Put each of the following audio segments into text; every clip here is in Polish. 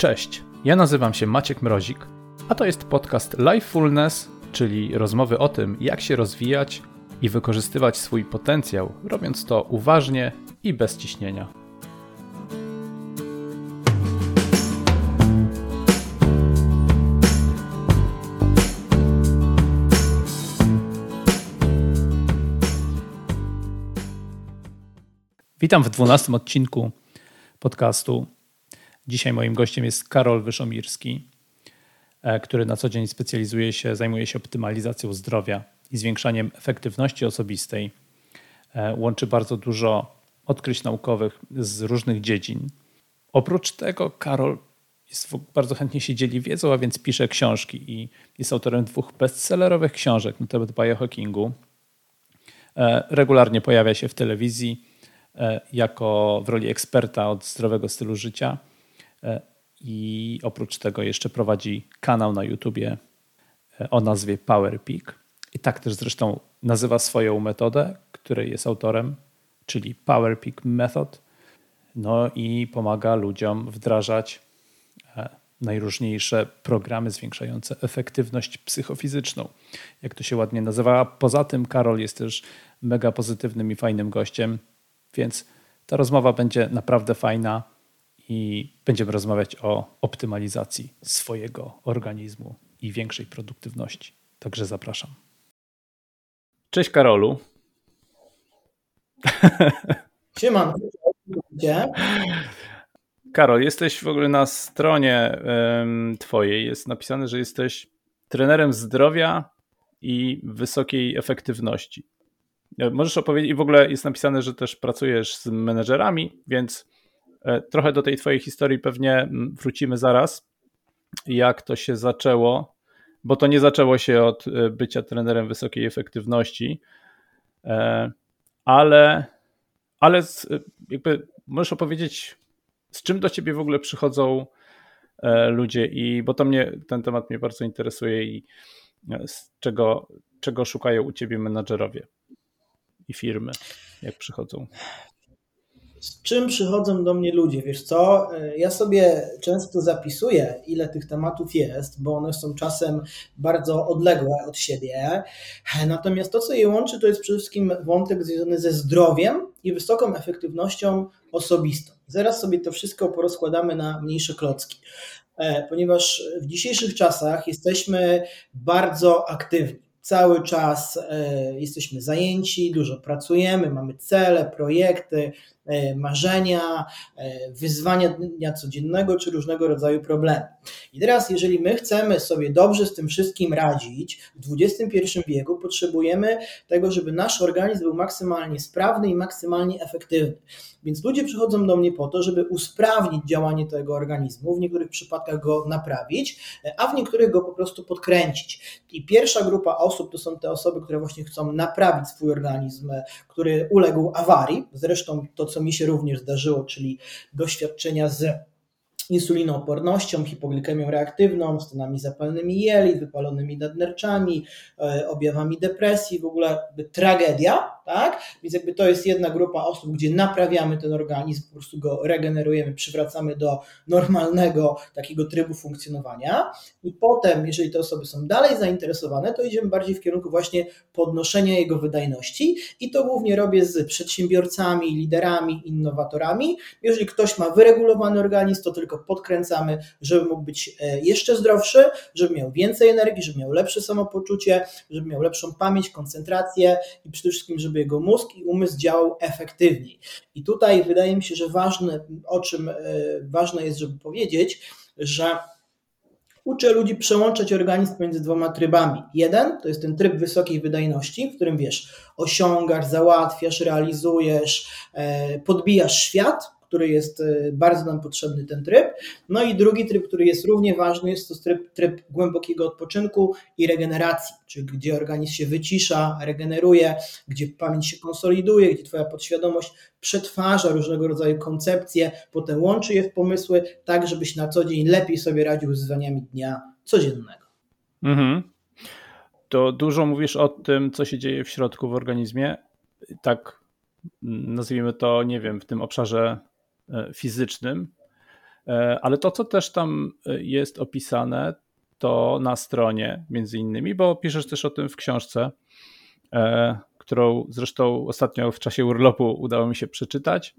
Cześć, ja nazywam się Maciek Mrozik, a to jest podcast Lifefulness, czyli rozmowy o tym, jak się rozwijać i wykorzystywać swój potencjał, robiąc to uważnie i bez ciśnienia. Witam w dwunastym odcinku podcastu. Dzisiaj moim gościem jest Karol Wyszomirski, e, który na co dzień specjalizuje się, zajmuje się optymalizacją zdrowia i zwiększaniem efektywności osobistej. E, łączy bardzo dużo odkryć naukowych z różnych dziedzin. Oprócz tego Karol jest, bardzo chętnie się dzieli wiedzą, a więc pisze książki i jest autorem dwóch bestsellerowych książek na temat biohackingu. E, regularnie pojawia się w telewizji jako w roli eksperta od zdrowego stylu życia i oprócz tego jeszcze prowadzi kanał na YouTubie e, o nazwie PowerPeak. I tak też zresztą nazywa swoją metodę, której jest autorem, czyli PowerPeak Method. No i pomaga ludziom wdrażać e, najróżniejsze programy zwiększające efektywność psychofizyczną, jak to się ładnie nazywa. Poza tym Karol jest też mega pozytywnym i fajnym gościem, więc ta rozmowa będzie naprawdę fajna i będziemy rozmawiać o optymalizacji swojego organizmu i większej produktywności. Także zapraszam. Cześć Karolu. Siema. Karol, jesteś w ogóle na stronie twojej. Jest napisane, że jesteś trenerem zdrowia i wysokiej efektywności. E, możesz opowiedzieć, i w ogóle jest napisane, że też pracujesz z menedżerami, więc trochę do tej Twojej historii pewnie mm, wrócimy zaraz, jak to się zaczęło, bo to nie zaczęło się od e, bycia trenerem wysokiej efektywności, e, ale, ale jakby możesz opowiedzieć, z czym do Ciebie w ogóle przychodzą ludzie, i bo to mnie, ten temat mnie bardzo interesuje i z czego, czego szukają u Ciebie menadżerowie i firmy, jak przychodzą z czym przychodzą do mnie ludzie? Wiesz co? Ja sobie często zapisuję, ile tych tematów jest, bo one są czasem bardzo odległe od siebie. Natomiast to, co je łączy, to jest przede wszystkim wątek związany ze zdrowiem i wysoką efektywnością osobistą. Zaraz sobie to wszystko porozkładamy na mniejsze klocki e, ponieważ w dzisiejszych czasach jesteśmy bardzo aktywni cały czas e, jesteśmy zajęci, dużo pracujemy, mamy cele, projekty, E, marzenia, e, wyzwania dnia codziennego czy różnego rodzaju problemy. I teraz, jeżeli my chcemy sobie dobrze z tym wszystkim radzić w XXI wieku, potrzebujemy tego, żeby nasz organizm był maksymalnie sprawny i maksymalnie efektywny. Więc ludzie przychodzą do mnie po to, żeby usprawnić działanie tego organizmu, w niektórych przypadkach go naprawić, a w niektórych go po prostu podkręcić. I pierwsza grupa osób to są te osoby, które właśnie chcą naprawić swój organizm, który uległ awarii. Zresztą to, co mi się również zdarzyło, czyli doświadczenia z insulinoopornością, hipoglikemią reaktywną, stanami zapalnymi jelit, wypalonymi nadnerczami, e, objawami depresji, w ogóle tragedia, tak? Więc jakby to jest jedna grupa osób, gdzie naprawiamy ten organizm, po prostu go regenerujemy, przywracamy do normalnego takiego trybu funkcjonowania i potem, jeżeli te osoby są dalej zainteresowane, to idziemy bardziej w kierunku właśnie podnoszenia jego wydajności i to głównie robię z przedsiębiorcami, liderami, innowatorami. Jeżeli ktoś ma wyregulowany organizm, to tylko podkręcamy, żeby mógł być e, jeszcze zdrowszy, żeby miał więcej energii, żeby miał lepsze samopoczucie, żeby miał lepszą pamięć, koncentrację i przede wszystkim, żeby jego mózg i umysł działał efektywniej. I tutaj wydaje mi się, że ważne, o czym e, ważne jest, żeby powiedzieć, że uczę ludzi przełączać organizm między dwoma trybami. Jeden to jest ten tryb wysokiej wydajności, w którym wiesz, osiągasz, załatwiasz, realizujesz, e, podbijasz świat, który jest e, bardzo nam potrzebny ten tryb. No i drugi tryb, który jest równie ważny, jest to tryb, tryb głębokiego odpoczynku i regeneracji, czyli gdzie organizm się wycisza, regeneruje, gdzie pamięć się konsoliduje, gdzie Twoja podświadomość przetwarza różnego rodzaju koncepcje, potem łączy je w pomysły, tak żebyś na co dzień lepiej sobie radził z wyzwaniami dnia codziennego. Mhm. To dużo mówisz o tym, co się dzieje w środku w organizmie. Tak nazwijmy to, nie wiem, w tym obszarze fizycznym, Ale to, co też tam jest opisane, to na stronie między innymi, bo piszesz też o tym w książce, którą zresztą ostatnio w czasie urlopu udało mi się przeczytać,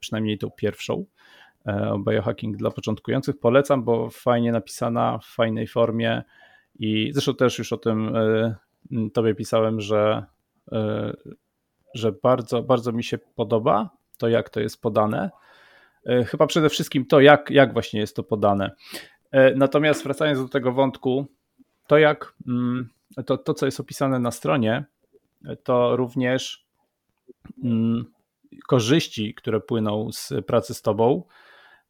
przynajmniej tą pierwszą biohacking dla początkujących. Polecam, bo fajnie napisana, w fajnej formie i zresztą też już o tym tobie pisałem, że, że bardzo, bardzo mi się podoba to, jak to jest podane. Chyba przede wszystkim to, jak, jak właśnie jest to podane. Natomiast wracając do tego wątku, to jak mm, to, to co jest opisane na stronie, to również mm, korzyści, które płyną z pracy z tobą,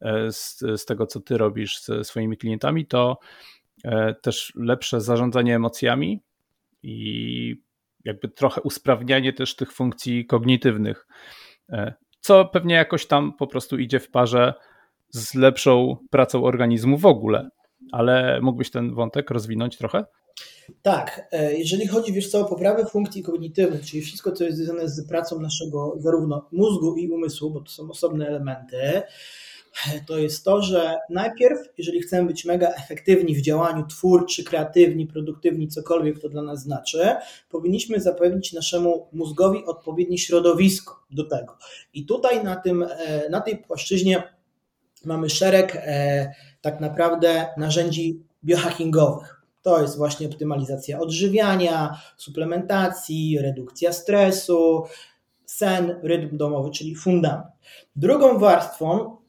e, z, z tego, co ty robisz ze swoimi klientami, to e, też lepsze zarządzanie emocjami i jakby trochę usprawnianie też tych funkcji kognitywnych, e, co pewnie jakoś tam po prostu idzie w parze z lepszą pracą organizmu w ogóle. Ale mógłbyś ten wątek rozwinąć trochę? Tak, e, jeżeli chodzi wiesz co, o poprawę funkcji kognitywnych, czyli wszystko, co jest związane z pracą naszego zarówno mózgu i umysłu, bo to są osobne elementy, to jest to, że najpierw, jeżeli chcemy być mega efektywni w działaniu, twórczy, kreatywni, produktywni, cokolwiek to dla nas znaczy, powinniśmy zapewnić naszemu mózgowi odpowiednie środowisko do tego. I tutaj na, tym, e, na tej płaszczyźnie mamy szereg e, tak naprawdę narzędzi biohackingowych. To jest właśnie optymalizacja odżywiania, suplementacji, redukcja stresu, sen, rytm domowy, czyli fundament. Drugą warstwą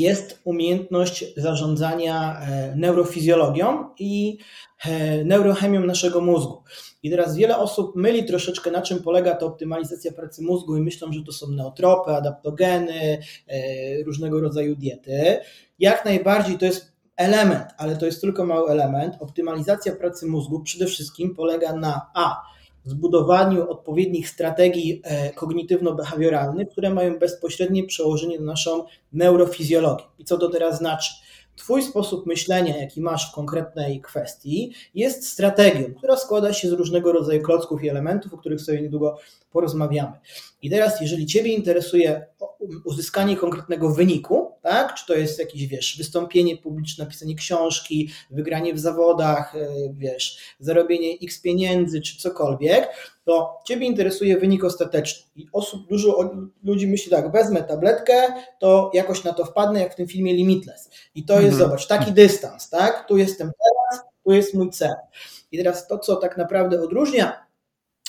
jest umiejętność zarządzania e, neurofizjologią i e, neurochemią naszego mózgu. I teraz wiele osób myli troszeczkę, na czym polega ta optymalizacja pracy mózgu i myślą, że to są neotropy, adaptogeny, e, różnego rodzaju diety. Jak najbardziej to jest element, ale to jest tylko mały element. Optymalizacja pracy mózgu przede wszystkim polega na A. Zbudowaniu odpowiednich strategii e, kognitywno-behawioralnych, które mają bezpośrednie przełożenie na naszą neurofizjologię. I co to teraz znaczy? Twój sposób myślenia, jaki masz w konkretnej kwestii, jest strategią, która składa się z różnego rodzaju klocków i elementów, o których sobie niedługo porozmawiamy. I teraz, jeżeli Ciebie interesuje uzyskanie konkretnego wyniku, tak? Czy to jest jakieś, wiesz, wystąpienie publiczne, napisanie książki, wygranie w zawodach, e, wiesz, zarobienie x pieniędzy, czy cokolwiek, to Ciebie interesuje wynik ostateczny. I osób, dużo ludzi myśli tak, wezmę tabletkę, to jakoś na to wpadnę, jak w tym filmie Limitless. I to jest, mhm. zobacz, taki dystans, tak? Tu jestem teraz, tu jest mój cel. I teraz to, co tak naprawdę odróżnia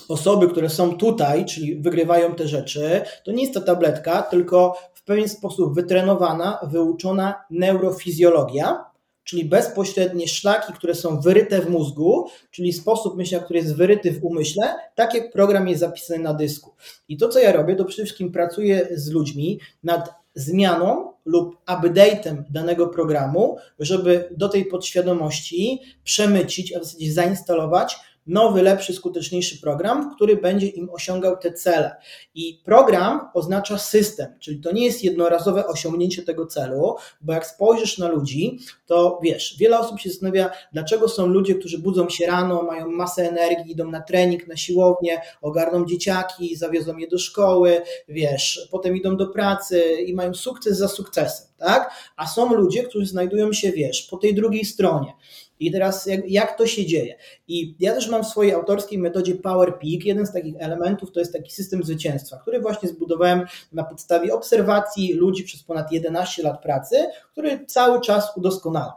osoby, które są tutaj, czyli wygrywają te rzeczy, to nie jest ta tabletka, tylko w pewien sposób wytrenowana, wyuczona neurofizjologia, czyli bezpośrednie szlaki, które są wyryte w mózgu, czyli sposób myślenia, który jest wyryty w umyśle, tak jak program jest zapisany na dysku. I to, co ja robię, to przede wszystkim pracuję z ludźmi nad zmianą lub update'em danego programu, żeby do tej podświadomości przemycić, a w zasadzie zainstalować nowy, lepszy, skuteczniejszy program, który będzie im osiągał te cele. I program oznacza system, czyli to nie jest jednorazowe osiągnięcie tego celu, bo jak spojrzysz na ludzi, to wiesz, wiele osób się zastanawia, dlaczego są ludzie, którzy budzą się rano, mają masę energii, idą na trening, na siłownię, ogarną dzieciaki, zawiozą je do szkoły, wiesz, potem idą do pracy i mają sukces za sukcesem, tak? A są ludzie, którzy znajdują się, wiesz, po tej drugiej stronie i teraz jak, jak, to się dzieje? I ja też mam w swojej autorskiej metodzie Power Peak, jeden z takich elementów to jest taki system zwycięstwa, który właśnie zbudowałem na podstawie obserwacji ludzi przez ponad 11 lat pracy, który cały czas udoskonalam.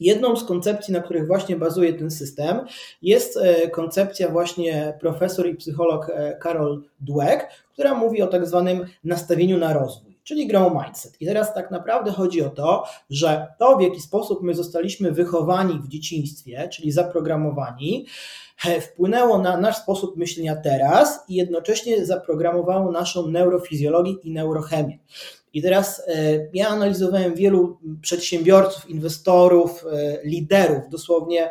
Jedną z koncepcji, na których właśnie bazuje ten system, jest e, koncepcja właśnie profesor i psycholog Karol e, Dweck, która mówi o tak zwanym nastawieniu na rozwój czyli grow mindset. I teraz tak naprawdę chodzi o to, że to, w jaki sposób my zostaliśmy wychowani w dzieciństwie, czyli zaprogramowani, wpłynęło na nasz sposób myślenia teraz i jednocześnie zaprogramowało naszą neurofizjologię i neurochemię. I teraz e, ja analizowałem wielu przedsiębiorców, inwestorów, e, liderów, dosłownie e,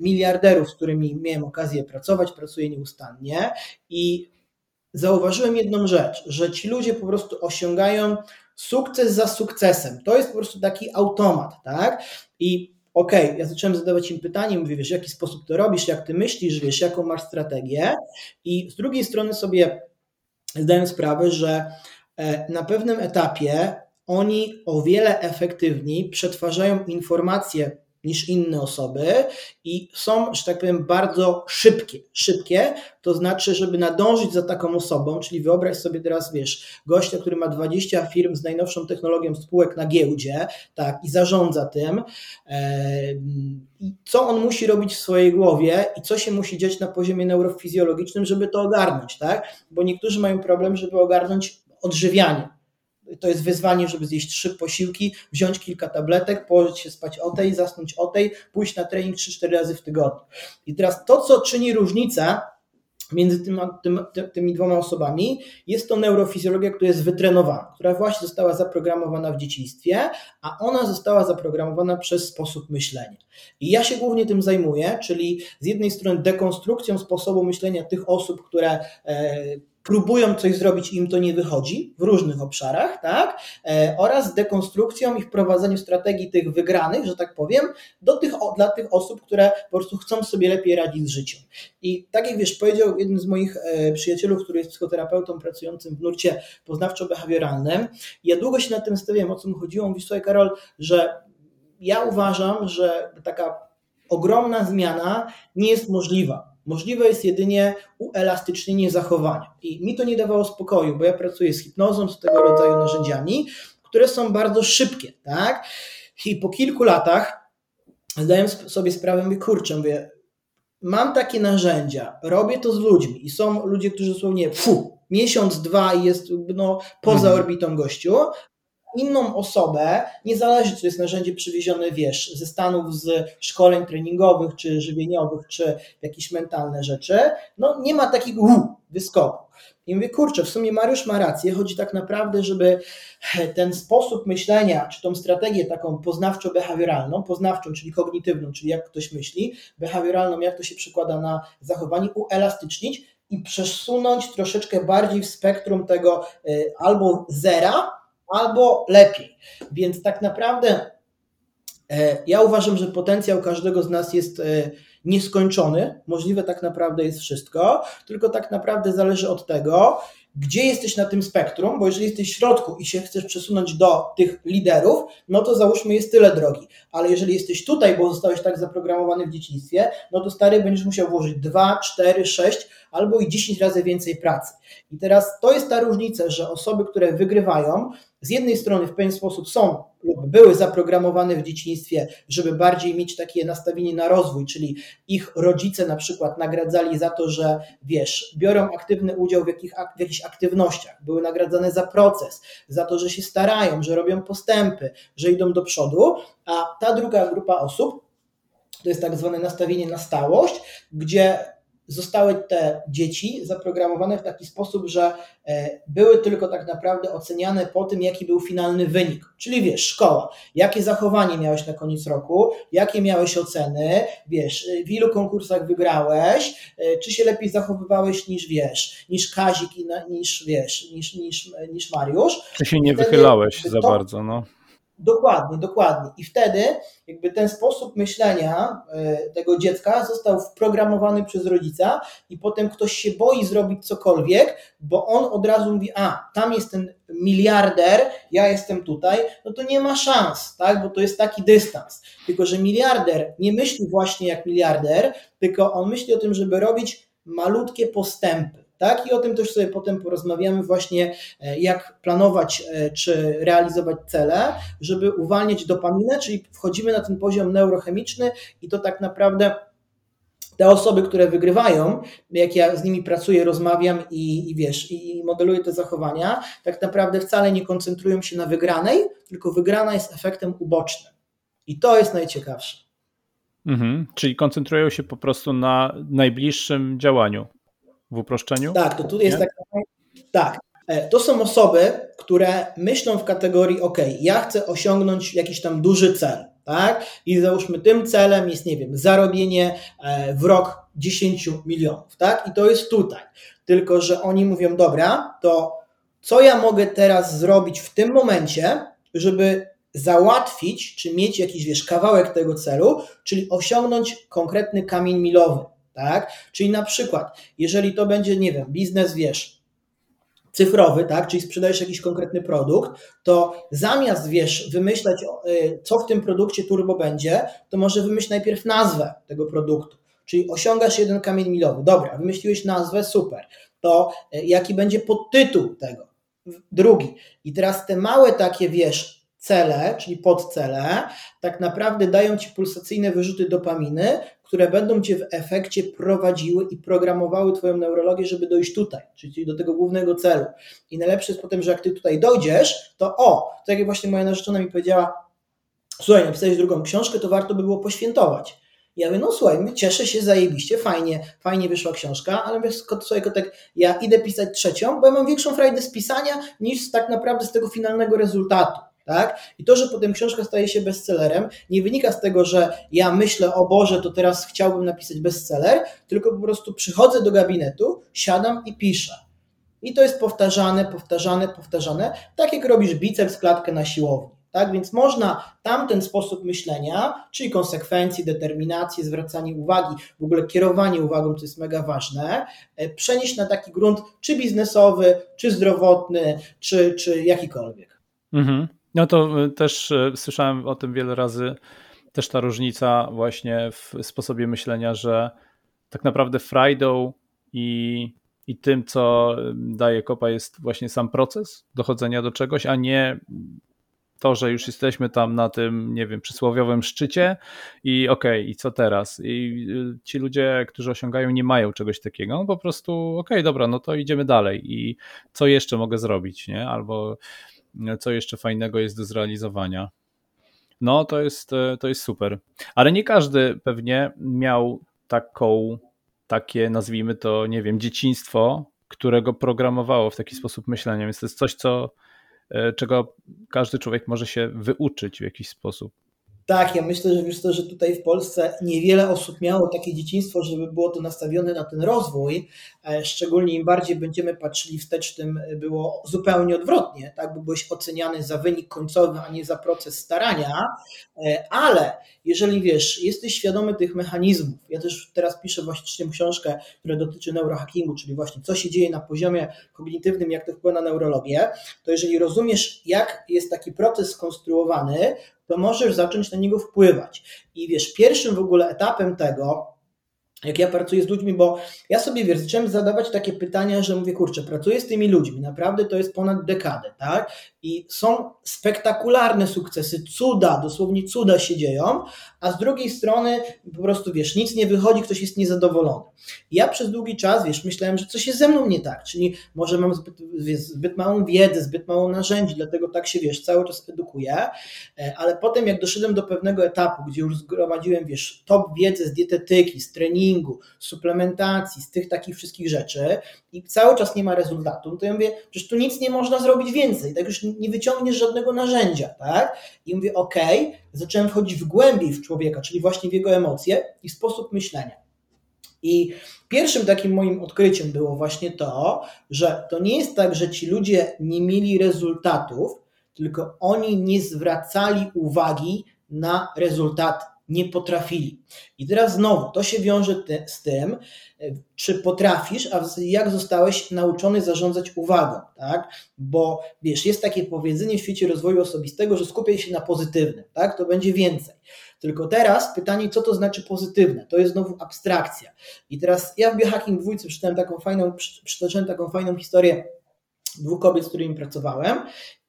miliarderów, z którymi miałem okazję pracować, pracuję nieustannie i zauważyłem jedną rzecz, że ci ludzie po prostu osiągają sukces za sukcesem. To jest po prostu taki automat, tak? I okej, okay, ja zacząłem zadawać im pytanie, mówię, wiesz, w jaki sposób to robisz, jak ty myślisz, wiesz, jaką masz strategię i z drugiej strony sobie zdaję sprawę, że e, na pewnym etapie oni o wiele efektywniej przetwarzają informacje niż inne osoby i są, że tak powiem, bardzo szybkie. Szybkie to znaczy, żeby nadążyć za taką osobą, czyli wyobraź sobie teraz, wiesz, gościa, który ma 20 firm z najnowszą technologią spółek na giełdzie, tak, i zarządza tym, i co on musi robić w swojej głowie i co się musi dziać na poziomie neurofizjologicznym, żeby to ogarnąć, tak? Bo niektórzy mają problem, żeby ogarnąć odżywianie to jest wyzwanie, żeby zjeść trzy posiłki, wziąć kilka tabletek, położyć się spać o tej, zasnąć o tej, pójść na trening 3-4 razy w tygodniu. I teraz to, co czyni różnicę między tym, tym, tymi dwoma osobami, jest to neurofizjologia, która jest wytrenowana, która właśnie została zaprogramowana w dzieciństwie, a ona została zaprogramowana przez sposób myślenia. I ja się głównie tym zajmuję, czyli z jednej strony dekonstrukcją sposobu myślenia tych osób, które e, próbują coś zrobić i im to nie wychodzi w różnych obszarach, tak? E, oraz dekonstrukcją i wprowadzeniu strategii tych wygranych, że tak powiem, do tych, dla tych osób, które po prostu chcą sobie lepiej radzić z życiem. I tak jak wiesz, powiedział jeden z moich e, przyjacielów, który jest psychoterapeutą pracującym w nurcie poznawczo-behawioralnym, ja długo się nad tym stawiałem, o co mi chodziło. Mówi, Karol, że ja uważam, że taka ogromna zmiana nie jest możliwa Możliwe jest jedynie uelastycznienie zachowania. I mi to nie dawało spokoju, bo ja pracuję z hipnozą, z tego rodzaju narzędziami, które są bardzo szybkie, tak? I po kilku latach zdaję sobie sprawę, mówię, kurczę, mówię, mam takie narzędzia, robię to z ludźmi i są ludzie, którzy są nie, fu, miesiąc, dwa i jest no, poza mhm. orbitą gościu, inną osobę, niezależnie czy jest narzędzie przywiezione, wiesz, ze Stanów, z szkoleń treningowych, czy żywieniowych, czy jakieś mentalne rzeczy, no nie ma takiego wyskoku. I mówię, kurczę, w sumie Mariusz ma rację, chodzi tak naprawdę, żeby ten sposób myślenia, czy tą strategię taką poznawczo-behawioralną, poznawczą, czyli kognitywną, czyli jak ktoś myśli, behawioralną, jak to się przekłada na zachowanie, uelastycznić i przesunąć troszeczkę bardziej w spektrum tego y, albo zera, albo lepiej. Więc tak naprawdę e, ja uważam, że potencjał każdego z nas jest e, nieskończony. Możliwe tak naprawdę jest wszystko, tylko tak naprawdę zależy od tego, gdzie jesteś na tym spektrum, bo jeżeli jesteś w środku i się chcesz przesunąć do tych liderów, no to załóżmy jest tyle drogi. Ale jeżeli jesteś tutaj, bo zostałeś tak zaprogramowany w dzieciństwie, no to stary będziesz musiał włożyć 2, 4, 6 albo i 10 razy więcej pracy. I teraz to jest ta różnica, że osoby, które wygrywają, z jednej strony w pewien sposób są lub były zaprogramowane w dzieciństwie, żeby bardziej mieć takie nastawienie na rozwój, czyli ich rodzice na przykład nagradzali za to, że wiesz, biorą aktywny udział w, jakich, w jakichś aktywnościach, były nagradzane za proces, za to, że się starają, że robią postępy, że idą do przodu, a ta druga grupa osób to jest tak zwane nastawienie na stałość, gdzie zostały te dzieci zaprogramowane w taki sposób, że e, były tylko tak naprawdę oceniane po tym, jaki był finalny wynik. Czyli wiesz, szkoła, jakie zachowanie miałeś na koniec roku, jakie miałeś oceny, wiesz, w ilu konkursach wygrałeś, e, czy się lepiej zachowywałeś niż wiesz, niż Kazik, niż wiesz, niż, niż, niż Mariusz. Czy się nie wychylałeś za to, bardzo, no. Dokładnie, dokładnie. I wtedy jakby ten sposób myślenia e, tego dziecka został wprogramowany przez rodzica i potem ktoś się boi zrobić cokolwiek, bo on od razu mówi, a tam jest ten miliarder, ja jestem tutaj, no to nie ma szans, tak? bo to jest taki dystans. Tylko, że miliarder nie myśli właśnie jak miliarder, tylko on myśli o tym, żeby robić malutkie postępy. Tak? I o tym też sobie potem porozmawiamy właśnie, e, jak planować e, czy realizować cele, żeby uwalniać dopaminę, czyli wchodzimy na ten poziom neurochemiczny i to tak naprawdę te osoby, które wygrywają, jak ja z nimi pracuję, rozmawiam i, i wiesz, i modeluję te zachowania, tak naprawdę wcale nie koncentrują się na wygranej, tylko wygrana jest efektem ubocznym. I to jest najciekawsze. Mhm, czyli koncentrują się po prostu na najbliższym działaniu w uproszczeniu? Tak, to tu jest tak. Tak. To są osoby, które myślą w kategorii: OK, ja chcę osiągnąć jakiś tam duży cel, tak? I załóżmy, tym celem jest, nie wiem, zarobienie e, w rok 10 milionów, tak? I to jest tutaj. Tylko, że oni mówią: Dobra, to co ja mogę teraz zrobić w tym momencie, żeby załatwić, czy mieć jakiś, wiesz, kawałek tego celu, czyli osiągnąć konkretny kamień milowy tak? Czyli na przykład, jeżeli to będzie, nie wiem, biznes, wiesz, cyfrowy, tak, czyli sprzedajesz jakiś konkretny produkt, to zamiast, wiesz, wymyślać, y, co w tym produkcie turbo będzie, to może wymyśl najpierw nazwę tego produktu. Czyli osiągasz jeden kamień milowy. Dobra, wymyśliłeś nazwę, super. To y, jaki będzie podtytuł tego? Drugi. I teraz te małe takie, wiesz, cele, czyli podcele, tak naprawdę dają ci pulsacyjne wyrzuty dopaminy, które będą cię w efekcie prowadziły i programowały twoją neurologię, żeby dojść tutaj, czyli do tego głównego celu. I najlepsze jest potem, że jak ty tutaj dojdziesz, to o, tak jak właśnie moja narzeczona mi powiedziała, słuchaj, napisałeś drugą książkę, to warto by było poświętować. Ja mówię, no słuchaj, cieszę się zajebiście, fajnie, fajnie wyszła książka, ale mówię, słuchaj, kotek, ja idę pisać trzecią, bo ja mam większą frajdę z pisania niż tak naprawdę z tego finalnego rezultatu. Tak? I to, że potem książka staje się bestsellerem, nie wynika z tego, że ja myślę, o Boże, to teraz chciałbym napisać bestseller, tylko po prostu przychodzę do gabinetu, siadam i piszę. I to jest powtarzane, powtarzane, powtarzane, tak jak robisz biceps, klatkę na siłowni. Tak? Więc można tamten sposób myślenia, czyli konsekwencji, determinacji, zwracanie uwagi, w ogóle kierowanie uwagą, co jest mega ważne, e, przenieść na taki grunt czy biznesowy, czy zdrowotny, czy, czy jakikolwiek. Mhm. No to y, też y, słyszałem o tym wiele razy, też ta różnica właśnie w sposobie myślenia, że tak naprawdę frajdą i, i tym, co daje kopa, jest właśnie sam proces dochodzenia do czegoś, a nie to, że już jesteśmy tam na tym, nie wiem, przysłowiowym szczycie i okej, okay, i co teraz? I y, ci ludzie, którzy osiągają, nie mają czegoś takiego, no po prostu okej, okay, dobra, no to idziemy dalej i co jeszcze mogę zrobić, nie? Albo co jeszcze fajnego jest do zrealizowania. No, to jest, e, to jest super. Ale nie każdy pewnie miał taką, takie, nazwijmy to, nie wiem, dzieciństwo, którego programowało w taki sposób myślenia. Więc to jest coś, co, e, czego każdy człowiek może się wyuczyć w jakiś sposób. Tak, ja myślę, że wiesz to, że tutaj w Polsce niewiele osób miało takie dzieciństwo, żeby było to nastawione na ten rozwój. E, szczególnie im bardziej będziemy patrzyli wstecz, tym było zupełnie odwrotnie, tak? Bo byłeś oceniany za wynik końcowy, a nie za proces starania. E, ale jeżeli wiesz, jesteś świadomy tych mechanizmów, ja też teraz piszę właśnie książkę, która dotyczy neurohackingu, czyli właśnie co się dzieje na poziomie kognitywnym, jak to wpływa na neurologię, to jeżeli rozumiesz, jak jest taki proces skonstruowany, to możesz zacząć na niego wpływać. I wiesz, pierwszym w ogóle etapem tego, jak ja pracuję z ludźmi, bo ja sobie wiesz, zacząłem zadawać takie pytania, że mówię, kurczę, pracuję z tymi ludźmi, naprawdę to jest ponad dekadę, tak? I są spektakularne sukcesy, cuda, dosłownie cuda się dzieją, a z drugiej strony po prostu, wiesz, nic nie wychodzi, ktoś jest niezadowolony. I ja przez długi czas, wiesz, myślałem, że coś jest ze mną nie tak, czyli może mam zbyt, zbyt małą wiedzę, zbyt mało narzędzi, dlatego tak się, wiesz, cały czas edukuję, e, ale potem jak doszedłem do pewnego etapu, gdzie już zgromadziłem, wiesz, top wiedzy z dietetyki, z treningu, z suplementacji, z tych takich wszystkich rzeczy i cały czas nie ma rezultatu, no to ja mówię, przecież tu nic nie można zrobić więcej, tak już nie wyciągniesz żadnego narzędzia, tak? I mówię, ok, zacząłem wchodzić w głębiej w człowieka, czyli właśnie w jego emocje i sposób myślenia. I pierwszym takim moim odkryciem było właśnie to, że to nie jest tak, że ci ludzie nie mieli rezultatów, tylko oni nie zwracali uwagi na rezultaty nie potrafili. I teraz znowu, to się wiąże te, z tym, czy potrafisz, a jak zostałeś nauczony zarządzać uwagą, tak? Bo wiesz, jest takie powiedzenie w świecie rozwoju osobistego, że skupiaj się na pozytywnym, tak? To będzie więcej. Tylko teraz pytanie, co to znaczy pozytywne? To jest znowu abstrakcja. I teraz ja w Biohacking dwójce przeczytałem taką fajną, przytoczyłem taką fajną historię dwóch kobiet, z którymi pracowałem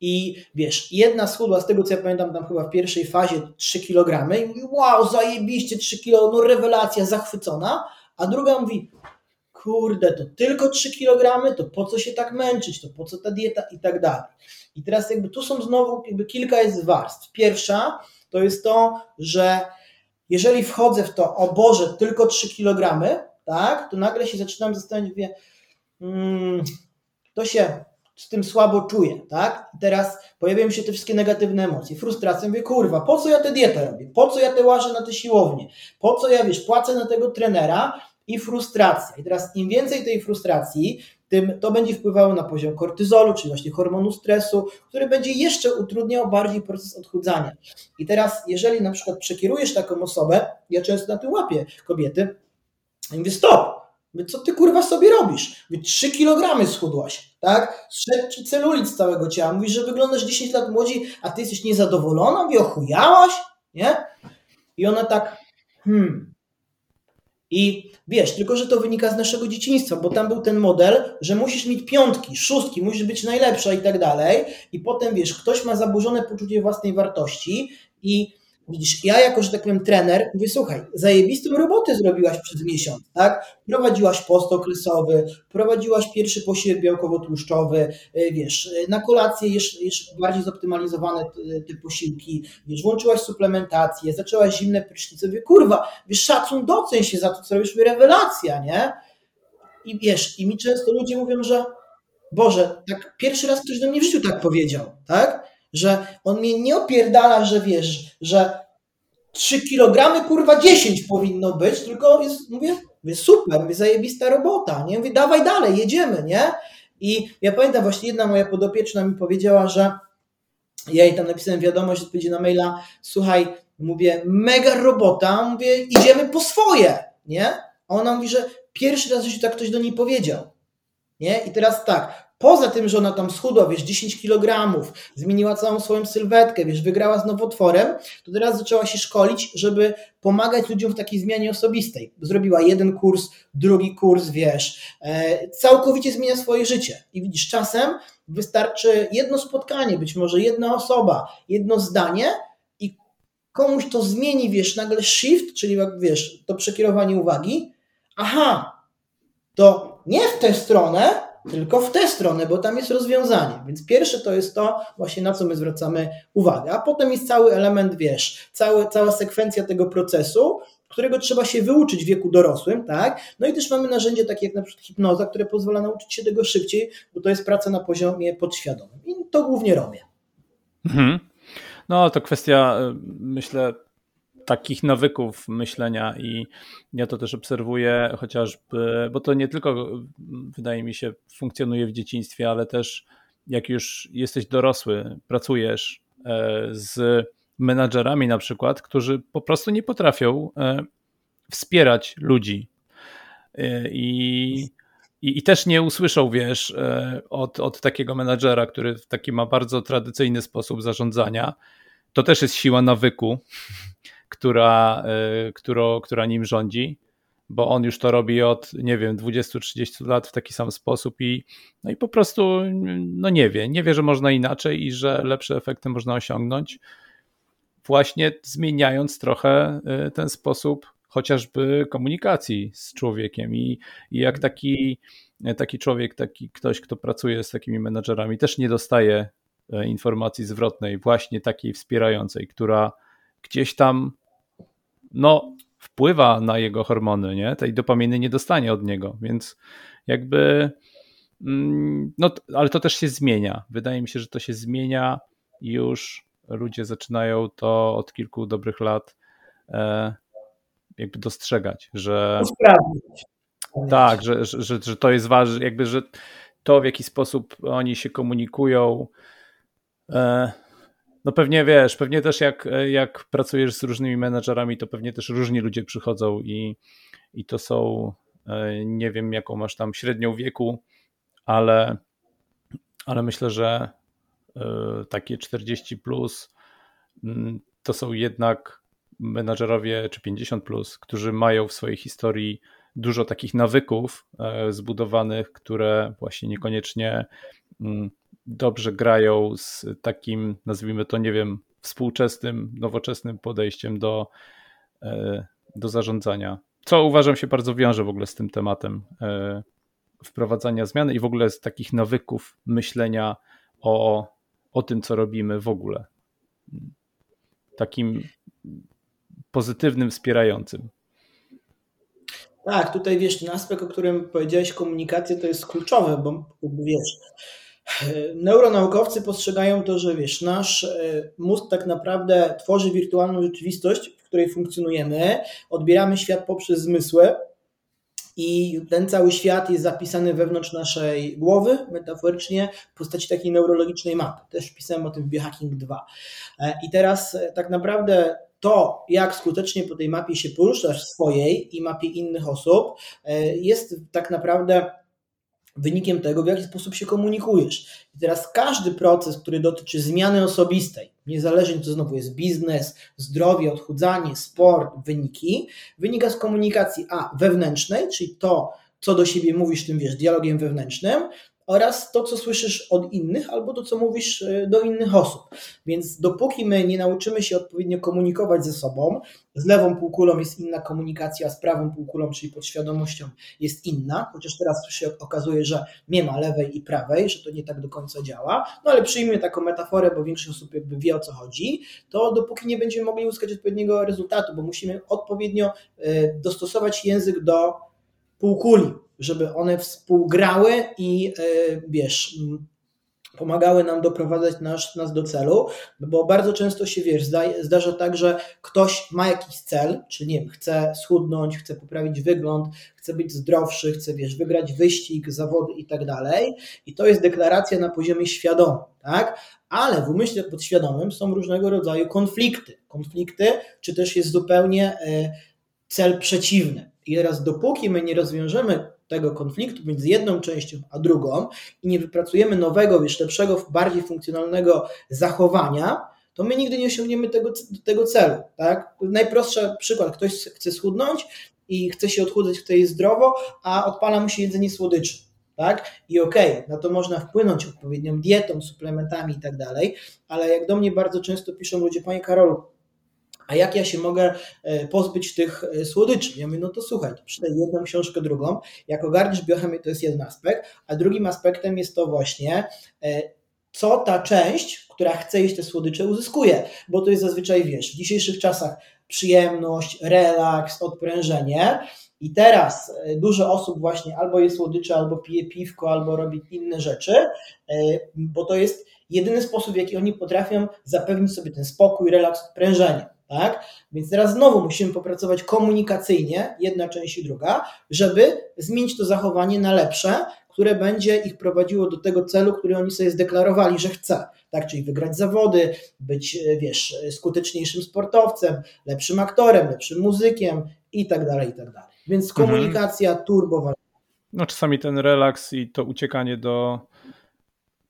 i wiesz, jedna schudła, z tego co ja pamiętam, tam chyba w pierwszej fazie 3 kg i mówi, wow, zajebiście 3 kg, no rewelacja, zachwycona, a druga mówi, kurde, to tylko 3 kg, to po co się tak męczyć, to po co ta dieta i tak dalej. I teraz jakby tu są znowu jakby kilka jest warstw. Pierwsza to jest to, że jeżeli wchodzę w to, o Boże, tylko 3 kg, tak, to nagle się zaczynam zastanawiać, mówię, hmm, to się z tym słabo czuję, tak? I teraz pojawiają się te wszystkie negatywne emocje, frustracja, mówię, kurwa, po co ja tę dietę robię? Po co ja te łażę na te siłownie? Po co ja, wiesz, płacę na tego trenera? I frustracja. I teraz im więcej tej frustracji, tym to będzie wpływało na poziom kortyzolu, czyli właśnie hormonu stresu, który będzie jeszcze utrudniał bardziej proces odchudzania. I teraz, jeżeli na przykład przekierujesz taką osobę, ja często na tym łapię kobiety, i mówię, stop, Mówię, co ty kurwa sobie robisz? Mówię, 3 kg schudłaś, tak? Szedł ci celulit z całego ciała. Mówisz, że wyglądasz 10 lat młodziej, a ty jesteś niezadowolona? Mówię, ochujałaś? Nie? I ona tak, hmm. I wiesz, tylko że to wynika z naszego dzieciństwa, bo tam był ten model, że musisz mieć piątki, szóstki, musisz być najlepsza i tak dalej. I potem wiesz, ktoś ma zaburzone poczucie własnej wartości i Widzisz, ja jako, że tak powiem, trener, mówię, słuchaj, zajebistą robotę zrobiłaś przez miesiąc, tak? Prowadziłaś post okresowy, prowadziłaś pierwszy posiłek białkowo-tłuszczowy, y, wiesz, y, na kolację jeszcze, bardziej zoptymalizowane te posiłki, wiesz, włączyłaś suplementację, zaczęłaś zimne prysznice, mówię, kurwa, wiesz, szacun, doceń się za to, co robisz, rewelacja, nie? I wiesz, i mi często ludzie mówią, że Boże, tak pierwszy raz ktoś do mnie w życiu tak powiedział, tak? Że on mnie nie opierdala, że wiesz, że 3 kg, kurwa 10 powinno być, tylko jest, mówię, mówię super, mówię, zajebista robota, nie? Mówię, dawaj dalej, jedziemy, nie? I ja pamiętam, właśnie jedna moja podopieczna mi powiedziała, że ja jej tam napisałem wiadomość, odpowiedzi na maila, słuchaj, mówię, mega robota, mówię, idziemy po swoje, nie? A ona mówi, że pierwszy raz w życiu tak ktoś do niej powiedział, nie? I teraz tak, Poza tym, że ona tam schudła, wiesz, 10 kg, zmieniła całą swoją sylwetkę, wiesz, wygrała z nowotworem, to teraz zaczęła się szkolić, żeby pomagać ludziom w takiej zmianie osobistej. Zrobiła jeden kurs, drugi kurs, wiesz, e, całkowicie zmienia swoje życie. I widzisz, czasem wystarczy jedno spotkanie, być może jedna osoba, jedno zdanie i komuś to zmieni, wiesz, nagle shift, czyli wiesz, to przekierowanie uwagi. Aha, to nie w tę stronę, tylko w tę stronę, bo tam jest rozwiązanie. Więc pierwsze to jest to właśnie na co my zwracamy uwagę, a potem jest cały element, wiesz, cały, cała sekwencja tego procesu, którego trzeba się wyuczyć w wieku dorosłym, tak? No i też mamy narzędzie takie jak na przykład hipnoza, które pozwala nauczyć się tego szybciej, bo to jest praca na poziomie podświadomym. I to głównie robię. Mhm. No to kwestia, y, myślę, takich nawyków myślenia i ja to też obserwuję chociażby, bo to nie tylko wydaje mi się funkcjonuje w dzieciństwie, ale też jak już jesteś dorosły, pracujesz e, z menadżerami na przykład, którzy po prostu nie potrafią e, wspierać ludzi. E, i, i, i też nie usłyszą, wiesz, od, od takiego menadżera, który taki ma bardzo tradycyjny sposób zarządzania, to też jest siła nawyku, która, e, która, która nim rządzi, bo on już to robi od, nie wiem, 20-30 lat w taki sam sposób i, no i po prostu no nie wie, nie wie, że można inaczej i że lepsze efekty można osiągnąć, właśnie zmieniając trochę e, ten sposób chociażby komunikacji z człowiekiem. I, i jak taki, taki człowiek, taki ktoś, kto pracuje z takimi menedżerami, też nie dostaje e, informacji zwrotnej, właśnie takiej wspierającej, która gdzieś tam no, wpływa na jego hormony, nie? Tej dopaminy nie dostanie od niego, więc jakby mm, no, ale to też się zmienia. Wydaje mi się, że to się zmienia już ludzie zaczynają to od kilku dobrych lat e, jakby dostrzegać, że tak, że, że, że, że to jest ważne, jakby, że to w jaki sposób oni się komunikują, e, no pewnie wiesz, pewnie też jak, jak pracujesz z różnymi menedżerami, to pewnie też różni ludzie przychodzą i, i to są, e, nie wiem jaką masz tam średnią wieku, ale, ale myślę, że e, takie 40 plus mm, to są jednak menadżerowie czy 50 plus, którzy mają w swojej historii dużo takich nawyków e, zbudowanych, które właśnie niekoniecznie mm, dobrze grają z takim, nazwijmy to, nie wiem, współczesnym, nowoczesnym podejściem do, e, do zarządzania. Co uważam się bardzo wiąże w ogóle z tym tematem e, wprowadzania zmian i w ogóle z takich nawyków myślenia o, o tym, co robimy w ogóle. Takim pozytywnym, wspierającym. Tak, tutaj wiesz, ten aspekt, o którym powiedziałeś, komunikacja to jest kluczowe, bo wiesz, Neuronaukowcy postrzegają to, że wiesz, nasz e, mózg tak naprawdę tworzy wirtualną rzeczywistość, w której funkcjonujemy, odbieramy świat poprzez zmysły i ten cały świat jest zapisany wewnątrz naszej głowy, metaforycznie, w postaci takiej neurologicznej mapy. Też pisałem o tym w Biohacking 2. E, I teraz e, tak naprawdę to, jak skutecznie po tej mapie się poruszasz swojej i mapie innych osób, jest tak naprawdę wynikiem tego, w jaki sposób się komunikujesz. I teraz każdy proces, który dotyczy zmiany osobistej, niezależnie to znowu jest biznes, zdrowie, odchudzanie, sport, wyniki, wynika z komunikacji A wewnętrznej, czyli to, co do siebie mówisz tym, wiesz, dialogiem wewnętrznym, oraz to, co słyszysz od innych, albo to, co mówisz e, do innych osób. Więc dopóki my nie nauczymy się odpowiednio komunikować ze sobą, z lewą półkulą jest inna komunikacja, z prawą półkulą, czyli podświadomością jest inna, chociaż teraz się okazuje, że nie ma lewej i prawej, że to nie tak do końca działa, no ale przyjmijmy taką metaforę, bo większość osób jakby wie o co chodzi, to dopóki nie będziemy mogli uzyskać odpowiedniego rezultatu, bo musimy odpowiednio e, dostosować język do półkuli, żeby one współgrały i e, wiesz, pomagały nam doprowadzać nas, nas do celu, bo bardzo często się wiesz, zdarza tak, że ktoś ma jakiś cel, czyli nie wiem, chce schudnąć, chce poprawić wygląd, chce być zdrowszy, chce wiesz, wygrać wyścig, zawody i tak dalej. I to jest deklaracja na poziomie świadomym, tak? Ale w umyśle podświadomym są różnego rodzaju konflikty. Konflikty, czy też jest zupełnie e, cel przeciwny. I teraz dopóki my nie rozwiążemy tego konfliktu między jedną częścią a drugą i nie wypracujemy nowego, wiesz, lepszego, bardziej funkcjonalnego zachowania, to my nigdy nie osiągniemy tego, tego celu. Tak? Najprostszy przykład, ktoś chce schudnąć i chce się odchudzać, chce jeść zdrowo, a odpala mu się jedzenie słodyczy. Tak? I okej, okay, na to można wpłynąć odpowiednią dietą, suplementami i tak dalej, ale jak do mnie bardzo często piszą ludzie, Panie Karolu, a jak ja się mogę e, pozbyć tych e, słodyczy? Ja mówię, no to słuchaj, przeczytaj jedną książkę, drugą. Jak ogarniesz biochemię, to jest jeden aspekt, a drugim aspektem jest to właśnie, e, co ta część, która chce jeść te słodycze, uzyskuje, bo to jest zazwyczaj, wiesz, w dzisiejszych czasach przyjemność, relaks, odprężenie. I teraz dużo osób właśnie albo je słodycze, albo pije piwko, albo robi inne rzeczy, bo to jest jedyny sposób, w jaki oni potrafią zapewnić sobie ten spokój, relaks, odprężenie tak? Więc teraz znowu musimy popracować komunikacyjnie, jedna część i druga, żeby zmienić to zachowanie na lepsze, które będzie ich prowadziło do tego celu, który oni sobie zdeklarowali, że chce. Tak, czyli wygrać zawody, być, wiesz, skuteczniejszym sportowcem, lepszym aktorem, lepszym muzykiem i tak dalej, i tak dalej. Więc mhm. komunikacja mhm. turbo No czasami ten relaks i to uciekanie do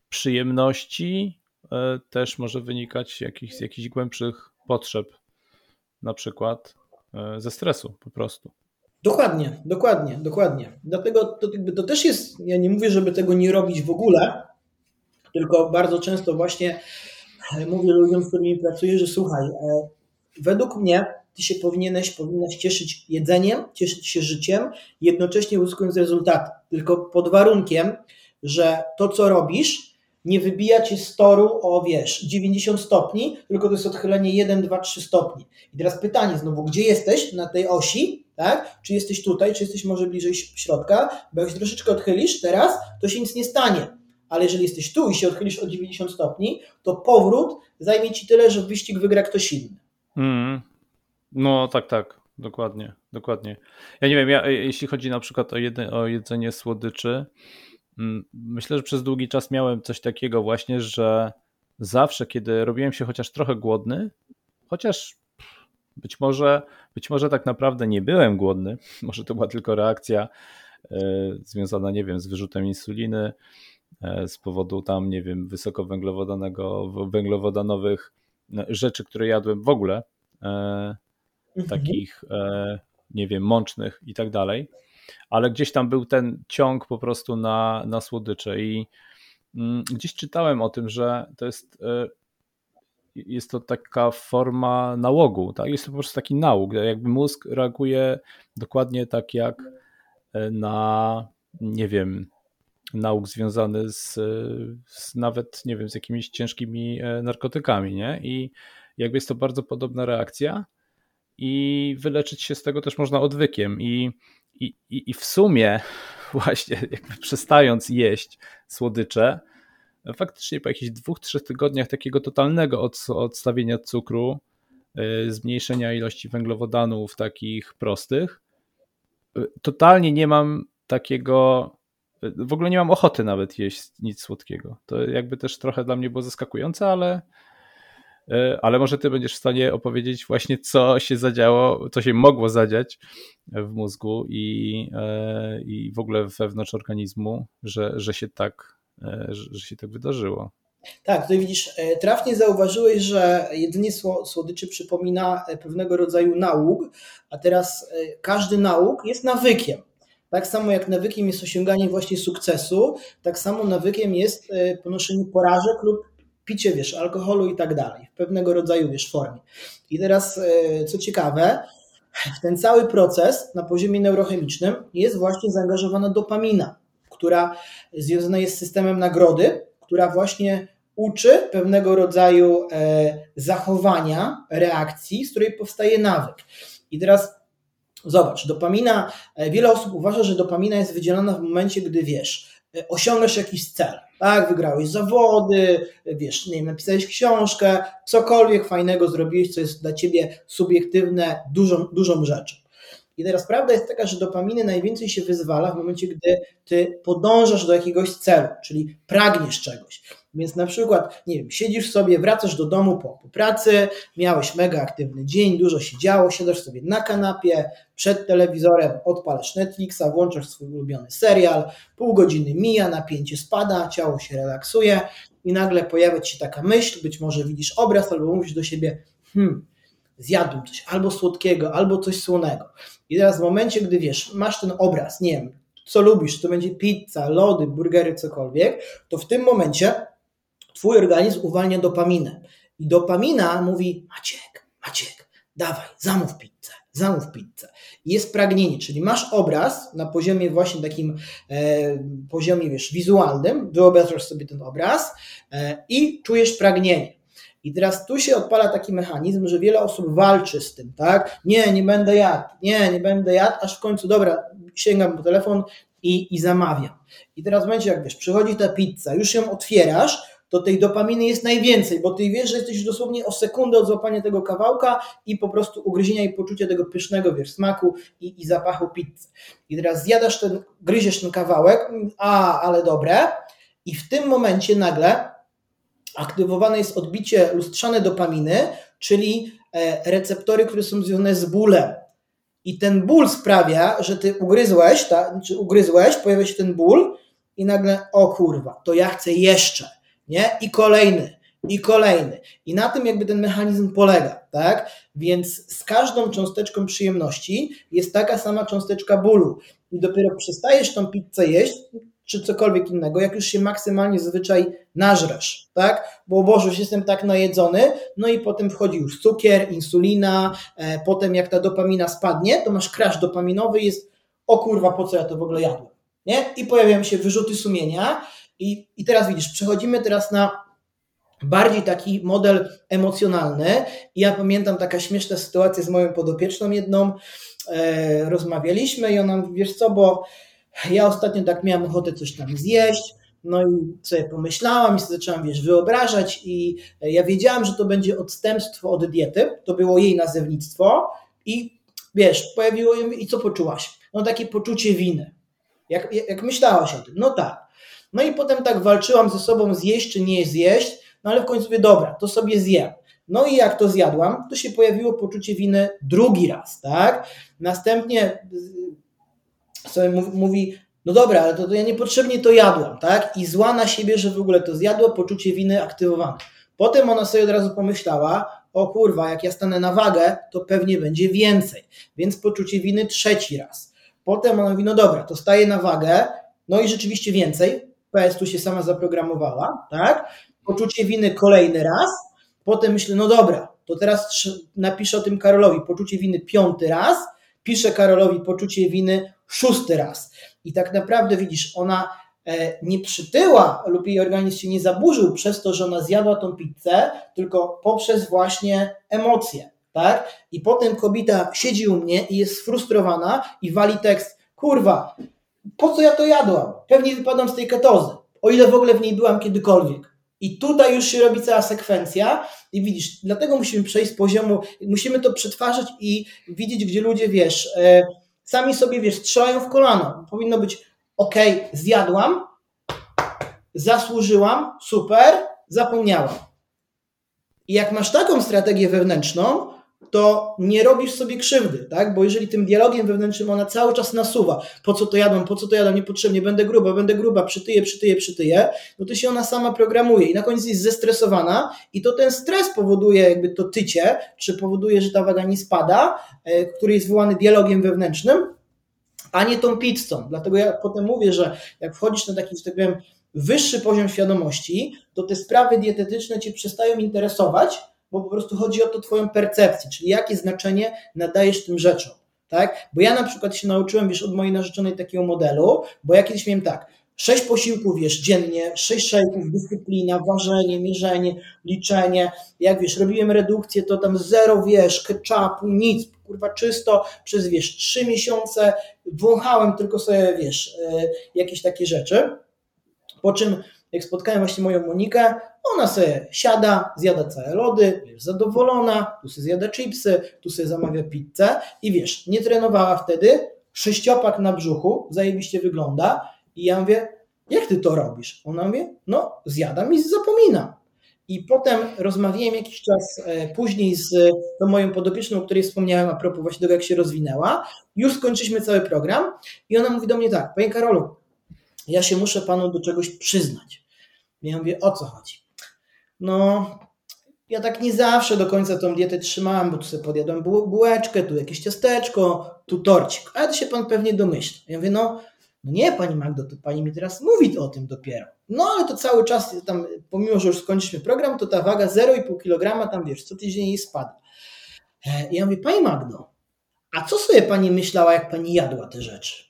przyjemności e, też może wynikać jakich, z jakichś głębszych potrzeb na przykład e, ze stresu po prostu. Dokładnie, dokładnie, dokładnie. Dlatego to, to też jest, ja nie mówię, żeby tego nie robić w ogóle, tylko bardzo często właśnie e, mówię ludziom, z którymi pracuję, że słuchaj, e, według mnie ty się powinieneś, powinnaś cieszyć jedzeniem, cieszyć się życiem, jednocześnie uzyskując rezultaty. Tylko pod warunkiem, że to, co robisz, nie wybija cię z toru o, wiesz, 90 stopni, tylko to jest odchylenie 1, 2, 3 stopni. I teraz pytanie znowu, gdzie jesteś na tej osi, tak? Czy jesteś tutaj, czy jesteś może bliżej środka? Bo jak się troszeczkę odchylisz teraz, to się nic nie stanie. Ale jeżeli jesteś tu i się odchylisz o 90 stopni, to powrót zajmie ci tyle, że wyścig wygra ktoś inny. Mm. No tak, tak. Dokładnie, dokładnie. Ja nie wiem, ja, jeśli chodzi na przykład o, o jedzenie słodyczy, myślę, że przez długi czas miałem coś takiego właśnie, że zawsze, kiedy robiłem się chociaż trochę głodny, chociaż być może, być może tak naprawdę nie byłem głodny, może to była tylko reakcja e, związana, nie wiem, z wyrzutem insuliny, e, z powodu tam, nie wiem, wysokowęglowodanego, węglowodanowych no, rzeczy, które jadłem w ogóle, e, mhm. takich, nie wiem, mącznych i tak dalej ale gdzieś tam był ten ciąg po prostu na, na słodycze i mm, gdzieś czytałem o tym, że to jest e, jest to taka forma nałogu, tak? jest to po prostu taki nałóg, jakby mózg reaguje dokładnie tak jak e, na, nie wiem, nauk związany z, z, nawet, nie wiem, z jakimiś ciężkimi e, narkotykami, nie? I jakby jest to bardzo podobna reakcja i wyleczyć się z tego też można odwykiem i i, i, I w sumie, właśnie jakby przestając jeść słodycze, faktycznie po jakichś dwóch, trzech tygodniach takiego totalnego od, odstawienia cukru, yy, zmniejszenia ilości węglowodanów takich prostych, yy, totalnie nie mam takiego, yy, w ogóle nie mam ochoty nawet jeść nic słodkiego. To jakby też trochę dla mnie było zaskakujące, ale, ale może ty będziesz w stanie opowiedzieć właśnie, co się zadziało, co się mogło zadziać w mózgu i, e, i w ogóle wewnątrz organizmu, że, że, się tak, że się tak wydarzyło. Tak, tutaj widzisz, trafnie zauważyłeś, że jedynie słodyczy przypomina pewnego rodzaju nauk, a teraz każdy nauk jest nawykiem. Tak samo jak nawykiem jest osiąganie właśnie sukcesu, tak samo nawykiem jest e, ponoszenie porażek lub picie, wiesz, alkoholu i tak dalej, w pewnego rodzaju, wiesz, formie. I teraz, e, co ciekawe, w ten cały proces na poziomie neurochemicznym jest właśnie zaangażowana dopamina, która związana jest z systemem nagrody, która właśnie uczy pewnego rodzaju e, zachowania, reakcji, z której powstaje nawyk. I teraz Zobacz, dopamina, e, wiele osób uważa, że dopamina jest wydzielana w momencie, gdy wiesz, osiągasz jakiś cel, tak, wygrałeś zawody, wiesz, nie wiem, napisałeś książkę, cokolwiek fajnego zrobiłeś, co jest dla ciebie subiektywne, dużą, dużą rzeczą. I teraz prawda jest taka, że dopaminy najwięcej się wyzwala w momencie, gdy ty podążasz do jakiegoś celu, czyli pragniesz czegoś. Więc na przykład, nie wiem, siedzisz sobie, wracasz do domu po, po pracy, miałeś mega aktywny dzień, dużo się działo, siadasz sobie na kanapie, przed telewizorem, odpalasz Netflixa, włączasz swój ulubiony serial, pół godziny mija, napięcie spada, ciało się relaksuje i nagle pojawia ci się taka myśl, być może widzisz obraz albo mówisz do siebie, hmm, zjadłem coś albo słodkiego, albo coś słonego. I teraz w momencie, gdy wiesz, masz ten obraz, nie wiem, co lubisz, to będzie pizza, lody, burgery, cokolwiek, to w tym momencie twój organizm uwalnia dopaminę. I dopamina mówi, Maciek, Maciek, dawaj, zamów pizzę, zamów pizzę. I jest pragnienie, czyli masz obraz na poziomie właśnie takim e, poziomie, wiesz, wizualnym, wyobrażasz sobie ten obraz e, i czujesz pragnienie. I teraz tu się odpala taki mechanizm, że wiele osób walczy z tym, tak? Nie, nie będę jadł, nie, nie będę jadł, aż w końcu, dobra, sięgam po telefon i, i zamawiam. I teraz momencie, jak wiesz, przychodzi ta pizza, już ją otwierasz, to tej dopaminy jest najwięcej, bo ty wiesz, że jesteś dosłownie o sekundę od złapania tego kawałka i po prostu ugryzienia i poczucia tego pysznego, wiesz, smaku i, i zapachu pizzy. I teraz zjadasz ten, gryziesz ten kawałek, a, ale dobre, i w tym momencie nagle aktywowane jest odbicie lustrzane dopaminy, czyli e, receptory, które są związane z bólem. I ten ból sprawia, że ty ugryzłeś, ta, czy ugryzłeś, pojawia się ten ból i nagle, o kurwa, to ja chcę jeszcze, nie? I kolejny, i kolejny. I na tym jakby ten mechanizm polega, tak? Więc z każdą cząsteczką przyjemności jest taka sama cząsteczka bólu. I dopiero przestajesz tą pizzę jeść, czy cokolwiek innego, jak już się maksymalnie zazwyczaj nażresz, tak? Bo Boże, już jestem tak najedzony, no i potem wchodzi już cukier, insulina, e, potem jak ta dopamina spadnie, to masz crash dopaminowy jest o kurwa, po co ja to w ogóle jadłem, nie? I pojawiają się wyrzuty sumienia i, i teraz widzisz, przechodzimy teraz na bardziej taki model emocjonalny. I ja pamiętam taka śmieszna sytuacja z moją podopieczną jedną, e, rozmawialiśmy i ona wiesz co, bo ja ostatnio tak miałam ochotę coś tam zjeść, no i sobie pomyślałam i sobie zaczęłam, wiesz, wyobrażać i ja wiedziałam, że to będzie odstępstwo od diety, to było jej nazewnictwo i wiesz, pojawiło się i co poczułaś? No takie poczucie winy. Jak, jak myślałaś o tym? No tak. No i potem tak walczyłam ze sobą zjeść czy nie zjeść, no ale w końcu mówię, dobra, to sobie zjem. No i jak to zjadłam, to się pojawiło poczucie winy drugi raz, tak? Następnie sobie mówi, no dobra, ale to, to ja niepotrzebnie to jadłam, tak? I zła na siebie, że w ogóle to zjadło, poczucie winy aktywowane. Potem ona sobie od razu pomyślała, o kurwa, jak ja stanę na wagę, to pewnie będzie więcej, więc poczucie winy trzeci raz. Potem ona mówi, no dobra, to staje na wagę, no i rzeczywiście więcej, PS tu się sama zaprogramowała, tak? Poczucie winy kolejny raz, potem myślę, no dobra, to teraz napiszę o tym Karolowi, poczucie winy piąty raz, piszę Karolowi poczucie winy szósty raz. I tak naprawdę widzisz, ona e, nie przytyła lub jej organizm się nie zaburzył przez to, że ona zjadła tą pizzę, tylko poprzez właśnie emocje. Tak? I potem kobieta siedzi u mnie i jest sfrustrowana i wali tekst, kurwa, po co ja to jadłam? Pewnie wypadam z tej ketozy, o ile w ogóle w niej byłam kiedykolwiek. I tutaj już się robi cała sekwencja i widzisz, dlatego musimy przejść z poziomu, musimy to przetwarzać i widzieć, gdzie ludzie, wiesz, e, sami sobie, wiesz, strzelają w kolano. Powinno być, ok, zjadłam, zasłużyłam, super, zapomniałam. I jak masz taką strategię wewnętrzną, to nie robisz sobie krzywdy, tak? Bo jeżeli tym dialogiem wewnętrznym ona cały czas nasuwa, po co to jadą, po co to jadą, niepotrzebnie, będę gruba, będę gruba, przytyję, przytyję, przytyję, no to się ona sama programuje i na koniec jest zestresowana i to ten stres powoduje jakby to tycie, czy powoduje, że ta waga nie spada, e, który jest wywołany dialogiem wewnętrznym, a nie tą pizzą. Dlatego ja potem mówię, że jak wchodzisz na taki, że tak powiem, wyższy poziom świadomości, to te sprawy dietetyczne cię przestają interesować, bo po prostu chodzi o to twoją percepcję, czyli jakie znaczenie nadajesz tym rzeczom. Tak? Bo ja na przykład się nauczyłem, wiesz, od mojej narzeczonej takiego modelu, bo ja kiedyś miałem tak, sześć posiłków, wiesz, dziennie, sześć szejków, dyscyplina, ważenie, mierzenie, liczenie. Jak wiesz, robiłem redukcję, to tam zero, wiesz, ketchupu, nic, kurwa czysto, przez, wiesz, trzy miesiące wąchałem tylko sobie, wiesz, e, jakieś takie rzeczy. Po czym, jak spotkałem właśnie moją Monikę, ona sobie siada, zjada całe lody, jest zadowolona, tu sobie zjada chipsy, tu sobie zamawia pizzę i wiesz, nie trenowała wtedy, sześciopak na brzuchu, zajebiście wygląda i ja mówię, jak ty to robisz? Ona mówi, no zjadam i zapominam. I potem rozmawiałem jakiś czas e, później z tą moją podopieczną, o której wspomniałem a propos właśnie tego, jak się rozwinęła. Już skończyliśmy cały program i ona mówi do mnie tak, panie Karolu, ja się muszę panu do czegoś przyznać. Ja mówię, o co chodzi? No, ja tak nie zawsze do końca tą dietę trzymałam, bo tu sobie podjadłem bułeczkę, tu jakieś ciasteczko, tu torcik. Ale to się pan pewnie domyśla. Ja mówię, no, no nie, pani Magdo, to pani mi teraz mówi o tym dopiero. No, ale to cały czas tam, pomimo, że już skończyliśmy program, to ta waga 0,5 kg tam, wiesz, co tydzień jej spada. I e, ja mówię, pani Magdo, a co sobie pani myślała, jak pani jadła te rzeczy?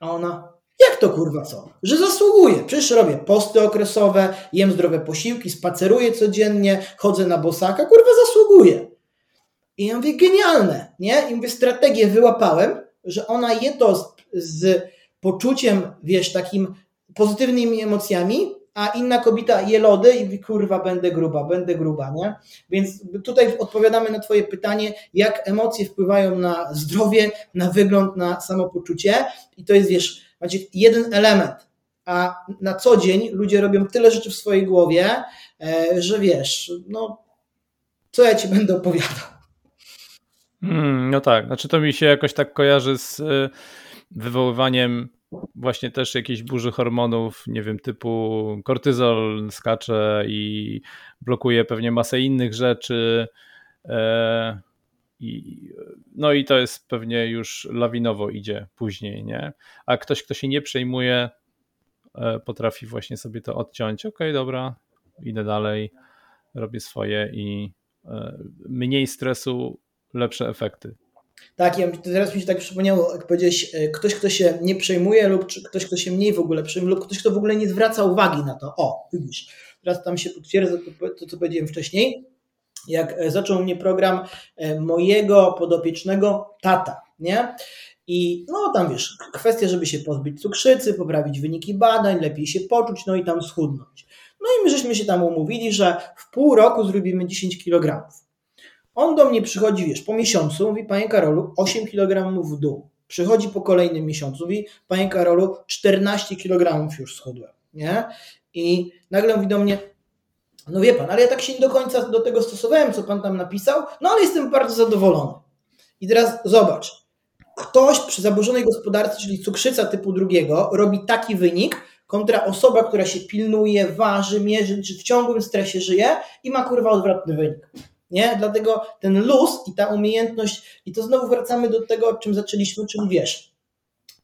A ona, jak to kurwa co? Że zasługuję. Przecież robię posty okresowe, jem zdrowe posiłki, spaceruję codziennie, chodzę na bosaka, kurwa zasługuję. I ja mówię, genialne, nie? I mówię, strategię wyłapałem, że ona je to z, z poczuciem, wiesz, takim pozytywnymi emocjami, a inna kobieta je lody i mówi, kurwa, będę gruba, będę gruba, nie? Więc tutaj odpowiadamy na twoje pytanie, jak emocje wpływają na zdrowie, na wygląd, na samopoczucie i to jest, wiesz, macie jeden element, a na co dzień ludzie robią tyle rzeczy w swojej głowie, e, że wiesz, no co ja ci będę opowiadał. Hmm, no tak, znaczy to mi się jakoś tak kojarzy z e, wywoływaniem właśnie też jakiejś burzy hormonów, nie wiem, typu kortyzol skacze i blokuje pewnie masę innych rzeczy. E, i, no i to jest pewnie już lawinowo idzie później, nie? A ktoś, kto się nie przejmuje, e, potrafi właśnie sobie to odciąć. Okej, okay, dobra, idę dalej, robię swoje i e, mniej stresu, lepsze efekty. Tak, ja, teraz mi się tak przypomniało, jak powiedziałeś, e, ktoś, kto się nie przejmuje lub ktoś, kto się mniej w ogóle przejmuje lub ktoś, kto w ogóle nie zwraca uwagi na to. O, widzisz, teraz tam się potwierdza to, to co powiedziałem wcześniej jak e, zaczął mnie program e, mojego podopiecznego tata, nie? I no tam wiesz, kwestia, żeby się pozbyć cukrzycy, poprawić wyniki badań, lepiej się poczuć, no i tam schudnąć. No i my żeśmy się tam umówili, że w pół roku zrobimy 10 kg. On do mnie przychodzi, wiesz, po miesiącu, mówi, panie Karolu, 8 kg w dół. Przychodzi po kolejnym miesiącu, mówi, panie Karolu, 14 kg już schudłem, nie? I nagle mówi do mnie, no wie pan, ale ja tak się nie do końca do tego stosowałem, co pan tam napisał, no ale jestem bardzo zadowolony. I teraz zobacz, ktoś przy zaburzonej gospodarce, czyli cukrzyca typu drugiego, robi taki wynik, kontra osoba, która się pilnuje, waży, mierzy, czy w ciągłym stresie żyje i ma kurwa odwrotny wynik. Nie? Dlatego ten luz i ta umiejętność, i to znowu wracamy do tego, o czym zaczęliśmy, czyli wiesz,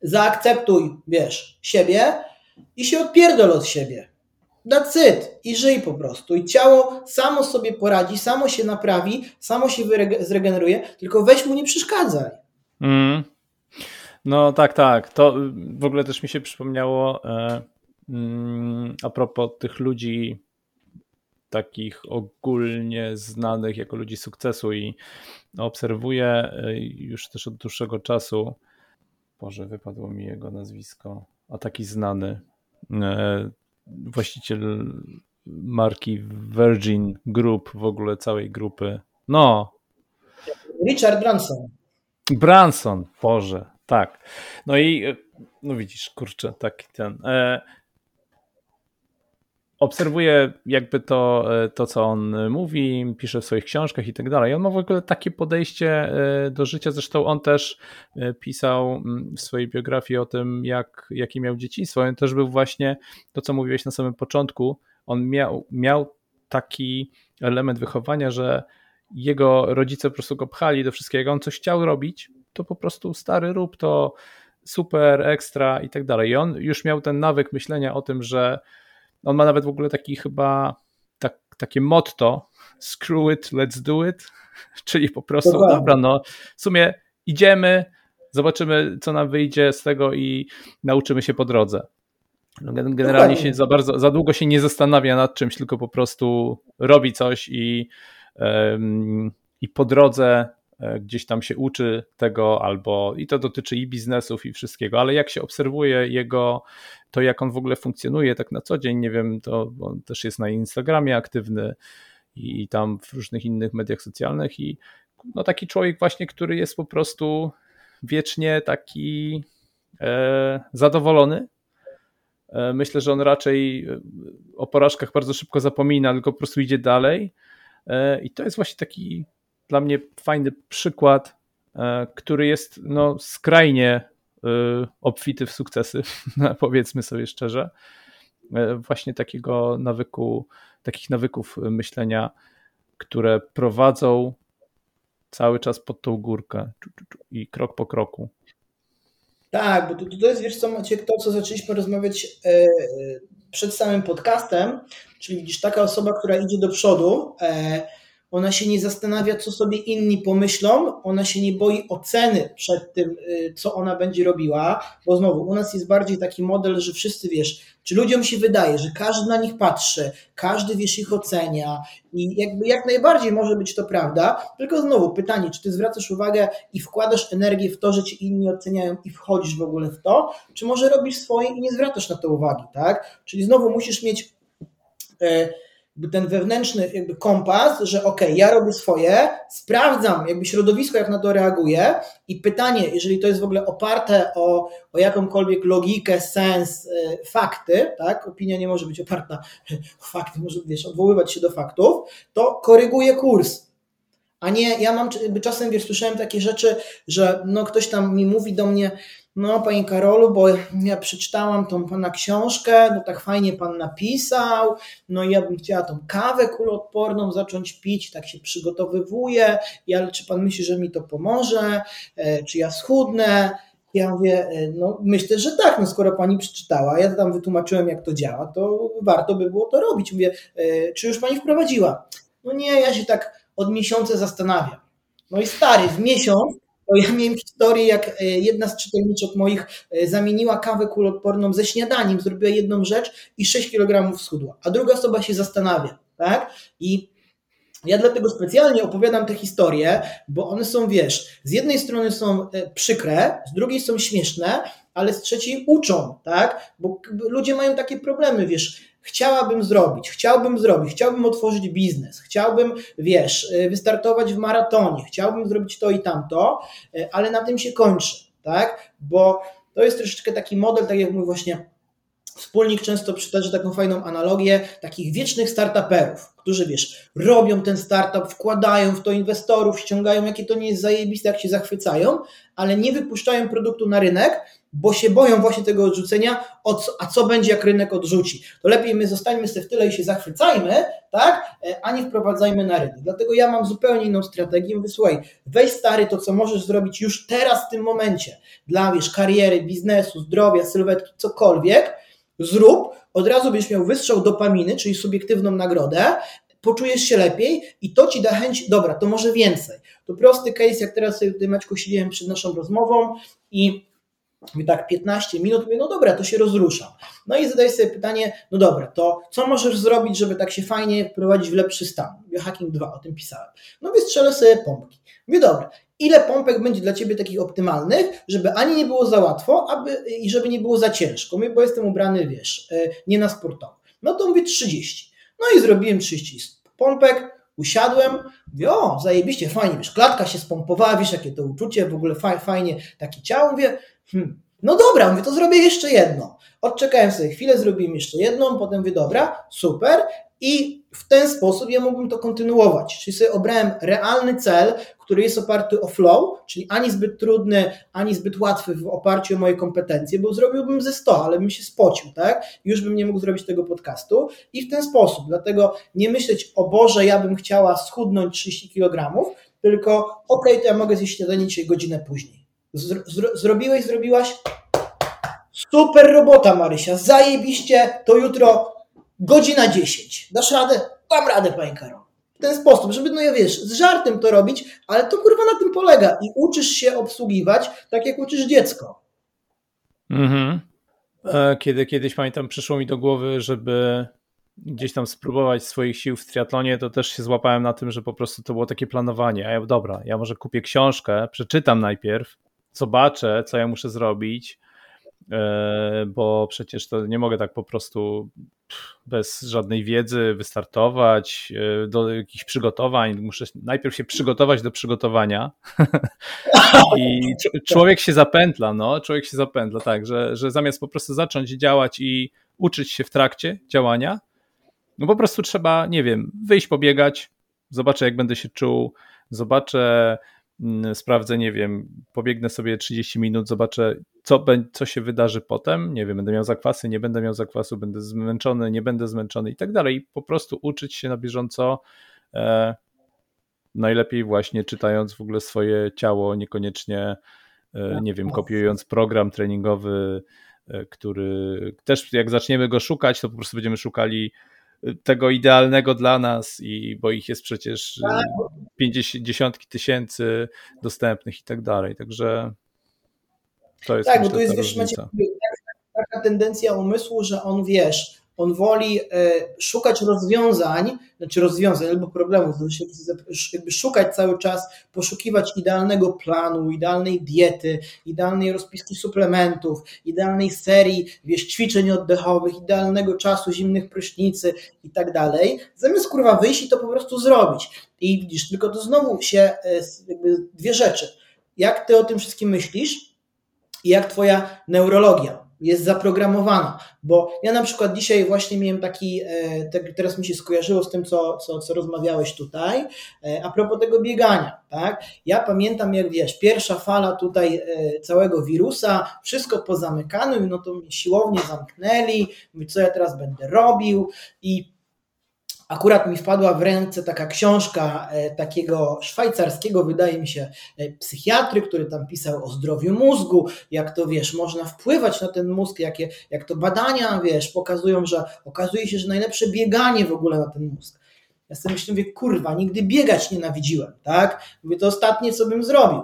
zaakceptuj, wiesz, siebie i się odpierdol od siebie. That's it. I żyj po prostu. I ciało samo sobie poradzi, samo się naprawi, samo się zregeneruje, tylko weź mu nie przeszkadzaj. Mm. No tak, tak. To w ogóle też mi się przypomniało e, mm, a propos tych ludzi takich ogólnie znanych jako ludzi sukcesu i obserwuję e, już też od dłuższego czasu, Boże, wypadło mi jego nazwisko, a taki znany, e, właściciel marki Virgin Group, w ogóle całej grupy. No. Richard Branson. Branson, Boże, tak. No i no widzisz, kurczę, taki ten. E, obserwuję jakby to, e, to, co on mówi, pisze w swoich książkach i tak dalej. On ma w ogóle takie podejście e, do życia, zresztą on też e, pisał mm, w swojej biografii o tym, jak, jakie miał dzieciństwo. On też był właśnie, to co mówiłeś na samym początku, on miał, miał taki element wychowania, że jego rodzice po prostu go pchali do wszystkiego, on coś chciał robić, to po prostu stary rób to super, ekstra i tak dalej. I on już miał ten nawyk myślenia o tym, że on ma nawet w ogóle taki chyba tak, takie motto screw it, let's do it, czyli po prostu Dobra. dobra, no w sumie idziemy, zobaczymy co nam wyjdzie z tego i nauczymy się po drodze. No, generalnie się za bardzo, za długo się nie zastanawia nad czymś, tylko po prostu robi coś i, i po drodze gdzieś tam się uczy tego, albo i to dotyczy i biznesów, i wszystkiego, ale jak się obserwuje jego, to jak on w ogóle funkcjonuje tak na co dzień, nie wiem, to on też jest na Instagramie aktywny i tam w różnych innych mediach socjalnych i no taki człowiek właśnie, który jest po prostu wiecznie taki e, zadowolony. E, myślę, że on raczej e, o porażkach bardzo szybko zapomina, tylko po prostu idzie dalej. E, I to jest właśnie taki dla mnie fajny przykład, e, który jest no, skrajnie e, obfity w sukcesy, powiedzmy sobie szczerze. E, właśnie takiego nawyku, takich nawyków myślenia, które prowadzą cały czas pod tą górkę i krok po kroku. Tak, bo to, to jest, wiesz co, Maciek, to, co zaczęliśmy rozmawiać przed samym podcastem, czyli widzisz, taka osoba, która idzie do przodu, ona się nie zastanawia, co sobie inni pomyślą, ona się nie boi oceny przed tym, y, co ona będzie robiła, bo znowu u nas jest bardziej taki model, że wszyscy wiesz, czy ludziom się wydaje, że każdy na nich patrzy, każdy wiesz ich ocenia i jakby jak najbardziej może być to prawda, tylko znowu pytanie, czy ty zwracasz uwagę i wkładasz energię w to, że ci inni oceniają i wchodzisz w ogóle w to, czy może robisz swoje i nie zwracasz na to uwagi, tak? Czyli znowu musisz mieć. Yy, ten wewnętrzny jakby kompas, że ok, ja robię swoje, sprawdzam jakby środowisko, jak na to reaguje i pytanie, jeżeli to jest w ogóle oparte o, o jakąkolwiek logikę, sens, y, fakty, tak, opinia nie może być oparta o fakty, może wiesz, odwoływać się do faktów, to koryguje kurs. A nie, ja mam, czasem wiesz, słyszałem takie rzeczy, że no ktoś tam mi mówi do mnie, no, panie Karolu, bo ja przeczytałam tą pana książkę, no tak fajnie pan napisał, no ja bym chciała tą kawę kuloodporną zacząć pić, tak się przygotowywuję, i ale czy pan myśli, że mi to pomoże, e, czy ja schudnę? Ja mówię, e, no myślę, że tak, no skoro pani przeczytała, ja tam wytłumaczyłem, jak to działa, to warto by było to robić. Mówię, e, czy już pani wprowadziła? No nie, ja się tak od miesiąca zastanawiam. No i stary, w miesiąc to ja miałem historię, jak e, jedna z czytelniczek moich e, zamieniła kawę kuloodporną ze śniadaniem, zrobiła jedną rzecz i 6 kg schudła, a druga osoba się zastanawia, tak? I ja dlatego specjalnie opowiadam te historie, bo one są, wiesz, z jednej strony są e, przykre, z drugiej są śmieszne, ale z trzeciej uczą, tak? Bo ludzie mają takie problemy, wiesz, chciałabym zrobić, chciałbym zrobić, chciałbym otworzyć biznes, chciałbym, wiesz, y, wystartować w maratonie, chciałbym zrobić to i tamto, y, ale na tym się kończy, tak? Bo to jest troszeczkę taki model, tak jak mój właśnie Wspólnik często przytaczy taką fajną analogię takich wiecznych startuperów, którzy wiesz, robią ten startup, wkładają w to inwestorów, ściągają, jakie to nie jest zajebiste, jak się zachwycają, ale nie wypuszczają produktu na rynek, bo się boją właśnie tego odrzucenia, a co będzie, jak rynek odrzuci. To lepiej my zostańmy sobie w tyle i się zachwycajmy, tak, e, a nie wprowadzajmy na rynek. Dlatego ja mam zupełnie inną strategię. Mówię, słuchaj, weź stary to, co możesz zrobić już teraz w tym momencie, dla wiesz, kariery, biznesu, zdrowia, sylwetki, cokolwiek, zrób, od razu będziesz miał wystrzał dopaminy, czyli subiektywną nagrodę, poczujesz się lepiej i to ci da chęć, dobra, to może więcej. To prosty case, jak teraz sobie tutaj Maćku siedziałem przed naszą rozmową i Mówię tak 15 minut, mówię, no dobra, to się rozruszam. No i zadaję sobie pytanie, no dobra, to co możesz zrobić, żeby tak się fajnie wprowadzić w lepszy stan? Biohacking 2, o tym pisałem. No więc strzelę sobie pompki. Mówię, dobra, ile pompek będzie dla Ciebie takich optymalnych, żeby ani nie było za łatwo, aby, i żeby nie było za ciężko, bo jestem ubrany, wiesz, e, nie na sportowy. No to mówię 30. No i zrobiłem 30 pompek, usiadłem, mówię, o, zajebiście, fajnie, wiesz, klatka się spompowała, wiesz, jakie to uczucie, w ogóle fajnie, takie ciało, mówię, hmm, No dobra, mówię, to zrobię jeszcze jedno. Odczekałem sobie chwilę, zrobiłem jeszcze jedną, potem mówię, dobra, super. I w ten sposób ja mógłbym to kontynuować. Czyli sobie obrałem realny cel, który jest oparty o flow, czyli ani zbyt trudny, ani zbyt łatwy w oparciu o moje kompetencje, bo zrobiłbym ze 100, ale bym się spocił, tak? Już bym nie mógł zrobić tego podcastu i w ten sposób. Dlatego nie myśleć, o Boże, ja bym chciała schudnąć 30 kg, tylko okej, okay, to ja mogę zjeść śniadanie dzisiaj godzinę później. Zro zrobiłeś, zrobiłaś? Super robota, Marysia, zajebiście, to jutro godzina 10. Dasz radę? Dam radę, Pani Karol. W ten sposób, żeby, no ja wiesz, z żartem to robić, ale to kurwa na tym polega i uczysz się obsługiwać tak, jak uczysz dziecko. Mhm. E, kiedy kiedyś pamiętam, przyszło mi do głowy, żeby gdzieś tam spróbować swoich sił w triatlonie, to też się złapałem na tym, że po prostu to było takie planowanie. A ja, dobra, ja może kupię książkę, przeczytam najpierw, zobaczę, co ja muszę zrobić, e, bo przecież to nie mogę tak po prostu bez żadnej wiedzy wystartować, e, do jakichś przygotowań. Muszę najpierw się przygotować do przygotowania. I człowiek się zapętla, no, człowiek się zapętla, tak, że, że zamiast po prostu zacząć działać i uczyć się w trakcie działania, no po prostu trzeba, nie wiem, wyjść pobiegać, zobaczę jak będę się czuł, zobaczę, sprawdzę, nie wiem, pobiegnę sobie 30 minut, zobaczę co, co się wydarzy potem, nie wiem, będę miał zakwasy, nie będę miał zakwasu, będę zmęczony, nie będę zmęczony i tak dalej. I po prostu uczyć się na bieżąco, e, najlepiej właśnie czytając w ogóle swoje ciało, niekoniecznie, e, nie wiem, kopiując program treningowy, e, który też jak zaczniemy go szukać, to po prostu będziemy szukali tego idealnego dla nas, i bo ich jest przecież tak. 50, dziesiątki tysięcy dostępnych i tak dalej. Także to jest Tak, bo to jest wiesz, macie, taka tendencja umysłu, że on wiesz, on woli e, szukać rozwiązań, znaczy rozwiązań albo problemów, znaczy jakby szukać cały czas, poszukiwać idealnego planu, idealnej diety, idealnej rozpiski suplementów, idealnej serii, wiesz, ćwiczeń oddechowych, idealnego czasu, zimnych prysznicy i tak dalej, zamiast kurwa wyjść i to po prostu zrobić. I widzisz, tylko to znowu się e, jakby dwie rzeczy. Jak ty o tym wszystkim myślisz i jak twoja neurologia jest zaprogramowana. Bo ja na przykład dzisiaj właśnie miałem taki, e, teraz mi się skojarzyło z tym, co, co, co rozmawiałeś tutaj, e, a propos tego biegania. Tak? Ja pamiętam, jak wiesz, pierwsza fala tutaj e, całego wirusa, wszystko pozamykane, no to siłownie zamknęli, co ja teraz będę robił i Akurat mi wpadła w ręce taka książka e, takiego szwajcarskiego, wydaje mi się, e, psychiatry, który tam pisał o zdrowiu mózgu, jak to wiesz, można wpływać na ten mózg, jakie, jak to badania, wiesz, pokazują, że okazuje się, że najlepsze bieganie w ogóle na ten mózg. Ja sobie myślę, mówię, kurwa, nigdy biegać nienawidziłem, tak? Mówię, to ostatnie, co bym zrobił.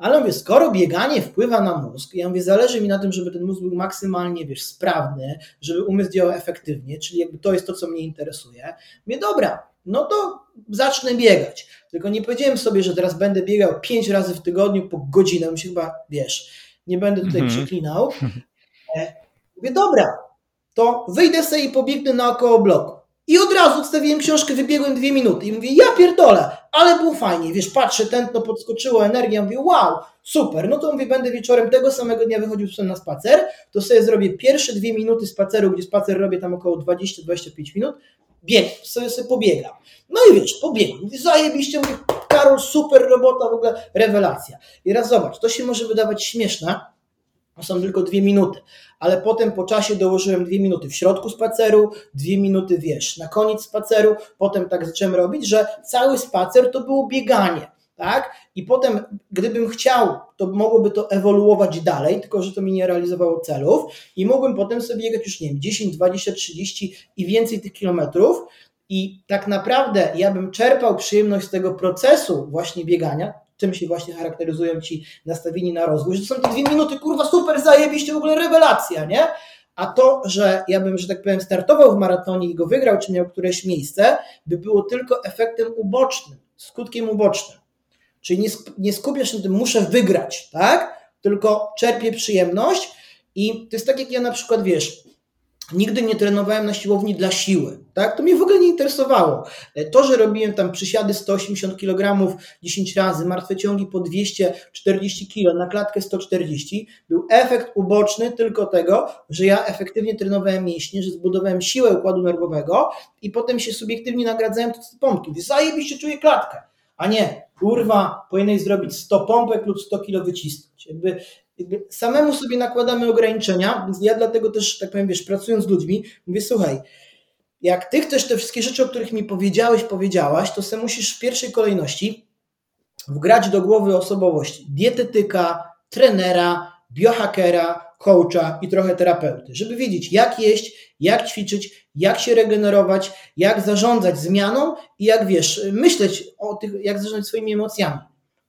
Ale mówię, skoro bieganie wpływa na mózg, ja mówię, zależy mi na tym, żeby ten mózg był maksymalnie, wiesz, sprawny, żeby umysł działał efektywnie, czyli jakby to jest to, co mnie interesuje. Mówię, dobra, no to zacznę biegać. Tylko nie powiedziałem sobie, że teraz będę biegał pięć razy w tygodniu po godzinę, się chyba, wiesz, nie będę tutaj mhm. przeklinał. E, mówię, dobra, to wyjdę sobie i pobiegnę naokoło bloku. I od razu odstawiłem książkę, wybiegłem dwie minuty i mówię, ja pierdolę, ale było fajnie, wiesz, patrzę, tętno podskoczyło, energia, mówię, wow, super, no to mówię, będę wieczorem tego samego dnia wychodził sobie na spacer, to sobie zrobię pierwsze dwie minuty spaceru, gdzie spacer robię tam około 20-25 minut, bieg, sobie sobie pobiegam. No i wiesz, pobiegam, mówię, zajebiście, mówię, Karol, super robota, w ogóle rewelacja. I raz zobacz, to się może wydawać śmieszne, są tylko dwie minuty, ale potem po czasie dołożyłem dwie minuty w środku spaceru, dwie minuty wiesz, na koniec spaceru, potem tak zacząłem robić, że cały spacer to było bieganie. Tak? I potem, gdybym chciał, to mogłoby to ewoluować dalej, tylko że to mi nie realizowało celów i mógłbym potem sobie biegać już, nie wiem, 10, 20, 30 i więcej tych kilometrów. I tak naprawdę ja bym czerpał przyjemność z tego procesu właśnie biegania, czym się właśnie charakteryzują ci nastawieni na rozwój, że to są te dwie minuty, kurwa, super, zajebiście, w ogóle rewelacja, nie? A to, że ja bym, że tak powiem, startował w maratonie i go wygrał, czy miał któreś miejsce, by było tylko efektem ubocznym, skutkiem ubocznym. Czyli nie, nie skupiasz się na tym, muszę wygrać, tak? Tylko czerpię przyjemność i to jest tak, jak ja na przykład, wiesz, Nigdy nie trenowałem na siłowni dla siły, tak? To mnie w ogóle nie interesowało. To, że robiłem tam przysiady 180 kg 10 razy, martwe ciągi po 240 kg na klatkę 140, był efekt uboczny tylko tego, że ja efektywnie trenowałem mięśnie, że zbudowałem siłę układu nerwowego i potem się subiektywnie nagradzałem te pompki. Więc zajebiście czuję klatkę. A nie, kurwa, powinieneś zrobić 100 pompek lub 100 kg wycisnąć. Jakby samemu sobie nakładamy ograniczenia, więc ja dlatego też, tak powiem, wiesz, pracując z ludźmi, mówię, słuchaj, jak ty chcesz te wszystkie rzeczy, o których mi powiedziałeś, powiedziałaś, to sobie musisz w pierwszej kolejności wgrać do głowy osobowość dietetyka, trenera, biohackera, coacha i trochę terapeuty, żeby wiedzieć, jak jeść, jak ćwiczyć, jak się regenerować, jak zarządzać zmianą i jak wiesz, myśleć o tych, jak zarządzać swoimi emocjami.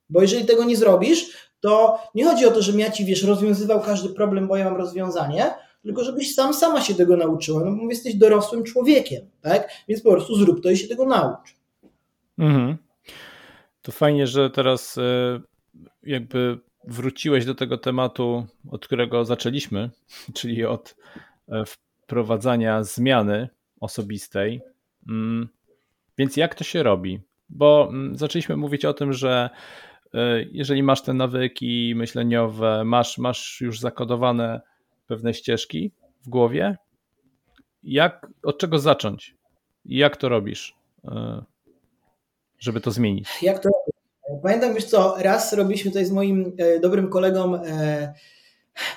Bo jeżeli tego nie zrobisz, to nie chodzi o to, żebym ja ci, wiesz, rozwiązywał każdy problem, bo ja mam rozwiązanie, tylko żebyś sam, sama się tego nauczyła, no bo jesteś dorosłym człowiekiem, tak? Więc po prostu zrób to i się tego naucz. Mhm. To fajnie, że teraz e, jakby wróciłeś do tego tematu, od którego zaczęliśmy, czyli od e, wprowadzania zmiany osobistej. Mm, więc jak to się robi? Bo mm, zaczęliśmy mówić o tym, że jeżeli masz te nawyki myśleniowe, masz, masz już zakodowane pewne ścieżki w głowie, jak, od czego zacząć? Jak to robisz, e, żeby to zmienić? Jak to Pamiętam, wiesz co, raz robiliśmy tutaj z moim e, dobrym kolegą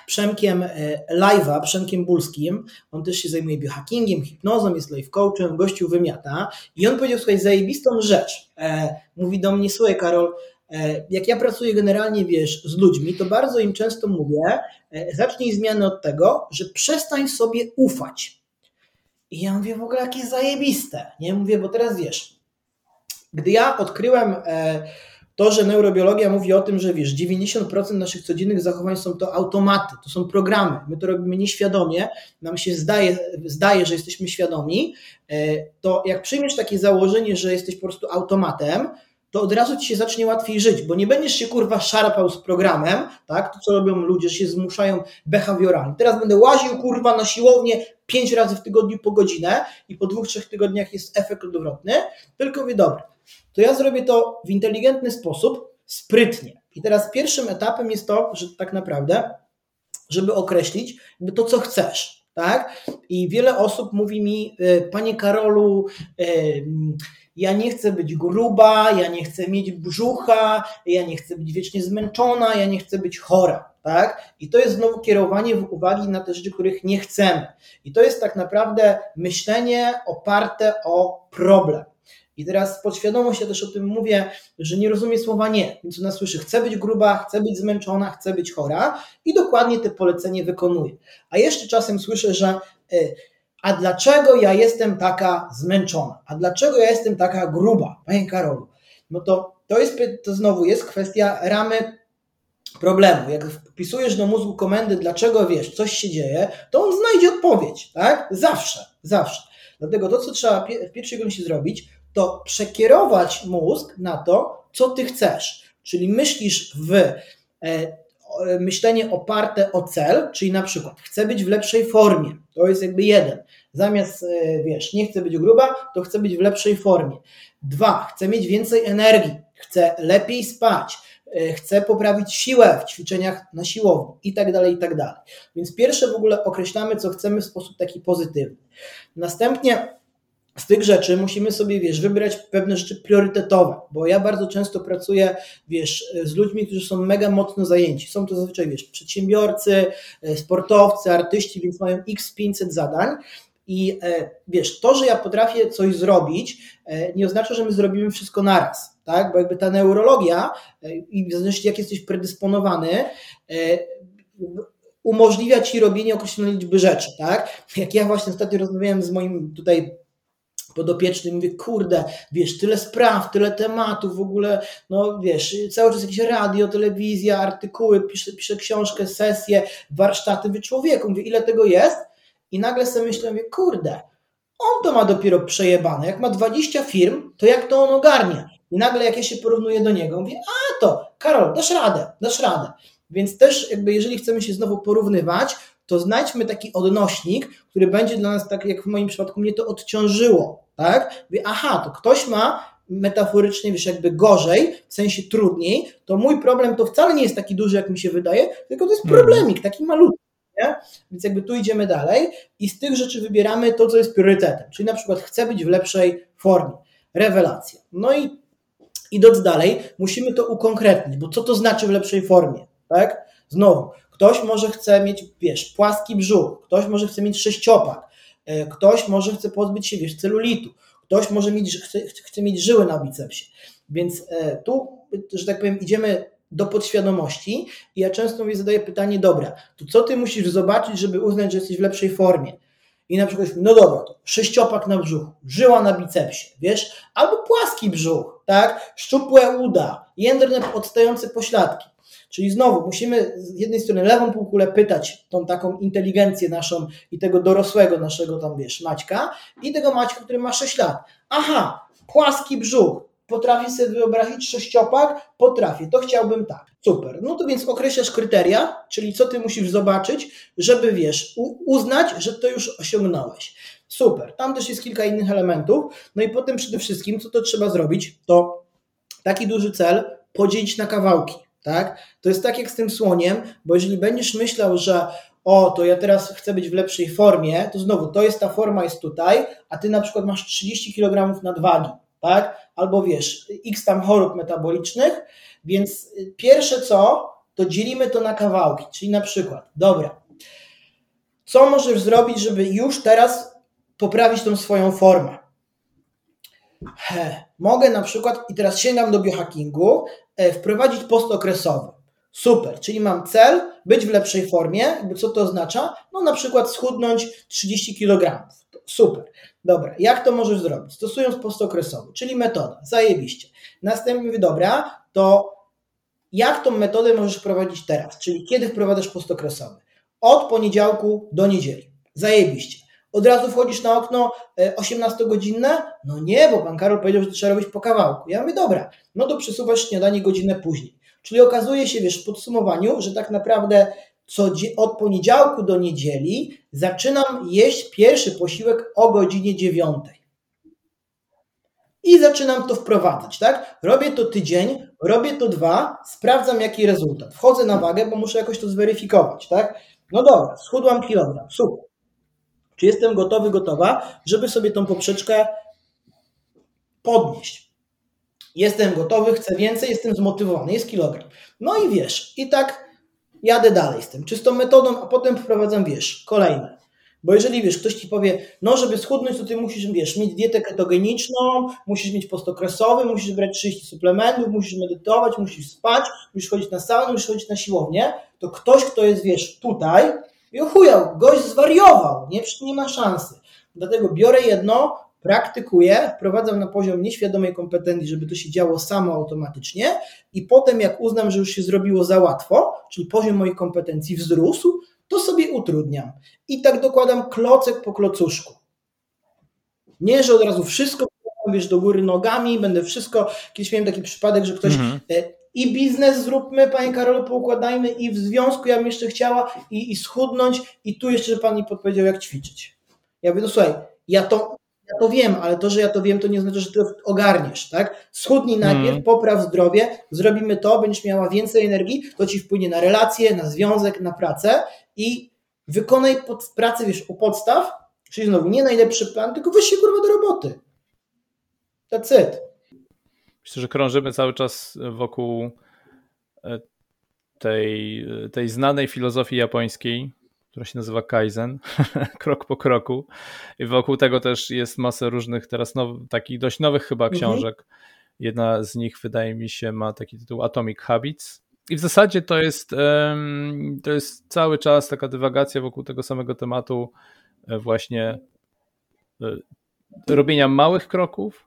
Przemkiem Live'a, Przemkiem Bulskim. On też się zajmuje biohackingiem, hipnozą, jest life coachem, gościu wymiata. I on powiedział, słuchaj, zajebistą rzecz. Mówi do mnie, słuchaj Karol, E, jak ja pracuję generalnie, wiesz, z ludźmi, to bardzo im często mówię, e, zacznij zmianę od tego, że przestań sobie ufać. I ja mówię, w ogóle jakie zajebiste, nie? Mówię, bo teraz wiesz, gdy ja odkryłem e, to, że neurobiologia mówi o tym, że wiesz, 90% naszych codziennych zachowań są to automaty, to są programy. My to robimy nieświadomie, nam się zdaje, zdaje że jesteśmy świadomi. To jak przyjmiesz takie założenie, że jesteś po prostu automatem, to od razu ci się zacznie łatwiej żyć, bo nie będziesz się kurwa szarpał z programem, tak? To co robią ludzie, się zmuszają behawioralnie. Teraz będę łaził kurwa na siłownię pięć razy w tygodniu po godzinę i po dwóch, trzech tygodniach jest efekt odwrotny, tylko mówię, dobra, to ja zrobię to w inteligentny sposób, sprytnie. I teraz pierwszym etapem jest to, że tak naprawdę, żeby określić to, co chcesz, tak? I wiele osób mówi mi, e, panie Karolu, yy, ja nie chcę być gruba, ja nie chcę mieć brzucha, ja nie chcę być wiecznie zmęczona, ja nie chcę być chora. Tak? I to jest znowu kierowanie uwagi na te rzeczy, których nie chcemy. I to jest tak naprawdę myślenie oparte o problem. I teraz podświadomość, ja też o tym mówię, że nie rozumie słowa nie, więc ona słyszy, chcę być gruba, chcę być zmęczona, chcę być chora i dokładnie te polecenie wykonuje. A jeszcze czasem słyszę, że y, a dlaczego ja jestem taka zmęczona? A dlaczego ja jestem taka gruba? Panie Karolu, no to, to, jest, to znowu jest kwestia ramy problemu. Jak wpisujesz do mózgu komendy, dlaczego wiesz, coś się dzieje, to on znajdzie odpowiedź, tak? Zawsze, zawsze. Dlatego to, co trzeba w pierwszej kolejności zrobić, to przekierować mózg na to, co ty chcesz. Czyli myślisz w e, myślenie oparte o cel, czyli na przykład chcę być w lepszej formie. To jest jakby jeden. Zamiast, e, wiesz, nie chcę być gruba, to chcę być w lepszej formie. Dwa, chcę mieć więcej energii, chcę lepiej spać, e, chcę poprawić siłę w ćwiczeniach na siłowni i tak dalej, i tak dalej. Więc pierwsze w ogóle określamy, co chcemy w sposób taki pozytywny. Następnie z tych rzeczy musimy sobie, wiesz, wybrać pewne rzeczy priorytetowe, bo ja bardzo często pracuję, wiesz, z ludźmi, którzy są mega mocno zajęci. Są to zazwyczaj, wiesz, przedsiębiorcy, e, sportowcy, artyści, więc mają x 500 zadań i e, wiesz, to, że ja potrafię coś zrobić, e, nie oznacza, że my zrobimy wszystko naraz, tak? Bo jakby ta neurologia i w zależności jak jesteś predysponowany, umożliwia ci robienie określonej liczby rzeczy, tak? Jak ja właśnie ostatnio rozmawiałem z moim tutaj podopieczny mówię, kurde, wiesz, tyle spraw, tyle tematów, w ogóle, no wiesz, cały czas jakieś radio, telewizja, artykuły, piszę, piszę książkę, sesje, warsztaty, wy człowieku, mówię, ile tego jest? I nagle sobie myślę, mówię, kurde, on to ma dopiero przejebane, jak ma 20 firm, to jak to on ogarnia? I nagle jak ja się porównuję do niego, mówię, a to, Karol, dasz radę, dasz radę. Więc też jakby jeżeli chcemy się znowu porównywać, to znajdźmy taki odnośnik, który będzie dla nas, tak jak w moim przypadku, mnie to odciążyło, tak? Mówię, aha, to ktoś ma metaforycznie, wiesz, jakby gorzej, w sensie trudniej, to mój problem to wcale nie jest taki duży, jak mi się wydaje, tylko to jest mhm. problemik, taki malutki. Nie? Więc jakby tu idziemy dalej i z tych rzeczy wybieramy to, co jest priorytetem. Czyli na przykład chcę być w lepszej formie. Rewelacja. No i idąc dalej, musimy to ukonkretnić, bo co to znaczy w lepszej formie? Tak? Znowu, ktoś może chce mieć, wiesz, płaski brzuch, ktoś może chce mieć sześciopak, e, ktoś może chce pozbyć się, wiesz, celulitu, ktoś może mieć, chce, chce mieć żyły na bicepsie. Więc e, tu, że tak powiem, idziemy do podświadomości i ja często mi zadaję pytanie, dobra, to co ty musisz zobaczyć, żeby uznać, że jesteś w lepszej formie? I na przykład, no dobra, to sześciopak na brzuchu, żyła na bicepsie, wiesz, albo płaski brzuch, tak, szczupłe uda, jędrne odstające pośladki. Czyli znowu musimy z jednej strony lewą półkulę pytać tą taką inteligencję naszą i tego dorosłego naszego tam, wiesz, Maćka i tego Maćka, który ma 6 lat. Aha, płaski brzuch, potrafię sobie wyobrazić sześciopak? Potrafię, to chciałbym tak. Super. No to więc określasz kryteria, czyli co ty musisz zobaczyć, żeby wiesz, uznać, że to już osiągnąłeś. Super. Tam też jest kilka innych elementów. No i potem przede wszystkim, co to trzeba zrobić, to taki duży cel podzielić na kawałki. Tak? To jest tak jak z tym słoniem, bo jeżeli będziesz myślał, że o, to ja teraz chcę być w lepszej formie, to znowu to jest ta forma, jest tutaj, a ty na przykład masz 30 kg nadwagi, tak? Albo wiesz, x tam chorób metabolicznych, więc pierwsze co, to dzielimy to na kawałki, czyli na przykład, dobra, co możesz zrobić, żeby już teraz poprawić tą swoją formę? He, mogę na przykład, i teraz sięgam do biohackingu, e, wprowadzić post okresowy. Super, czyli mam cel, być w lepszej formie. Co to oznacza? No na przykład schudnąć 30 kg. Super. Dobra, jak to możesz zrobić? Stosując post okresowy, czyli metoda. Zajebiście. Następnie mówię, dobra, to jak tą metodę możesz wprowadzić teraz? Czyli kiedy wprowadzasz post okresowy? Od poniedziałku do niedzieli. Zajebiście. Od razu wchodzisz na okno 18-godzinne? E, no nie, bo pan Karol powiedział, że trzeba robić po kawałku. Ja mówię, dobra, no to przesuwasz śniadanie godzinę później. Czyli okazuje się, wiesz, w podsumowaniu, że tak naprawdę co od poniedziałku do niedzieli zaczynam jeść pierwszy posiłek o godzinie 9. I zaczynam to wprowadzać, tak? Robię to tydzień, robię to dwa, sprawdzam jaki rezultat. Wchodzę na wagę, bo muszę jakoś to zweryfikować, tak? No dobra, schudłam kilogram, super. Czy jestem gotowy, gotowa, żeby sobie tą poprzeczkę podnieść? Jestem gotowy, chcę więcej, jestem zmotywowany, jest kilogram. No i wiesz, i tak jadę dalej z tym, czystą metodą, a potem wprowadzam, wiesz, kolejne. Bo jeżeli wiesz, ktoś ci powie, no żeby schudnąć, to ty musisz, wiesz, mieć dietę ketogeniczną, musisz mieć postokresowy, musisz brać 30 suplementów, musisz medytować, musisz spać, musisz chodzić na saunę, musisz chodzić na siłownię, to ktoś, kto jest, wiesz, tutaj, i ochujał, gość zwariował, nie, nie ma szansy. Dlatego biorę jedno, praktykuję, wprowadzam na poziom nieświadomej kompetencji, żeby to się działo samo automatycznie i potem jak uznam, że już się zrobiło za łatwo, czyli poziom moich kompetencji wzrósł, to sobie utrudniam. I tak dokładam klocek po klocuszku. Nie, że od razu wszystko wiesz, do góry nogami, będę wszystko, kiedyś miałem taki przypadek, że ktoś mhm. I biznes zróbmy, Panie Karolu, poukładajmy i w związku ja bym jeszcze chciała i, i schudnąć i tu jeszcze, że Pan mi podpowiedział, jak ćwiczyć. Ja mówię, no słuchaj, ja to, ja to wiem, ale to, że ja to wiem, to nie znaczy, że ty ogarniesz, tak? Schudnij najpierw, mm. popraw zdrowie, zrobimy to, będziesz miała więcej energii, to ci wpłynie na relacje, na związek, na pracę i wykonaj pod, pracę, wiesz, u podstaw, czyli znowu nie najlepszy plan, tylko weź się kurwa do roboty. That's it. Myślę, że krążymy cały czas wokół e, tej, tej znanej filozofii japońskiej, która się nazywa Kaizen, krok po kroku. I wokół tego też jest masa różnych teraz now, takich dość nowych chyba mhm. książek. Jedna z nich wydaje mi się ma taki tytuł Atomic Habits. I w zasadzie to jest, to jest cały czas taka dywagacja wokół tego samego tematu e, właśnie e, robienia małych kroków,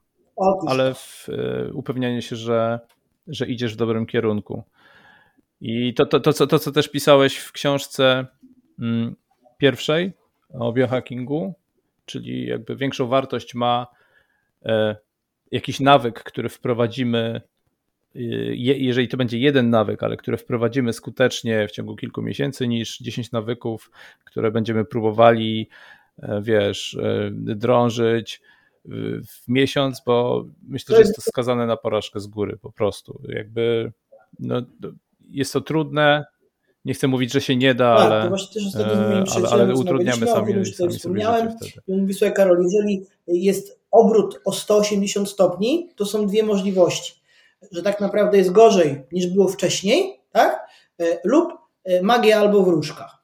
ale w, e, upewnianie się, że, że idziesz w dobrym kierunku. I to, to, to, co, to, co też pisałeś w książce Mm, pierwszej o biohackingu, czyli jakby większą wartość ma e, jakiś nawyk, który wprowadzimy jeżeli to będzie jeden nawyk, ale które wprowadzimy skutecznie w ciągu kilku miesięcy, niż 10 nawyków, które będziemy próbowali, e, wiesz, e, drążyć w miesiąc, bo myślę, że jest to skazane na porażkę z góry po prostu. Jakby no, jest to trudne, nie chcę mówić, że się nie da, tak, ale, moim ale, ale utrudniamy sami, sami sobie życie wtedy. Mówi, słuchaj Karol, jeżeli jest obrót o 180 stopni, to są dwie możliwości. Że tak naprawdę jest gorzej niż było wcześniej, tak? E, lub e, magia albo wróżka.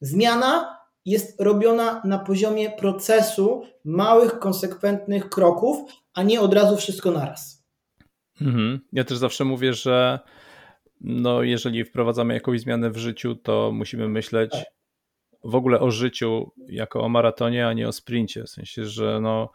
Zmiana jest robiona na poziomie procesu małych, konsekwentnych kroków, a nie od razu wszystko naraz. Mhm. Ja też zawsze mówię, że no, jeżeli wprowadzamy jakąś zmianę w życiu, to musimy myśleć tak. w ogóle o życiu jako o maratonie, a nie o sprincie. W sensie, że no,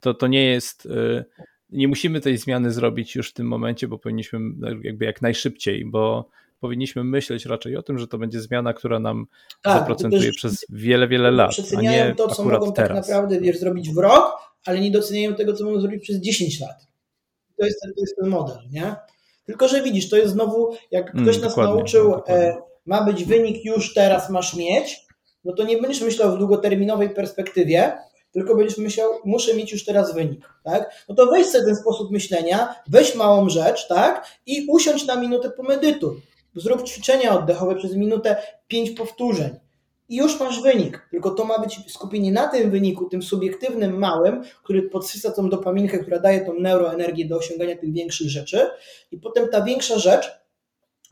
to, to nie jest. Y, nie musimy tej zmiany zrobić już w tym momencie, bo powinniśmy jakby jak najszybciej, bo powinniśmy myśleć raczej o tym, że to będzie zmiana, która nam tak, zaprocentuje przez wiele, wiele lat. Przeceniają a nie to, co mogą tak teraz. tak naprawdę wiesz, zrobić w rok, ale nie doceniają tego, co mogą zrobić przez 10 lat. To jest, to jest ten model, nie? Tylko, że widzisz, to jest znowu, jak mm, ktoś mm, nas nauczył, e, ma być wynik już teraz masz mieć, no to nie będziesz myślał w długoterminowej perspektywie, tylko będziesz myślał, muszę mieć już teraz wynik, tak? No to weź sobie ten sposób myślenia, weź małą rzecz, tak? I usiądź na minutę pomedytuj. Zrób ćwiczenia oddechowe przez minutę, pięć powtórzeń i już masz wynik. Tylko to ma być skupienie na tym wyniku, tym subiektywnym małym, który podsysa tą dopaminkę, która daje tą neuroenergię do osiągania tych większych rzeczy. I potem ta większa rzecz,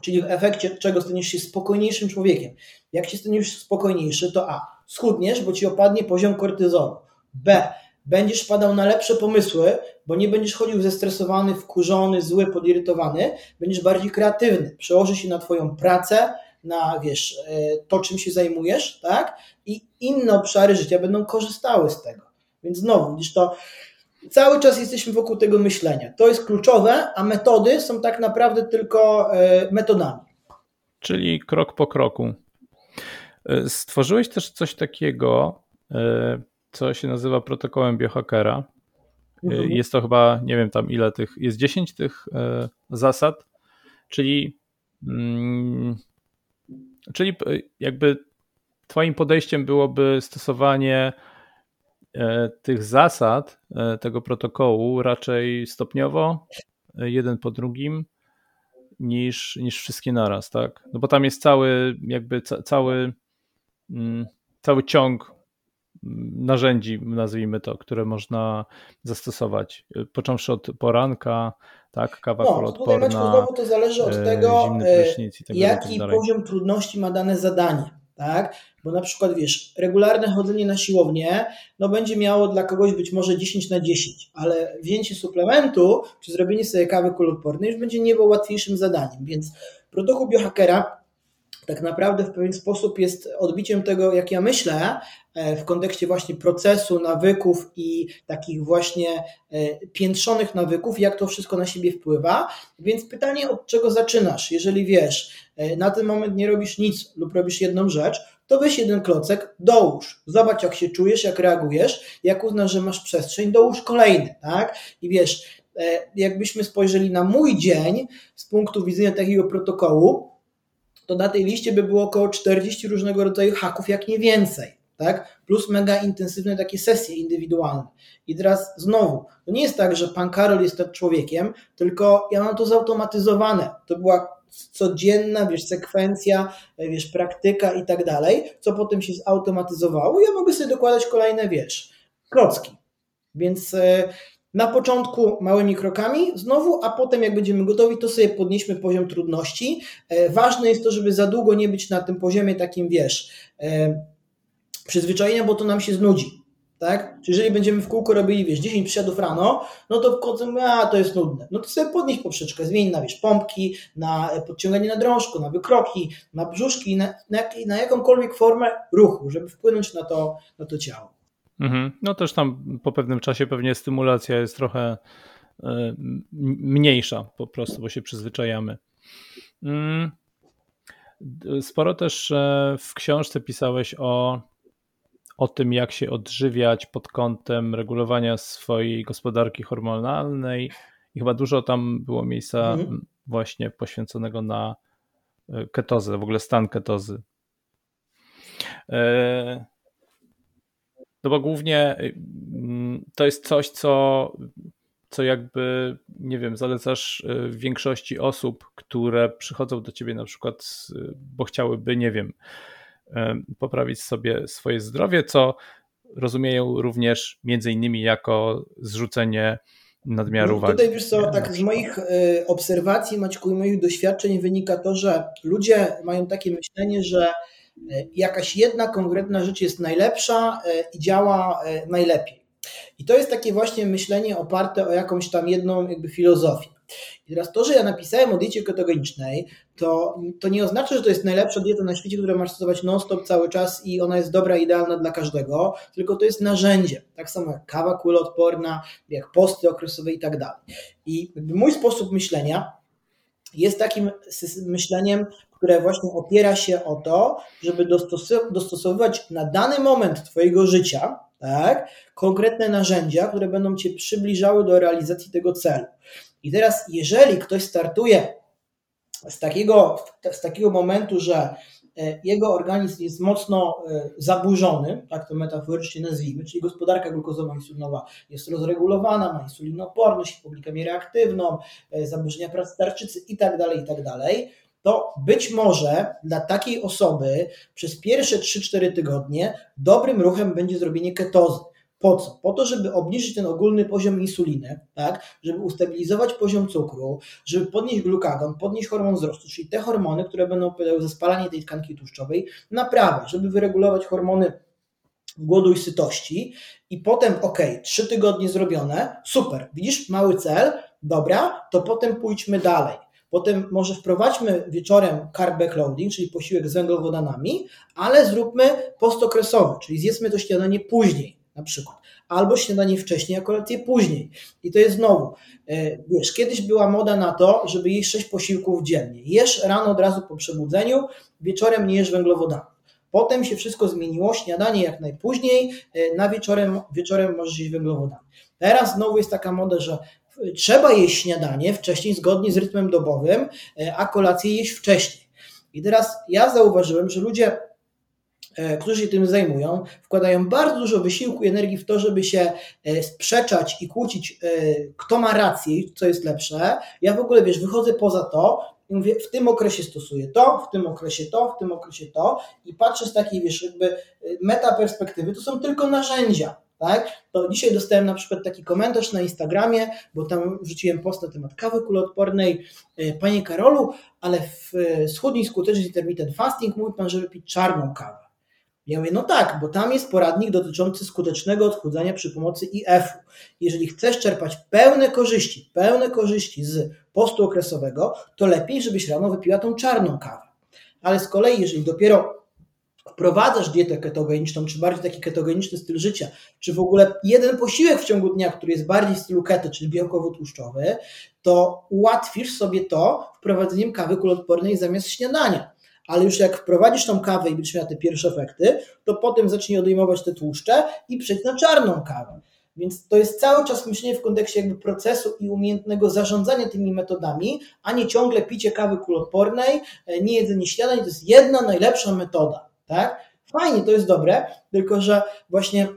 czyli w efekcie czego staniesz się spokojniejszym człowiekiem. Jak się staniesz spokojniejszy, to A. Schudniesz, bo ci opadnie poziom kortyzolu. B. Będziesz padał na lepsze pomysły, bo nie będziesz chodził zestresowany, wkurzony, zły, podirytowany. Będziesz bardziej kreatywny. Przełoży się na Twoją pracę, na wiesz, e, to czym się zajmujesz, tak? I inne obszary życia będą korzystały z tego. Więc znowu, widzisz to, cały czas jesteśmy wokół tego myślenia. To jest kluczowe, a metody są tak naprawdę tylko e, metodami. Czyli krok po kroku. E, stworzyłeś też coś takiego, co się nazywa protokołem biohackera. Mhm. Jest to chyba, nie wiem tam ile tych, jest 10 tych zasad, czyli mm, Czyli e, jakby Twoim podejściem byłoby stosowanie tych zasad tego protokołu raczej stopniowo, jeden po drugim, niż, niż wszystkie naraz, tak? No bo tam jest cały, jakby ca, cały, mm, cały ciąg narzędzi, nazwijmy to, które można zastosować, począwszy od poranka, tak, kawa no, kolodporna, tutaj znowu to zależy od e, tego, e, tak jaki tak poziom trudności ma dane zadanie, tak, bo na przykład wiesz, regularne chodzenie na siłownię, no będzie miało dla kogoś być może 10 na 10, ale wzięcie suplementu, czy zrobienie sobie kawy kolodpornej już będzie nie było łatwiejszym zadaniem, więc protokół biohackera tak naprawdę w pewien sposób jest odbiciem tego, jak ja myślę, e, w kontekście właśnie procesu, nawyków i takich właśnie e, piętrzonych nawyków, jak to wszystko na siebie wpływa. Więc pytanie, od czego zaczynasz? Jeżeli wiesz, e, na ten moment nie robisz nic lub robisz jedną rzecz, to weź jeden klocek, dołóż. Zobacz, jak się czujesz, jak reagujesz. Jak uznasz, że masz przestrzeń, dołóż kolejny, tak? I wiesz, jakbyśmy spojrzeli na mój dzień z punktu widzenia takiego protokołu, to na tej liście by było około 40 różnego rodzaju haków, jak nie więcej. Tak? Plus mega intensywne takie sesje indywidualne. I teraz znowu, to nie jest tak, że pan Karol jest tak człowiekiem, tylko ja mam to zautomatyzowane. To była codzienna, wiesz, sekwencja, wiesz, praktyka i tak dalej, co potem się zautomatyzowało. Ja mogę sobie dokładać kolejne, wiesz, klocki. Więc e, na początku małymi krokami znowu, a potem jak będziemy gotowi, to sobie podnieśmy poziom trudności. E, ważne jest to, żeby za długo nie być na tym poziomie takim, wiesz, e, przyzwyczajenia, bo to nam się znudzi. Tak? Czyli jeżeli będziemy w kółko robili, wiesz, 10 przysiadów rano, no to w a to jest nudne. No to sobie podnieś poprzeczkę, zmień na, wiesz, pompki, na podciąganie na drążku, na wykroki, na brzuszki, na, na, na jakąkolwiek formę ruchu, żeby wpłynąć na to, na to ciało. Mhm. No też tam po pewnym czasie pewnie stymulacja jest trochę e, mniejsza po prostu, bo się przyzwyczajamy. Mm. Sporo też e, w książce pisałeś o, o tym, jak się odżywiać pod kątem regulowania swojej gospodarki hormonalnej i chyba dużo tam było miejsca mhm. właśnie poświęconego na e, ketozę, w ogóle stan ketozy. No bo głównie to jest coś, co, co jakby, nie wiem, zalecasz w większości osób, które przychodzą do ciebie na przykład, bo chciałyby, nie wiem, poprawić sobie swoje zdrowie, co rozumieją również między innymi jako zrzucenie nadmiaru no, wagi. Tutaj wiesz co, tak z moich y, obserwacji, Maćku, i moich doświadczeń wynika to, że ludzie mają takie myślenie, że y, jakaś jedna konkretna rzecz jest najlepsza y, i działa najlepiej. I to jest takie właśnie myślenie oparte o jakąś tam jedną jakby filozofię. I teraz to, że ja napisałem o diecie ketogenicznej, to, to nie oznacza, że to jest najlepsza dieta na świecie, która masz stosować non-stop cały czas i ona jest dobra, idealna dla każdego, tylko to jest narzędzie. Tak samo jak kawa kuloodporna, jak posty okresowe i tak dalej. I mój sposób myślenia jest takim myśleniem, które właśnie opiera się o to, żeby dostosowywać na dany moment Twojego życia tak, konkretne narzędzia, które będą Cię przybliżały do realizacji tego celu. I teraz, jeżeli ktoś startuje z takiego, z takiego momentu, że e, jego organizm jest mocno e, zaburzony, tak to metaforycznie nazwijmy, czyli gospodarka glukozowo-insulinowa jest rozregulowana, ma insulinoporność, hipoglikemię reaktywną, e, zaburzenia pracy tarczycy itd., tak itd., tak to być może dla takiej osoby przez pierwsze 3-4 tygodnie dobrym ruchem będzie zrobienie ketozy. Po co? Po to, żeby obniżyć ten ogólny poziom insuliny, tak? żeby ustabilizować poziom cukru, żeby podnieść glukagon, podnieść hormon wzrostu, czyli te hormony, które będą odpowiadały za spalanie tej tkanki tłuszczowej, naprawę, żeby wyregulować hormony głodu i sytości i potem, ok, trzy tygodnie zrobione, super, widzisz, mały cel, dobra, to potem pójdźmy dalej. Potem może wprowadźmy wieczorem carb backloading, czyli posiłek z węglowodanami, ale zróbmy postokresowy, czyli zjedzmy to śniadanie później na przykład. Albo śniadanie wcześniej, a kolację później. I to jest znowu, e, wiesz, kiedyś była moda na to, żeby jeść 6 posiłków dziennie. Jesz rano od razu po przebudzeniu, wieczorem nie jesz węglowodanów. Potem się wszystko zmieniło, śniadanie jak najpóźniej, e, na wieczorem, wieczorem możesz jeść węglowodany. Teraz znowu jest taka moda, że trzeba jeść śniadanie wcześniej, zgodnie z rytmem dobowym, e, a kolację jeść wcześniej. I teraz ja zauważyłem, że ludzie E, którzy się tym zajmują, wkładają bardzo dużo wysiłku i energii w to, żeby się e, sprzeczać i kłócić, kto ma rację i co jest lepsze. Ja w ogóle, wiesz, wychodzę poza to i mówię, w tym okresie stosuję to, w tym okresie to, w tym okresie to i patrzę z takiej, wiesz, jakby meta perspektywy, to są tylko narzędzia. Tak? To dzisiaj dostałem na przykład taki komentarz na Instagramie, bo tam wrzuciłem post na temat kawy kuloodpornej. Panie Karolu, ale w schudni skuteczny intermittent fasting mówi Pan, żeby pić czarną kawę. Ja mówię, no tak, bo tam jest poradnik dotyczący skutecznego odchudzania przy pomocy IF-u. Jeżeli chcesz czerpać pełne korzyści, pełne korzyści z postu okresowego, to lepiej, żebyś rano wypiła tą czarną kawę. Ale z kolei, jeżeli dopiero wprowadzasz dietę ketogeniczną, czy bardziej taki ketogeniczny styl życia, czy w ogóle jeden posiłek w ciągu dnia, który jest bardziej w stylu keto, czyli białkowo-tłuszczowy, to ułatwisz sobie to wprowadzeniem kawy kuloodpornej zamiast śniadania. Ale już jak wprowadzisz tą kawę i będziesz miał te pierwsze efekty, to potem zacznij odejmować te tłuszcze i przejść na czarną kawę. Więc to jest cały czas myślenie w kontekście jakby procesu i umiejętnego zarządzania tymi metodami, a nie ciągle picie kawy kuloodpornej, e, nie jedzenie śniadań, to jest jedna najlepsza metoda, tak? Fajnie, to jest dobre, tylko że właśnie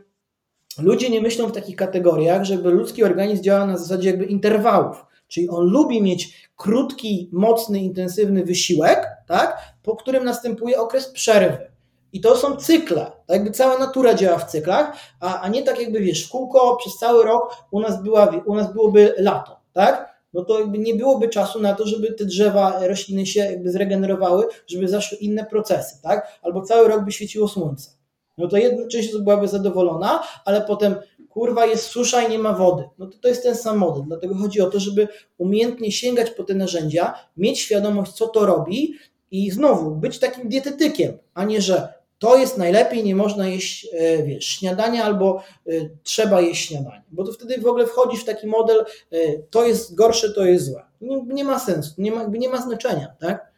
ludzie nie myślą w takich kategoriach, żeby ludzki organizm działa na zasadzie jakby interwałów. Czyli on lubi mieć krótki, mocny, intensywny wysiłek, tak, po którym następuje okres przerwy. I to są cykle. Tak jakby cała natura działa w cyklach, a, a nie tak jakby wiesz, w kółko przez cały rok u nas, była, u nas byłoby lato, tak? No to jakby nie byłoby czasu na to, żeby te drzewa, rośliny się jakby zregenerowały, żeby zaszły inne procesy, tak? Albo cały rok by świeciło słońce. No to jedna część byłaby zadowolona, ale potem kurwa jest susza i nie ma wody. No to to jest ten sam model. Dlatego chodzi o to, żeby umiejętnie sięgać po te narzędzia, mieć świadomość, co to robi i znowu być takim dietetykiem, a nie, że to jest najlepiej, nie można jeść, e, wiesz, śniadania albo e, trzeba jeść śniadanie. Bo to wtedy w ogóle wchodzisz w taki model, e, to jest gorsze, to jest złe. Nie, nie ma sensu, nie ma, nie ma znaczenia, tak?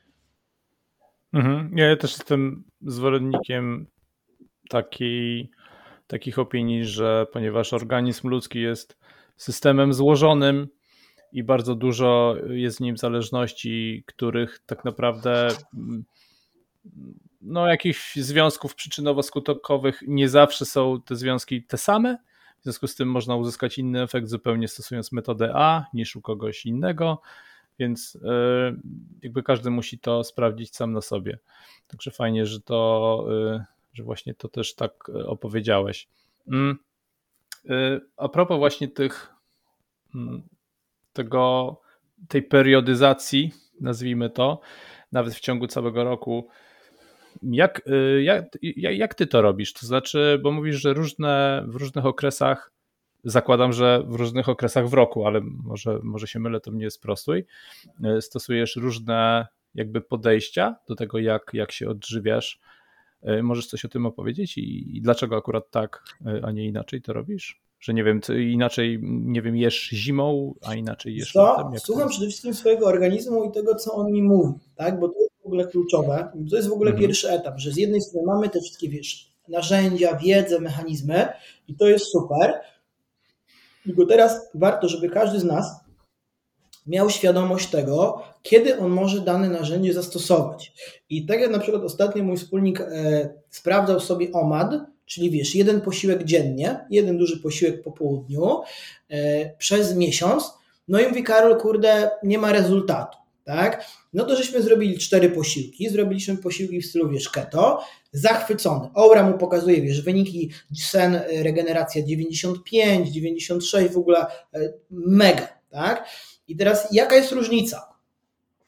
Mhm. Ja też jestem zwolennikiem takiej takich opinii, że ponieważ organizm ludzki jest systemem złożonym i bardzo dużo jest w nim zależności, których tak naprawdę mm, no, jakichś związków przyczynowo-skutkowych nie zawsze są te związki te same. W związku z tym można uzyskać inny efekt zupełnie stosując metodę A niż u kogoś innego, więc e, jakby każdy musi to sprawdzić sam na sobie. Także fajnie, że to, e, że właśnie to też tak opowiedziałeś. Mm. E, a propos właśnie tych mm, tego, tej periodyzacji, nazwijmy to, nawet w ciągu całego roku, jak, y, jak, jak ty to robisz? To znaczy, bo mówisz, że różne, w różnych okresach, zakładam, że w różnych okresach w roku, ale może, może się mylę, to mnie sprostuj, y, stosujesz różne jakby podejścia do tego, jak, jak się odżywiasz. Y, możesz coś o tym opowiedzieć i, i dlaczego akurat tak, a nie inaczej to robisz? Że nie wiem, inaczej, nie wiem, jesz zimą, a inaczej jesz co? latem? Słucham przede wszystkim swojego organizmu i tego, co on mi mówi, tak? Bo to w ogóle kluczowe. To jest w ogóle mhm. pierwszy etap, że z jednej strony mamy te wszystkie wiesz, narzędzia, wiedzę, mechanizmy i to jest super. Tylko teraz warto, żeby każdy z nas miał świadomość tego, kiedy on może dane narzędzie zastosować. I tak jak na przykład ostatnio mój wspólnik e, sprawdzał sobie OMAD, czyli wiesz, jeden posiłek dziennie, jeden duży posiłek po południu e, przez miesiąc, no i mówi Karol, kurde, nie ma rezultatu tak? No to żeśmy zrobili cztery posiłki, zrobiliśmy posiłki w stylu, wiesz, keto, zachwycony. Aura mu pokazuje, wiesz, wyniki sen, e, regeneracja 95, 96, w ogóle e, mega, tak? I teraz jaka jest różnica?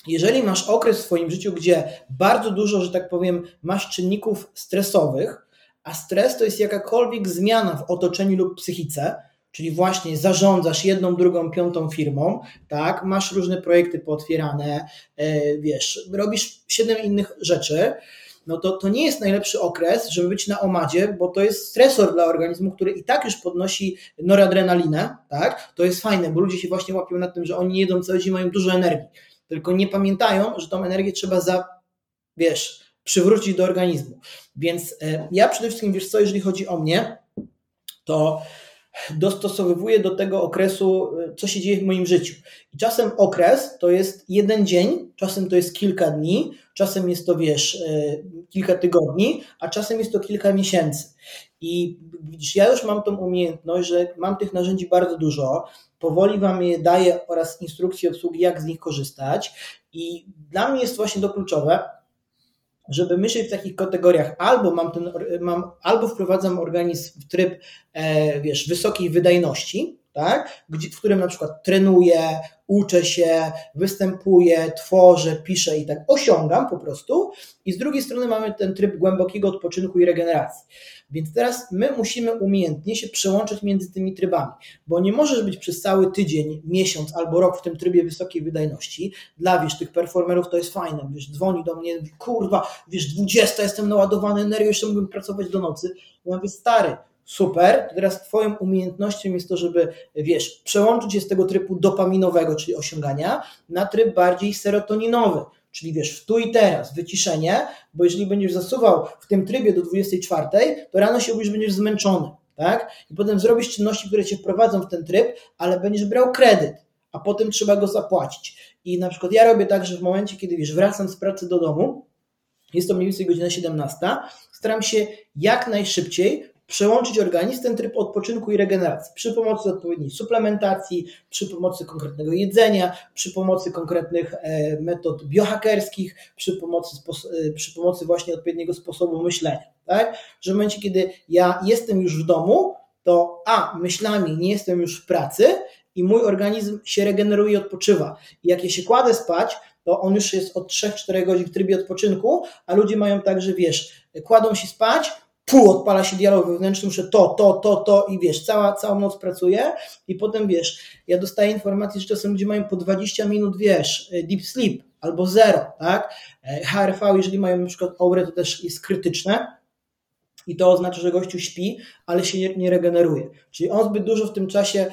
Jeżeli masz okres w swoim życiu, gdzie bardzo dużo, że tak powiem, masz czynników stresowych, a stres to jest jakakolwiek zmiana w otoczeniu lub psychice, czyli właśnie zarządzasz jedną, drugą, piątą firmą, tak, masz różne projekty pootwierane, e, wiesz, robisz siedem innych rzeczy, no to to nie jest najlepszy okres, żeby być na omadzie, bo to jest stresor dla organizmu, który i tak już podnosi noradrenalinę, tak? To jest fajne, bo ludzie się właśnie łapią na tym, że oni jedzą cały dzień, mają dużo energii, tylko nie pamiętają, że tą energię trzeba za, wiesz, przywrócić do organizmu. Więc e, ja przede wszystkim, wiesz co, jeżeli chodzi o mnie, to dostosowywuję do tego okresu, y, co się dzieje w moim życiu. I czasem okres to jest jeden dzień, czasem to jest kilka dni, czasem jest to, wiesz, y, kilka tygodni, a czasem jest to kilka miesięcy. I widzisz, ja już mam tą umiejętność, że mam tych narzędzi bardzo dużo, powoli Wam je daję oraz instrukcje obsługi, jak z nich korzystać. I dla mnie jest właśnie to kluczowe, żeby myśleć w takich kategoriach, albo mam ten, mam, albo wprowadzam organizm w tryb, e, wiesz, wysokiej wydajności, tak? Gdzie, w którym na przykład trenuję, uczę się, występuję, tworzę, piszę i tak osiągam po prostu. I z drugiej strony mamy ten tryb głębokiego odpoczynku i regeneracji. Więc teraz my musimy umiejętnie się przełączyć między tymi trybami, bo nie możesz być przez cały tydzień, miesiąc albo rok w tym trybie wysokiej wydajności. Dla wiesz, tych performerów to jest fajne, wiesz, dzwoni do mnie, kurwa, wiesz, 20, jestem naładowany energią, jeszcze mógłbym pracować do nocy. Ja mówię, stary, super, teraz Twoją umiejętnością jest to, żeby, wiesz, przełączyć się z tego trybu dopaminowego, czyli osiągania, na tryb bardziej serotoninowy, czyli wiesz, w tu i teraz, wyciszenie, bo jeżeli będziesz zasuwał w tym trybie do 24, to rano się obudzisz, będziesz zmęczony, tak? I potem zrobisz czynności, które cię wprowadzą w ten tryb, ale będziesz brał kredyt, a potem trzeba go zapłacić. I na przykład ja robię tak, że w momencie, kiedy wiesz, wracam z pracy do domu, jest to mniej więcej godzina 17, staram się jak najszybciej przełączyć organizm ten tryb odpoczynku i regeneracji przy pomocy odpowiedniej suplementacji, przy pomocy konkretnego jedzenia, przy pomocy konkretnych e, metod biohackerskich, przy pomocy, e, przy pomocy właśnie odpowiedniego sposobu myślenia. Tak? Że w momencie, kiedy ja jestem już w domu, to a, myślami nie jestem już w pracy i mój organizm się regeneruje i odpoczywa. I jak ja się kładę spać, to on już jest od 3-4 godzin w trybie odpoczynku, a ludzie mają tak, że wiesz, kładą się spać, pół odpala się dialog wewnętrzny, muszę to, to, to, to i wiesz, cała, całą noc pracuję i potem wiesz, ja dostaję informację, że czasem ludzie mają po 20 minut, wiesz, deep sleep albo zero, tak? E, HRV, jeżeli mają na przykład aurę, to też jest krytyczne, i to oznacza, że gościu śpi, ale się nie, regeneruje. Czyli on zbyt dużo w tym czasie,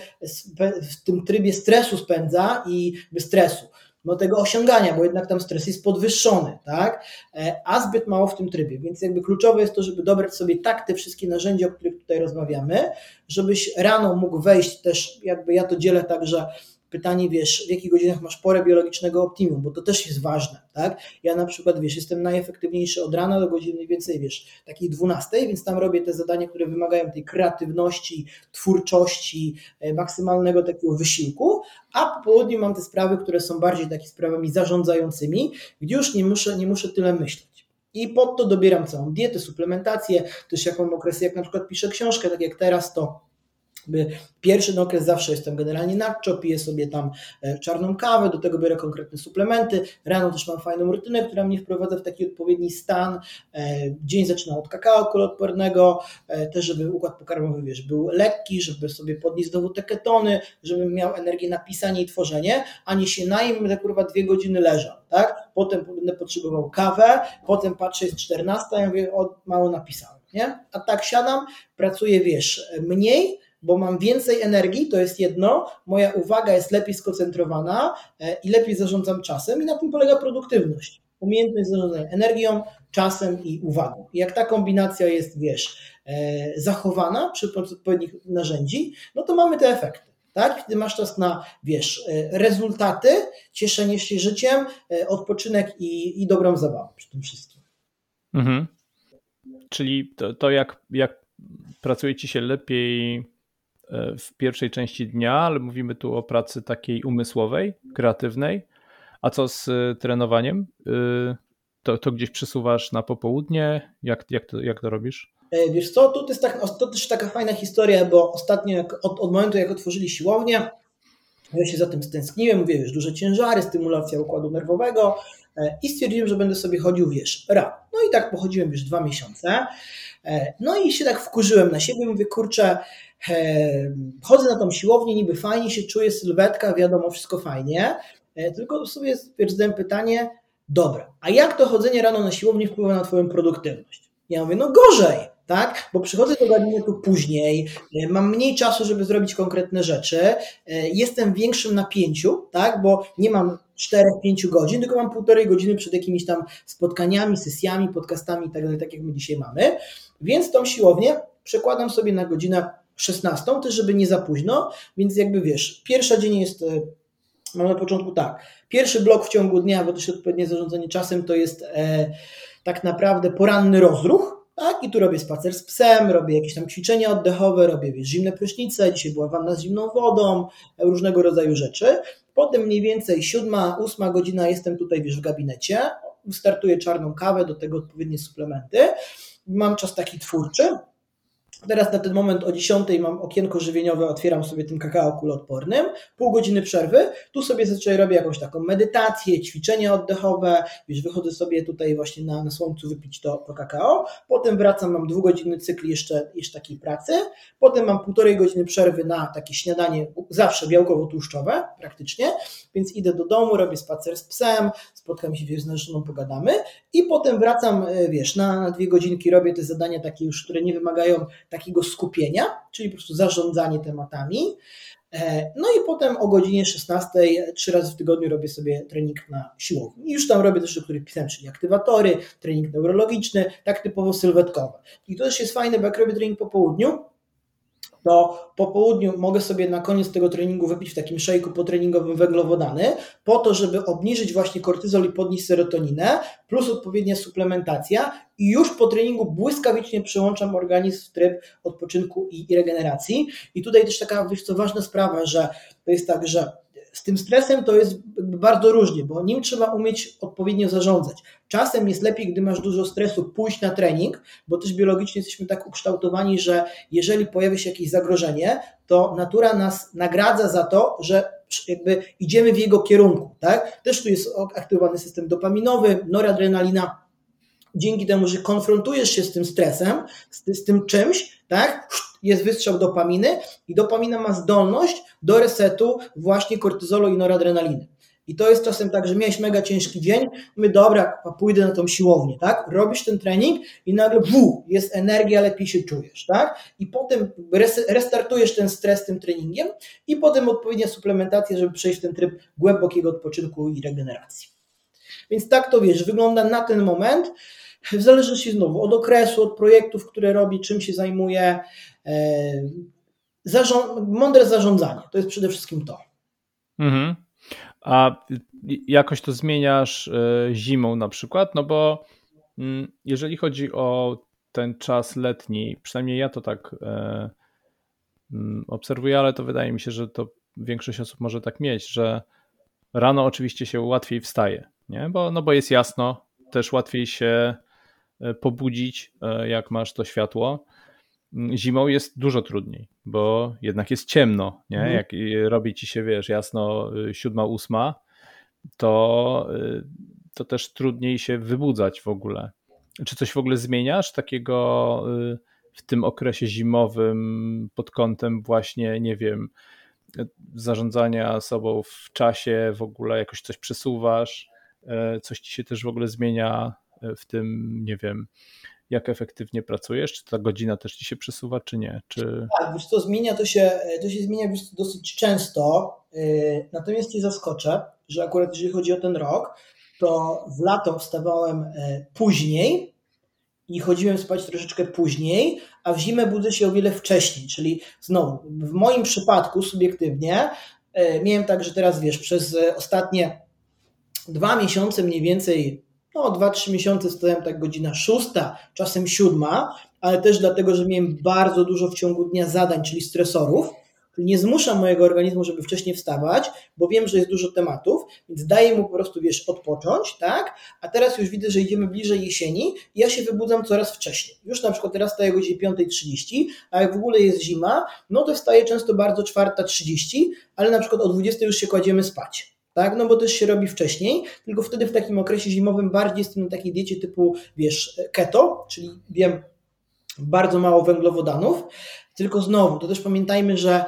w tym trybie stresu spędza i bez stresu no, tego osiągania, bo jednak tam stres jest podwyższony, tak? E, a zbyt mało w tym trybie. Więc jakby kluczowe jest to, żeby dobrać sobie tak te wszystkie narzędzia, o których tutaj rozmawiamy, żebyś rano mógł wejść też, jakby ja to dzielę tak, że pytanie, wiesz, w jakich godzinach masz porę biologicznego optimum, bo to też jest ważne, tak? Ja na przykład, wiesz, jestem najefektywniejszy od rana do godziny mniej więcej, wiesz, takiej 12, więc tam robię te zadania, które wymagają tej kreatywności, twórczości, e, maksymalnego takiego wysiłku, a po południu mam te sprawy, które są bardziej takimi sprawami zarządzającymi, gdzie już nie muszę, nie muszę tyle myśleć. I pod to dobieram całą dietę, suplementację, też jak mam okresy, jak na przykład piszę książkę, tak jak teraz, to Pierwszy okres zawsze jestem generalnie nadczo, piję sobie tam e, czarną kawę, do tego biorę konkretne suplementy. Rano też mam fajną rutynę, która mnie wprowadza w taki odpowiedni stan. E, dzień zaczynam od kakao koloodpornego, e, też żeby układ pokarmowy wiesz, był lekki, żeby sobie podnieść znowu te ketony, żebym miał energię na pisanie i tworzenie, a nie się najem będę kurwa dwie godziny leżał, tak? Potem będę potrzebował kawę, potem patrzę jest 14, ja mówię, o, mało napisałem, nie? A tak siadam, pracuję, wiesz, mniej, bo mam więcej energii, to jest jedno, moja uwaga jest lepiej skoncentrowana e, i lepiej zarządzam czasem i na tym polega produktywność. Umiejętność zarządzania energią, czasem i uwagą. I jak ta kombinacja jest, wiesz, e, zachowana przy odpowiednich narzędzi, no to mamy te efekty. Tak? Kiedy masz czas na, wiesz, e, rezultaty, cieszenie się życiem, odpoczynek i, i dobrą zabawę przy tym wszystkim. Mhm. Czyli to, to jak, jak pracuje ci się lepiej w pierwszej części dnia, ale mówimy tu o pracy takiej umysłowej, kreatywnej. A co z e, trenowaniem? E, to, to gdzieś przesuwasz na popołudnie? Jak, jak, to, jak to robisz? Wiesz co, to jest, tak, to też taka fajna historia, bo ostatnio od, od momentu jak otworzyli siłownię, ja się za tym stęskniłem, mówię, wiesz, duże ciężary, stymulacja układu nerwowego i stwierdziłem, że będę sobie chodził, wiesz, ra. I tak pochodziłem już dwa miesiące. No i się tak wkurzyłem na siebie, mówię, kurczę, chodzę na tą siłownię, niby fajnie się czuję, sylwetka, wiadomo, wszystko fajnie, e, tylko sobie zadałem pytanie, dobra, a jak to chodzenie rano na siłownię wpływa na Twoją produktywność? Ja mówię, no gorzej, tak? Bo przychodzę do gabinetu później, e, mam mniej czasu, żeby zrobić konkretne rzeczy, e, jestem w większym napięciu, tak? Bo nie mam 4-5 godzin, tylko mam półtorej godziny przed jakimiś tam spotkaniami, sesjami, podcastami i tak dalej, tak jak my dzisiaj mamy. Więc tą siłownię przekładam sobie na godzinę 16, też żeby nie za późno, więc jakby wiesz, pierwsza dzień jest, e, mam na początku tak, pierwszy blok w ciągu dnia, bo też odpowiednie zarządzanie czasem to jest e, tak naprawdę poranny rozruch, tak, i tu robię spacer z psem, robię jakieś tam ćwiczenia oddechowe, robię wiesz, zimne prysznice, dzisiaj była wanna z zimną wodą, różnego rodzaju rzeczy. Potem mniej więcej siódma, ósma godzina jestem tutaj wiesz, w gabinecie, startuję czarną kawę, do tego odpowiednie suplementy. Mam czas taki twórczy, Teraz na ten moment o 10 mam okienko żywieniowe, otwieram sobie tym kakao kuloodpornym, pół godziny przerwy, tu sobie zazwyczaj robię jakąś taką medytację, ćwiczenia oddechowe, już wychodzę sobie tutaj właśnie na, na słońcu wypić to, to kakao, potem wracam, mam dwugodzinny cykl jeszcze, jeszcze takiej pracy, potem mam półtorej godziny przerwy na takie śniadanie, zawsze białkowo-tłuszczowe praktycznie, więc idę do domu, robię spacer z psem, spotkam się z narzeczoną, pogadamy. I potem wracam, e, wiesz, na, na dwie godzinki robię te zadania takie już, które nie wymagają takiego skupienia, czyli po prostu zarządzanie tematami. E, no i potem o godzinie 16 trzy razy w tygodniu robię sobie trening na siłowni. I już tam robię też, o których pisałem, czyli aktywatory, trening neurologiczny, tak typowo sylwetkowy. I to też jest fajne, bo jak robię trening po południu, to po południu mogę sobie na koniec tego treningu wypić w takim szejku potreningowym węglowodany, po to, żeby obniżyć właśnie kortyzol i podnieść serotoninę, plus odpowiednia suplementacja i już po treningu błyskawicznie przełączam organizm w tryb odpoczynku i, regeneracji. I tutaj też taka, wiesz co, ważna sprawa, że to jest tak, że z tym stresem to jest bardzo różnie, bo nim trzeba umieć odpowiednio zarządzać. Czasem jest lepiej, gdy masz dużo stresu, pójść na trening, bo też biologicznie jesteśmy tak ukształtowani, że jeżeli pojawi się jakieś zagrożenie, to natura nas nagradza za to, że jakby idziemy w jego kierunku. Tak? Też tu jest aktywowany system dopaminowy, noradrenalina. Dzięki temu, że konfrontujesz się z tym stresem, z, z tym czymś, tak? Jest wystrzał dopaminy i dopamina ma zdolność do resetu właśnie kortyzolu i noradrenaliny. I to jest czasem tak, że miałeś mega ciężki dzień, my dobra, pójdę na tą siłownię, tak? Robisz ten trening i nagle wu, jest energia, lepiej się czujesz, tak? I potem restartujesz ten stres tym treningiem i potem odpowiednia suplementacja, żeby przejść w ten tryb głębokiego odpoczynku i regeneracji. Więc tak to wiesz, wygląda na ten moment w zależności znowu od okresu, od projektów, które robi, czym się zajmuje. E, zarząd, mądre zarządzanie to jest przede wszystkim to. Mhm. A jakoś to zmieniasz e, zimą na przykład? No bo mm, jeżeli chodzi o ten czas letni, przynajmniej ja to tak e, mm, obserwuję, ale to wydaje mi się, że to większość osób może tak mieć, że rano oczywiście się łatwiej wstaje, nie? Bo, no bo jest jasno, też łatwiej się pobudzić, jak masz to światło. Mm, zimą jest dużo trudniej, bo jednak jest ciemno, nie? Mhm. Jak robi ci się, wiesz, jasno y, siódma, ósma, to, y, to też trudniej się wybudzać w ogóle. Czy coś w ogóle zmieniasz takiego y, w tym okresie zimowym pod kątem właśnie, nie wiem, zarządzania sobą w czasie, w ogóle jakoś coś przesuwasz, coś ci się też w ogóle zmienia w tym, nie wiem, jak efektywnie pracujesz? Czy ta godzina też ci się przesuwa, czy nie? Czy... Tak, wiesz co, zmienia to się, to się zmienia dosyć często, yy, natomiast cię zaskoczę, że akurat jeżeli chodzi o ten rok, to w lato wstawałem yy, później i chodziłem spać troszeczkę później, a w zimę budzę się o wiele wcześniej, czyli znowu, w moim przypadku subiektywnie yy, miałem tak, że teraz wiesz, przez ostatnie dwa miesiące mniej więcej no 2-3 miesiące stałem tak godzina 6, czasem 7, ale też dlatego, że miałem bardzo dużo w ciągu dnia zadań, czyli stresorów. Nie zmuszam mojego organizmu, żeby wcześniej wstawać, bo wiem, że jest dużo tematów, więc daję mu po prostu, wiesz, odpocząć, tak? A teraz już widzę, że idziemy bliżej jesieni i ja się wybudzam coraz wcześniej. Już na przykład teraz wstaję o godzinie 5.30, a jak w ogóle jest zima, no to wstaję często bardzo 4.30, ale na przykład o 20 już się kładziemy spać tak? No bo też się robi wcześniej, tylko wtedy w takim okresie zimowym bardziej jestem na takiej diecie typu, wiesz, keto, czyli wiem bardzo mało węglowodanów, tylko znowu, to też pamiętajmy, że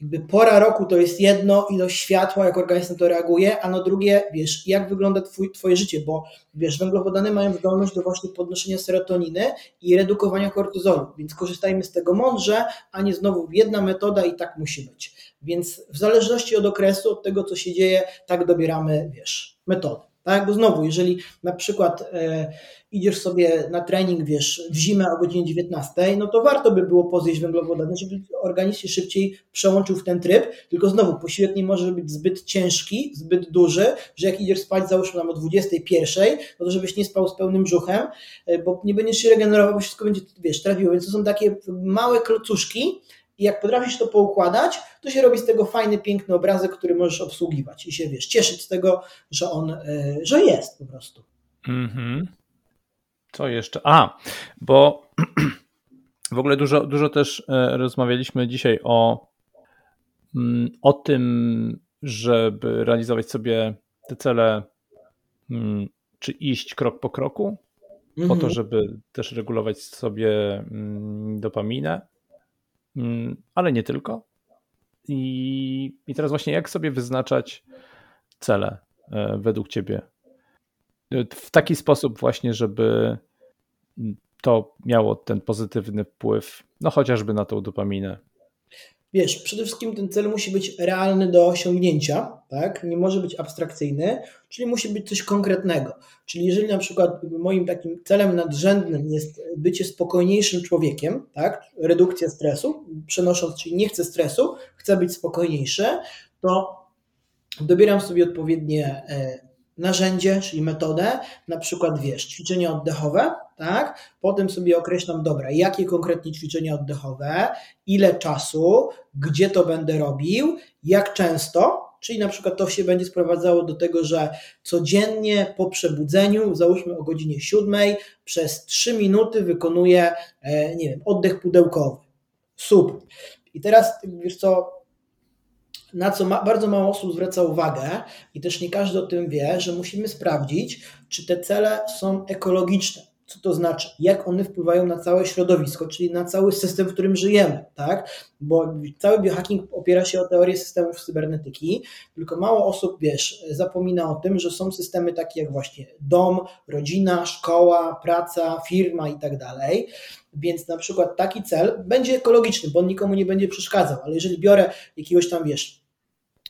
jakby pora roku to jest jedno, ilość światła, jak organizm na to reaguje, a no drugie, wiesz, jak wygląda twój, twoje życie, bo wiesz, węglowodany mają zdolność do właśnie podnoszenia serotoniny i redukowania kortyzolu, więc korzystajmy z tego mądrze, a nie znowu jedna metoda i tak musi być. Więc w zależności od okresu, od tego, co się dzieje, tak dobieramy, wiesz, metodę. Tak, bo znowu, jeżeli na przykład e, idziesz sobie na trening, wiesz, w zimę o godzinie 19, no to warto by było pozjeść węglowodany, żeby organizm się szybciej przełączył w ten tryb, tylko znowu posiłek nie może być zbyt ciężki, zbyt duży, że jak idziesz spać załóżmy nam o 21, no to żebyś nie spał z pełnym brzuchem, e, bo nie będziesz się regenerował, bo wszystko będzie, wiesz, trafiło, więc to są takie małe klocuszki, i jak potrafisz to poukładać, to się robi z tego fajny, piękny obrazek, który możesz obsługiwać i się wiesz, cieszyć z tego, że on, e, że jest po prostu. Mhm. Co jeszcze? A, bo w ogóle dużo, dużo też e, rozmawialiśmy dzisiaj o, mm, o tym, żeby realizować sobie te cele, mm, czy iść krok po kroku, po to, mhm. żeby też regulować sobie mm, dopaminę, ale nie tylko. I, I teraz właśnie jak sobie wyznaczać cele e, według Ciebie? W taki sposób właśnie, żeby to miało ten pozytywny wpływ, no chociażby na tą dopaminę, Wiesz, przede wszystkim ten cel musi być realny do osiągnięcia, tak? Nie może być abstrakcyjny, czyli musi być coś konkretnego. Czyli jeżeli na przykład moim takim celem nadrzędnym jest bycie spokojniejszym człowiekiem, tak? Redukcja stresu, przenosząc, czyli nie chcę stresu, chcę być spokojniejszy, to dobieram sobie odpowiednie e, narzędzie, czyli metodę, na przykład wiesz, ćwiczenia oddechowe, tak? Potem sobie określam, dobra, jakie konkretnie ćwiczenia oddechowe, ile czasu, gdzie to będę robił, jak często, czyli na przykład to się będzie sprowadzało do tego, że codziennie po przebudzeniu, załóżmy o godzinie 7, przez 3 minuty wykonuję, e, nie wiem, oddech pudełkowy. Super. I teraz, wiesz co, na co ma, bardzo mało osób zwraca uwagę i też nie każdy o tym wie, że musimy sprawdzić, czy te cele są ekologiczne. Co to znaczy? Jak one wpływają na całe środowisko, czyli na cały system, w którym żyjemy, tak? Bo cały biohacking opiera się o teorię systemów cybernetyki, tylko mało osób, wiesz, zapomina o tym, że są systemy takie jak właśnie dom, rodzina, szkoła, praca, firma i tak dalej. Więc na przykład taki cel będzie ekologiczny, bo on nikomu nie będzie przeszkadzał, ale jeżeli biorę jakiegoś tam, wiesz,